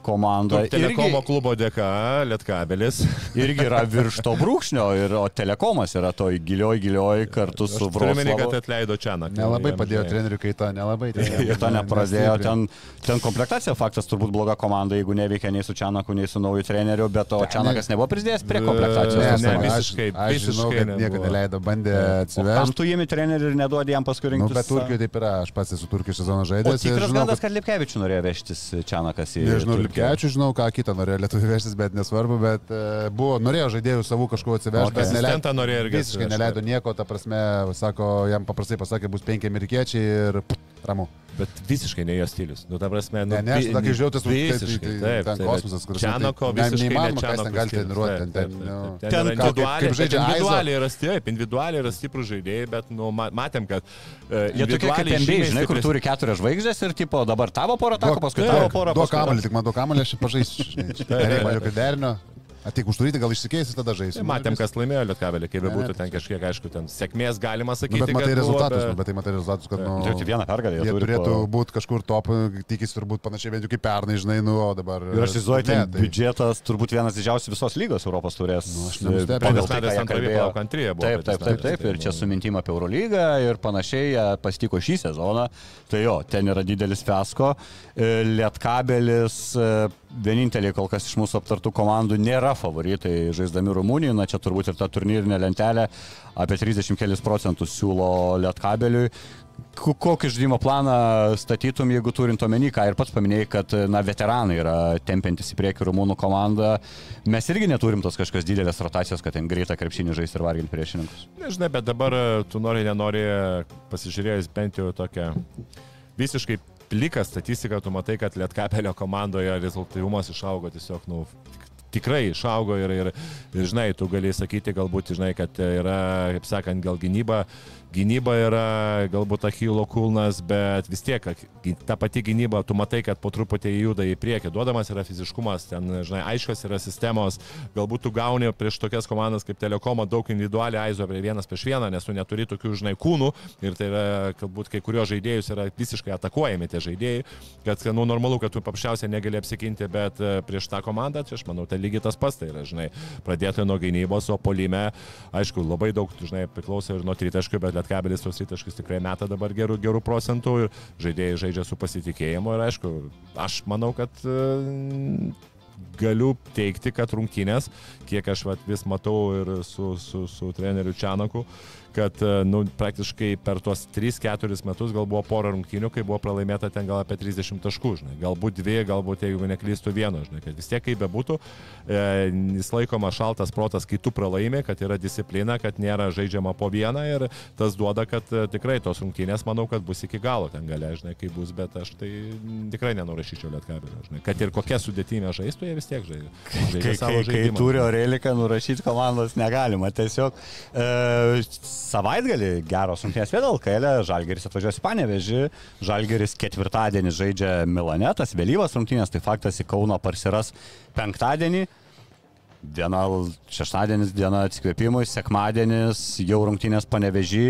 komanda. Telekomo irgi, klubo dėka, Lietkabelis. <laughs> Irgi yra virš to brūkšnio, ir, o telekomas yra toj gilioj, gilioj kartu su Vroclavu. Vroclavu. kad atleido Čianą. Nelabai padėjo trenerių kaita, nelabai. To <laughs> nepradėjo, ten, ten komplektacija faktas turbūt bloga komanda, jeigu neveikia nei su Čianaku, nei su nauju treneriu, bet o Čianakas nebuvo prisidėjęs prie komplektacijos. Ne, ne, visiškai, Aš, aš žinau, kad nieko neleido, bandė Kam atsivežti. tu įimi trenerių ir neduodi jam paskui Nu, rinktis? bet Turkijoje taip yra, aš pats esu Turkijos sezono žaidėjas. tikras žinau, gandas, kad- kad Lipkevičių norėjo vežtis Čianakas į... Nežinau, Turkiją. Lipkevičių žinau, ką kitą norėjo lietuvių vežtis, bet nesvarbu, bet uh, buvo, norėjo žaidėjų savų kažko atsivežti, bet neleido. Norėjo irgi Visiškai neleido nieko, ta prasme, sako, jam paprastai pasakė, bus penki amerikiečiai ir ramu. Bet visiškai ne jo stilius. Nu, ta prasme, nu, Ne, ne, aš tada, kai žiūrėjau, tas visiškai, tai, tai, taip, ten kosmosas, kur Čianako tai, ne- visiškai neįmanoma, ten gali treniruoti, ten, ten, nu, ten ten kaip- individualiai, žaidžia individualiai yra stipriai, individualiai yra stiprų žaidėjai, bet nu, ma- matėm, kad uh, Jie tokie kaip NBA, žinai, kur turi keturias žvaigždės ir tipo dabar tavo porą tako, paskui tavo porą. Paskui- kamalį, tik man duok kamalį, aš pažaisiu. Nereikia man jokio derinio. Atik užturyti, gal išsikeisi, tada žaisiu. Matėm, kas laimėjo Lietkabelį, kaip bebūtų ten kažkiek, aišku, ten sėkmės galima Nu, sakyti. bet matai kad buvo, rezultatus, bet- nu, bet tai matai rezultatus, kad nu, Tai tik vieną pergalę jie turėtų po- būti kažkur top, tikisi turbūt panašiai bent jau kaip pernai, žinai, nu, o dabar... Ir aš įsivaizduoju, ten Ne, tai- biudžetas turbūt vienas didžiausių visos lygos Europos turės. Nu, aš nenustebęs. Pagal tai, ką jie kalbėjo. antrija buvo. Taip, taip, taip, taip. Ir tai, čia nu, su mintim apie Eurolygą ir panašiai jie pasitiko šį sezoną. Tai jo, ten yra didelis fiasko. E, Lietkabelis, e, vieninteliai kol kas iš mūsų aptartų komandų nėra favoritai žaisdami Rumunijoje. Na čia turbūt ir ta turnyrinė lentelė apie 30 kelis procentus siūlo Lietkabeliui. Ko- Kokį žaidimo planą statytum, jeigu turint omeny, ką ir pats paminėjai, kad na, veteranai yra tempiantis į priekį rumūnų komandą. Mes irgi neturim tos kažkokios didelės rotacijos, kad ten greitą krepšinį žaisti ir varginti priešininkus. Nežinai, bet dabar e, tu nori, nenori, pasižiūrėjus bent jau tokią visiškai pliką statistiką, tu matai, kad Lietkapelio komandoje rezultatyvumas išaugo tiesiog, nu, tik- tikrai išaugo ir, ir, ir, žinai, tu gali sakyti, galbūt, žinai, kad yra, kaip sakant, gal gynyba, gynyba yra galbūt Achilo kulnas, bet vis tiek ta pati gynyba, tu matai, kad po truputį juda į priekį, duodamas yra fiziškumas, ten, žinai, aiškios yra sistemos, galbūt tu gauni prieš tokias komandas kaip Telekomą daug individualiai aizo prie vienas prieš vieną, nes tu neturi tokių, žinai, kūnų. Ir tai yra, galbūt kai kurios žaidėjus yra visiškai atakuojami tie žaidėjai, kad, nu, normalu, kad tu paprasčiausiai negali apsiginti, bet e, prieš tą komandą, čia aš manau, tai lygiai tas pats, tai yra, žinai, pradėti nuo gynybos, o polime, aišku, labai daug, žinai, priklauso ir nuo tritaškių, bet Lietkabelis tos tritaškius tikrai meta dabar gerų, gerų procentų ir žaidėjai žaidžia su pasitikėjimu ir aišku, aš manau, kad e, galiu teikti, kad rungtynės, kiek aš vat, vis matau ir su, su, su treneriu Čianaku, kad e, nu, praktiškai per tuos 3-4 metus gal buvo pora rungtynių, kai buvo pralaimėta ten gal apie 30 taškų, žinai. galbūt dvi, galbūt jeigu neklystų vieno, žinai, kad vis tiek kaip bebūtų, e, jis laikoma šaltas protas, kai tu pralaimi, kad yra disciplina, kad nėra žaidžiama po vieną ir tas duoda, kad e, tikrai tos rungtynės, manau, kad bus iki galo ten galia, žinai, kaip bus, bet aš tai tikrai nenurašyčiau lietkabelio, žinai, kad ir kokia sudėtinė žaistų, jie vis tiek žaidžia. Kai, kai, kai turi Oreliką nurašyti komandos negalima. Tiesiog e, savaitgalį geros rungtynės vėl LKL, Žalgeris atvažiuos į Panevežį, Žalgeris ketvirtadienį žaidžia Milane, tas vėlyvas rungtynės, tai faktas į Kauno parsiras penktadienį. Diena, šeštadienis, diena atsikvėpimui, sekmadienis, jau rungtynės panevežį.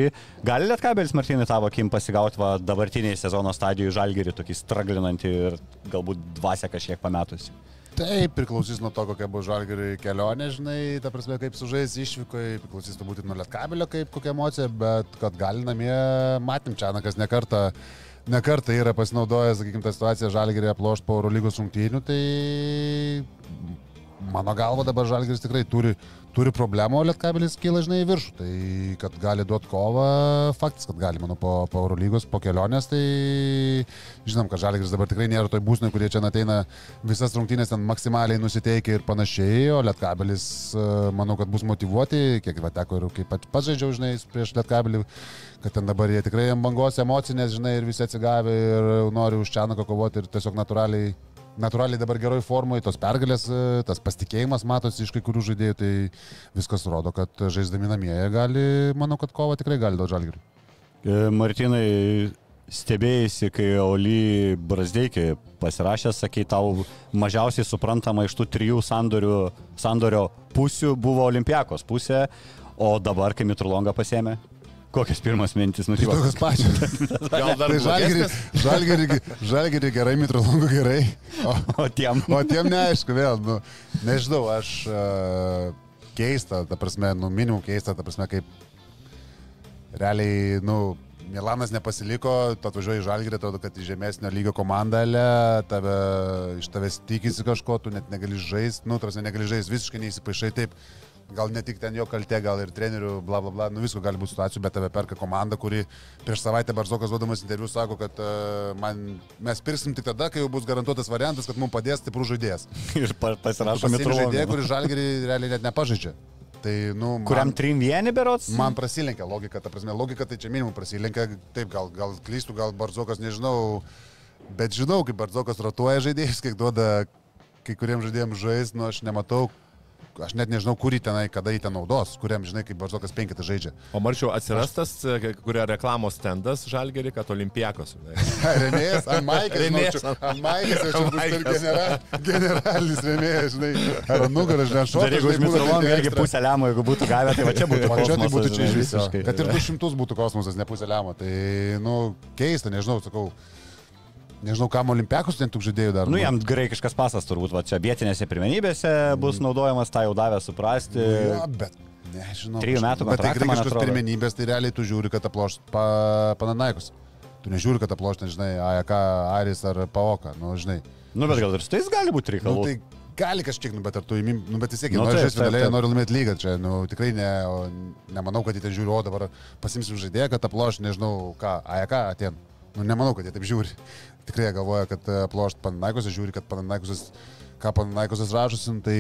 Gali Lietkabelis Martinai tavo akim pasigauti va, dabartiniai sezono stadijoje žalgerį, tokį straglinantį ir galbūt dvasia kažkiek pametusi? Taip, priklausys nuo to, kokia bus žalgeriai kelionė, žinai, ta prasme, kaip sužais išvykoje, priklausys turbūt ir nuo lietkabelio, kaip kokia emocija, bet kad gali namie, matėm čia, na, kas nekarta, nekarta yra pasinaudojęs, sakykime, tą situaciją žalgerį aplošti po Eurolygos rungtynių, tai mano galva dabar žalgeris tikrai turi turi problemų, o Lietkabelis kyla žinai į viršų. Tai kad gali duoti kovą, faktas, kad gali, manau, po, po Eurolygos, po kelionės, tai žinom, kad Žalgris dabar tikrai nėra toj būsnai, kurie čia ateina visas rungtynės ten maksimaliai nusiteikę ir panašiai, o Lietkabelis, e, manau, kad bus motivuoti, kiek va teko ir kaip pats žaidžiau, žinai, prieš Lietkabelį, kad ten dabar jie tikrai ant bangos emocinės, žinai, ir visi atsigavę ir nori už Čianaką kovoti ir tiesiog natūraliai natūraliai dabar geroj formoje, tos pergalės, e, tas pasitikėjimas matosi iš kai kurių žaidėjų, tai viskas rodo, kad žaisdami namie gali, manau, kad kova tikrai gali duoti žalgiriui. E, Martinai, stebėjai, kai Oli Brasdeikį pasirašė, sakai, tau mažiausiai suprantama iš tų trijų sandorių, sandorio pusių buvo Olimpiakos pusė, o dabar, kai Mitrulonga pasėmė, Kokios pirmas mintis nutiko? Tokios pačios. <laughs> Gal dar tai žalgerį, žalgerį, žalgerį gerai, mitrolongų gerai. O, o tiem? O tiem neaišku, vėl, nu, nežinau, aš uh, keista, ta prasme, nu, minimum keista, ta prasme, kaip realiai, nu, Milanas nepasiliko, tu atvažiuoji į žalgerį, atrodo, kad į žemesnio lygio komandą, tave, iš tavęs tikisi kažko, tu net negali žaisti, nu, tarsi negali žaisti, visiškai neįsipaišai taip gal ne tik ten jo kaltė, gal ir trenerių, bla bla bla, nu visko gali būti situacijų, bet tave perka komanda, kuri prieš savaitę Barzokas duodamas interviu sako, kad uh, man, mes pirksim tik tada, kai jau bus garantuotas variantas, kad mums padės stiprų žaidėjas. <laughs> ir pasirašo metrų žaidėją, kuris žalgerį realiai net nepažaidžia. Tai, nu, man, Kuriam trim vieni berots? Man prasilenkia logika, ta prasme, logika tai čia minimum prasilenkia, taip, gal, gal klystų, gal Barzokas, nežinau, bet žinau, kaip Barzokas rotuoja žaidėjus, kiek duoda kai kuriems žaidėjams žaisti, nu aš nematau, aš net nežinau, kurį tenai, kada jį ten naudos, kuriam, žinai, kaip Barzokas penkitą žaidžia. O marčiau atsirastas, aš... kurio reklamos tendas žalgerį, kad olimpijakos. <laughs> remėjas, ant Maikės, remėjas, ant Maikės, aš jau bus genera, generalinis remėjas, žinai, ar nugarą, žinai, aš šokiu. Jeigu už Mitrolongą irgi pusę lemų, jeigu būtų gavę, tai va čia būtų. <laughs> O čia tai būtų čia iš viso. Kad ir 200 būtų kosmosas, ne pusę lemų. Tai, nu, keista, nežinau, sakau. Nežinau, kam olimpiakus ten tų žaidėjų dar. Nu, jam graikiškas pasas turbūt, va čia vietinėse pirmenybėse bus mm. naudojamas, tą jau davė suprasti. Nu, ja, bet nežinau. Trijų metų bet tai graikiškas pirmenybės, tai realiai tu žiūri, kad aploš pa, Pananaikus. Tu nežiūri, kad aploš, nežinai, AEK, Aris ar Paoka, nu, žinai. Nu, bet gal ir su tais gali būti reikalų. Nu, tai gali kažkiek, nu, bet ar tu įmim, nu, bet vis tiek, nu, nori žaisti finalėje, nori laimėti lygą, čia, nu, tikrai ne, o, nemanau, kad jie ten žiūri, o dabar pasimsim žaidėją, kad aploš, nežinau, ką, AEK atien. Nu, nemanau, kad jie taip žiūri tikrai galvoja, kad e, plošt Pananaikosas, žiūri, kad Pananaikosas, ką Pananaikosas rašosi, tai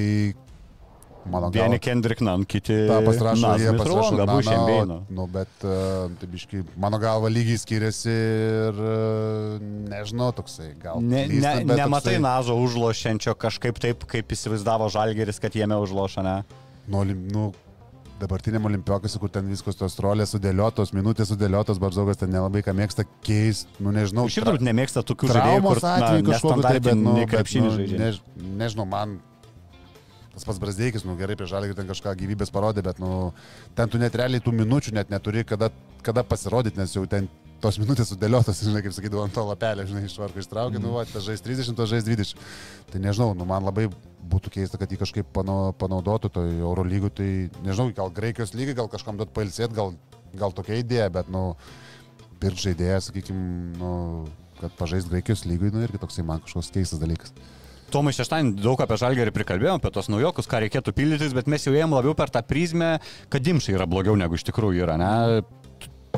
mano galva. Vieni Kendrick Nan, kiti. Ta pasirašo, jie pasirašo. Galbūt šiandien. Nu, bet, uh, tai biškai, mano galva lygiai skiriasi ir uh, nežinau, toksai gal. Ne, lysta, ne, nematai toksai... Nazo užlošiančio kažkaip taip, kaip įsivaizdavo Žalgeris, kad jame užlošia, ne? Nu, nu, dabartiniam olimpiokose, kur ten viskas tos rolės sudėliotos, minutės sudėliotos, Barzaugas ten nelabai ką mėgsta keisti, nu nežinau. Iš tikrųjų nemėgsta tokių žaidėjų, kur atveju kažkokio tai, bet, nu, bet nu, než, nežinau, man tas pats Brasdeikis, nu gerai, prieš žalį ten kažką gyvybės parodė, bet, nu, ten tu net realiai tų minučių net neturi, kada, kada pasirodyti, nes jau ten tos minutės sudėliotos, žinai, kaip sakydavo, ant to lapelio, žinai, iš varko ištraukė, mm. nu, va, tas žais 30, tas žais 20. Tai nežinau, nu, man labai būtų keista, kad jį kažkaip panaudotų to Euro lygų, tai nežinau, gal Graikijos lygiai, gal kažkam duot pailsėti, gal, gal tokia idėja, bet, nu, pirk žaidėją, sakykime, nu, kad pažaist Graikijos lygui, nu, irgi toksai man kažkoks keistas dalykas. Tomai šeštadienį daug apie žalgerį prikalbėjom, apie tos naujokus, ką reikėtų pildytis, bet mes jau ėjom labiau per tą prizmę, kad dimšai yra blogiau negu iš tikrųjų yra, ne?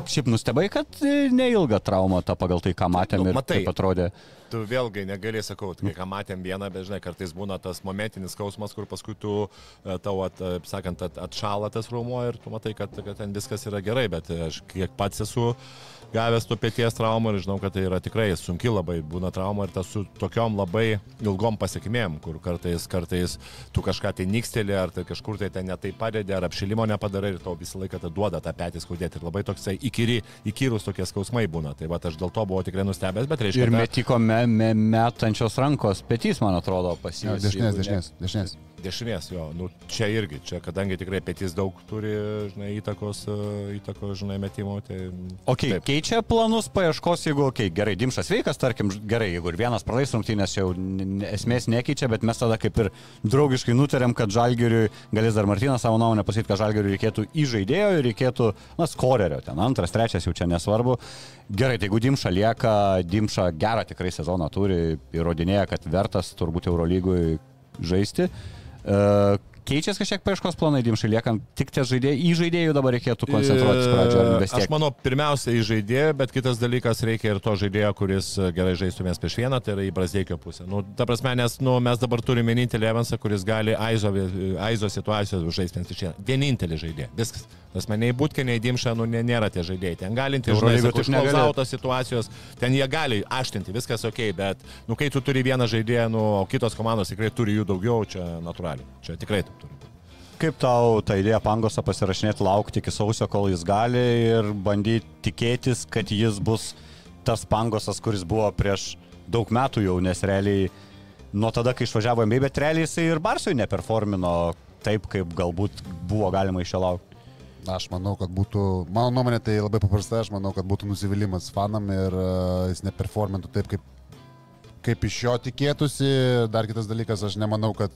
Šiaip nustebai, kad e, neilga trauma ta pagal tai, ką matėm Nu, ir matai. kaip atrodė. tu vėlgi negali sakau, kai ką matėm vieną, bet žinai, kartais būna tas momentinis skausmas, kur paskui tu, e, tau, at, e, sakant, at, atšala tas rūmo ir tu matai, kad, kad ten viskas yra gerai, bet aš kiek pats esu gavęs tų pėties traumų ir žinau, kad tai yra tikrai sunki labai būna trauma ir tas su tokiom labai ilgom pasiekmėm, kur kartais, kartais tu kažką tai niksteli, ar tai kažkur tai ten netai padedi, ar apšilimo nepadarai ir tau visą laiką tai duoda tą petį skaudėti. Ir labai toksai įkyri, įkyrus tokie skausmai būna. Tai va, aš dėl to buvau tikrai nustebęs, bet reiškia... Ir metiko me, me, metančios rankos petys, man atrodo, pasijus. Dešinės, dešinės, dešinės. Dešinės, jo, nu čia irgi, čia kadangi tikrai petys daug turi, žinai, įtakos, e, įtakos žinai, metimo, tai... Ok, taip. keičia planus paieškos, jeigu, ok, gerai, Dimšas veikas, tarkim, gerai, jeigu ir vienas pralais rungtynės jau esmės nekeičia, bet mes tada kaip ir draugiškai nutarėm, kad Žalgiriui, galės dar Martinas savo nuomonę pasakyti, kad Žalgiriui reikėtų į žaidėjo ir reikėtų, na, skorerio, ten antras, trečias jau čia nesvarbu. Gerai, tai jeigu Dimša lieka, Dimša gerą tikrai sezoną turi, įrodinėja, kad vertas turbūt Eurolygui žaisti. Uh, Keičiasi kažkiek paieškos planai, Dimšai, liekant tik ties žaidėjai, į žaidėjų dabar reikėtų koncentruotis pradžioje. ar vis Aš manau, pirmiausia į žaidėją, bet kitas dalykas reikia ir to žaidėjo, kuris e, gerai žaistumės prieš vieną, tai yra į Brasdeikio pusę. Nu, ta prasme, nes nu, mes dabar turime vienintelį Evansą, kuris gali Aizo, Aizo situacijos žaisti prieš vieną. Vienintelį žaidėją. Viskas. Tas man nei būtkė, nei dimša, nu, nė- nėra tie žaidėjai. Ten galinti, negali. užklausautos situacijos, ten jie gali aštinti, viskas ok, bet, nu, kai tu turi vieną žaidėją, nu, o kitos komandos tikrai turi jų daugiau, čia natūraliai. Čia tikrai taip turi. Kaip tau ta idėja pangosą pasirašinėti, laukti iki sausio, kol jis gali ir bandyti tikėtis, kad jis bus tas pangosas, kuris buvo prieš daug metų jau, nes realiai nuo tada, kai išvažiavo MBA, bet realiai jisai ir Barsui neperformino taip, kaip galbūt buvo galima iš jo laukti. Aš manau, kad būtų, mano nuomonė tai labai paprasta, aš manau, kad būtų nusivylimas fanam ir uh, jis neperformintų taip, kaip, kaip iš jo tikėtųsi. Dar kitas dalykas, aš nemanau, kad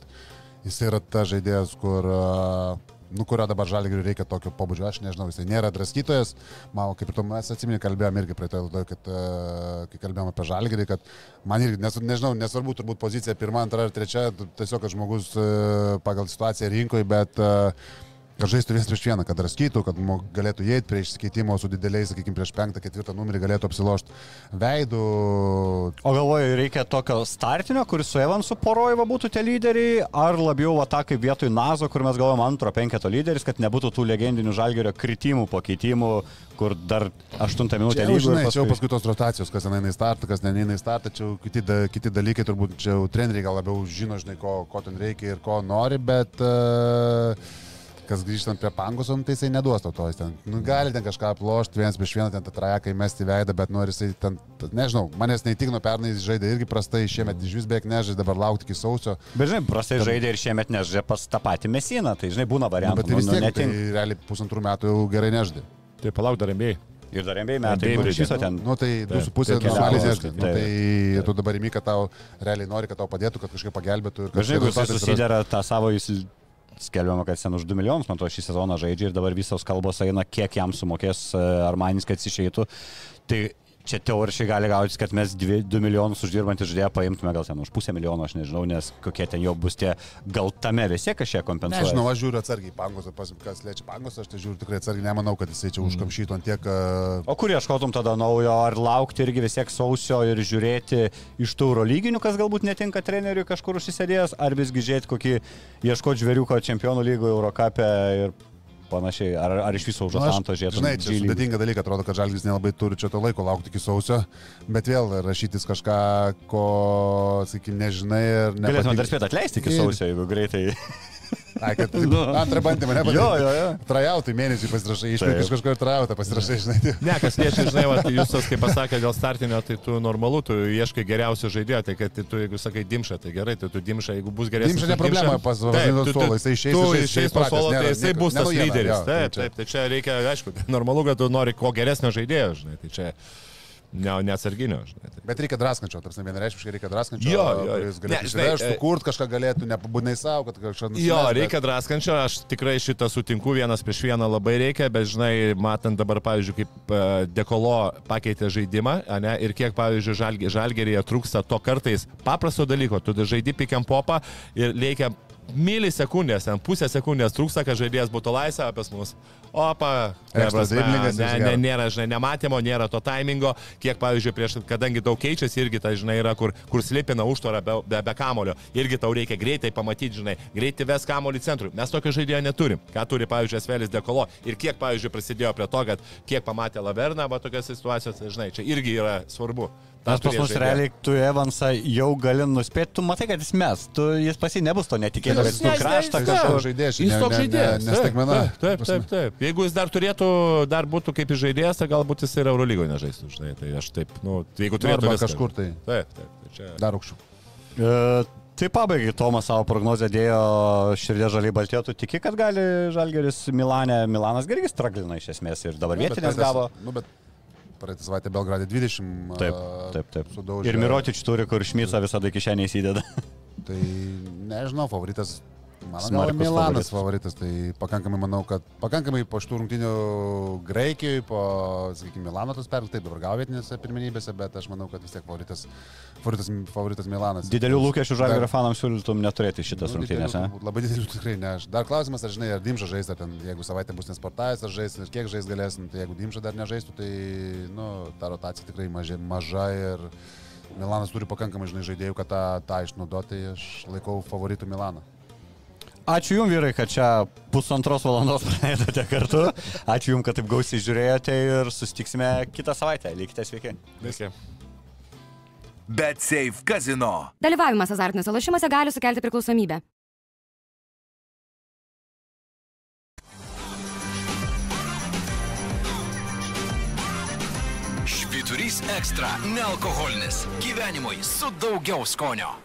jis yra ta žaidėjas, kur, uh, nu, kurio dabar žalgiriui reikia tokio pobūdžio. Aš nežinau, jis nėra draskytojas. Man, kaip ir tu mes atsimeni, kalbėjome irgi praeitoje laidoje, kad uh, kai kalbėjome apie žalgirį, kad man irgi, nes, nežinau, nesvarbu turbūt pozicija pirma, antra ar trečia, tiesiog, žmogus uh, pagal situaciją rinkoje, bet uh, kad žaistų vienas prieš vieną, kad raskytų, kad galėtų įeiti prie išsikeitimo su dideliais, sakykime, prieš penktą, ketvirtą numerį galėtų apsilošti veidų. O galvoju, reikia tokio startinio, kuris su Evansu porojiva būtų tie lyderiai, ar labiau kaip vietoj Nazo, kur mes galvojam antro penketo lyderis, kad nebūtų tų legendinių žalgerio kritimų, pakeitimų, kur dar aštuntą minutę ir žinai, čia jau paskui- paskui tos rotacijos, kas eina į startą, kas neina į startą, čia kiti, da, kiti dalykai, turbūt čia treneriai gal labiau žino, žinai, ko, ko ten reikia ir ko nori, bet uh, kas grįžtant prie pangusom, tai jisai neduos to, to jis ten, nu, gali ten kažką aplošti, vienas prieš vieną ten tą trajeką įmesti veidą, bet nori jisai ten, nežinau, manęs neįtikino, pernai jis žaidė irgi prastai, šiemet iš vis beveik nežaidė, dabar laukti iki sausio. Bet žinai, prastai žaidė ir šiemet nežaidė pas tą patį Mesiną, tai žinai, būna Nu, variantų. bet tai vis tiek, tai netinka. realiai pusantrų metų jau gerai nežaidė. Tai palauk dar MBA. Ir dar MBA metai, kur iš viso ten. Nu, tai Taip, 2,5 tai normaliai keliavo, nežinai. Nu, tai tu dabar įmy, kad tau realiai nori, kad tau padėtų, kad kažkaip pagelbėtų. ir kad Bet žinai, jeigu jis susidera tą savo, jis skelbiama, kad ten už 2 milijonus, man to šį sezoną žaidžia ir dabar visos kalbos eina, kiek jam sumokės e, Armanis, kad išeitų. Tai čia teoriškai gali gautis, kad mes 2 milijonus uždirbantį žaidėją paimtume gal ten už pusę milijono, aš nežinau, nes kokie ten jau bus tie, gal tame visi kažkiek kompensuoja. Nežinau, aš žiūriu atsargiai pangos, kas liečia pangos, aš tai žiūriu tikrai atsargiai, nemanau, kad jisai čia užkamšytų ant tiek. a, O kur ieškotum tada naujo, ar laukti irgi vis tiek sausio ir žiūrėti iš tų eurolyginių, kas galbūt netinka treneriui kažkur užsisėdėjęs, ar visgi žiūrėti kokį ieškoti žvėriuko čempionų lygoje, Eurocapė ir panašiai, ar, ar iš viso už Atlanto žiūrėtum. Žinai, čia sudėtinga dalyka, atrodo, kad Žalgis nelabai turi čia to laiko laukti iki sausio, bet vėl rašytis kažką, ko, sakykime, nežinai ir ne. Galėtume dar spėti atleisti iki sausio, jeigu greitai. <laughs> Ai, kad <laughs> Nu. antrą bandymą nepadarė. Jo, jo, jo. Trajautai mėnesį pasirašai, iš Taip. iš kažko ir trajautą pasirašai, žinai. tai- <laughs> Ne, kas liečia, žinai, va, tai jūs tas, kaip pasakė, dėl startinio, tai tu normalu, tu ieškai geriausio žaidėjo, tai kad tu, jeigu sakai dimšą, tai gerai, tai tu dimšą, jeigu bus geresnis. Ne problema, Dimšą- pas Taip, Vasilijos tu- tu- suolo, jisai išeis, Tu išeis, išeis jisai po pratęs, suolo, tai jisai bus ne tas lyderis. tai Taip, čia- taip, tai čia reikia, aišku, <laughs> normalu, kad tu nori kuo geresnio žaidėjo, žinai, tai čia ne, neatsarginio. Žinai, tai. Bet reikia draskančio, tarsi vienareiškiškai reikia draskančio. Jo, jo, kuris galėtų Ne, žinai, išsivežti, e- sukurt kažką galėtų, nepabūdinai savo, kad kažką nusimest, Jo, bet- reikia draskančio, aš tikrai šitą sutinku, vienas prieš vieną labai reikia, bet žinai, matant dabar, pavyzdžiui, kaip e, Dekolo pakeitė žaidimą, ane, ir kiek, pavyzdžiui, žalge, žalgerėje trūksta to kartais paprasto dalyko, tu žaidži pikiam popą ir reikia milisekundės, ten pusę sekundės trūksta, kad žaidėjas būtų laisvė pas mus. Opa, prasme, ne, ne, nėra, žinai, nematymo, nėra to taimingo, kiek, pavyzdžiui, prieš, kadangi daug keičiasi, irgi tai, žinai, yra, kur, kur slipina užtvarą be, be, be kamulio, irgi tau reikia greitai pamatyti, žinai, greitai ves kamulį centrui. Mes tokio žaidėjo neturim. Ką turi, pavyzdžiui, Svelis Dekolo ir kiek, pavyzdžiui, prasidėjo prie to, kad kiek pamatė Laverną, va tokias situacijas, žinai, čia irgi yra svarbu. Nes pas mus realiai tu Evansą jau gali nuspėti, tu matai, kad jis mes, tu, jis pasi nebus to netikėto, kad tu kraštą kažkoks žaidėjas, Jis ne- toks žaidėjas. ne- ne staigmena. Taip, taip, taip, taip. Jeigu jis dar turėtų, dar būtų kaip žaidėjas, tai galbūt jis ir Eurolygoje nežaistų, žinai. Tai aš taip, nu, jeigu turėtų Arba kažkur tai. Taip, taip. Tai čia... Dar aukščiau. E, Tai pabaigai Tomas savo prognozę dėjo širdė žaliai baltėtų. Tiki, kad gali Žalgeris Milane, Milanas irgi straglina iš esmės ir dabar vietinės praeitas- gavo. Nu, bet praeitą savaitę Belgradė 20. Taip, taip, taip. Sudaužė. Ir Mirotič turi, kur Šmyca visada kišenė įsideda. Tai nežinau, favoritas. Mano galva Milanas favoritas. favoritas, tai pakankamai manau, kad pakankamai po šitų rungtynių Graikijoje, po, sakykime, Milano tos pergalės, taip dabar gavo vietinėse pirmenybėse, bet aš manau, kad vis tiek favoritas, favoritas, favoritas Milanas. Didelių lūkesčių Dar- Žalgerio fanams siūlytum neturėti šitas Nu, rungtynės. didelių ne? Labai didelių tikrai ne. Aš- Dar klausimas, ar žinai, ar Dimža žais, ar ten, jeigu savaitę bus nesportavęs, ar žais, ir kiek žais galėsim, tai jeigu Dimža dar nežaistų, tai, nu, ta rotacija tikrai mažai, maža ir Milanas turi pakankamai, žinai, žaidėjų, kad tą, tą išnaudoti, tai aš laikau favoritų Milaną. Ačiū Jums, vyrai, kad čia pusantros valandos <laughs> praleidote kartu. Ačiū Jums, kad taip gausiai žiūrėjote ir susitiksime kitą savaitę. Likite sveiki. Sveiki. Bet Safe Casino. Dalyvavimas azartiniuose lošimuose gali sukelti priklausomybę. Švyturys ekstra - nealkoholinis. Gyvenimui su daugiau skonio.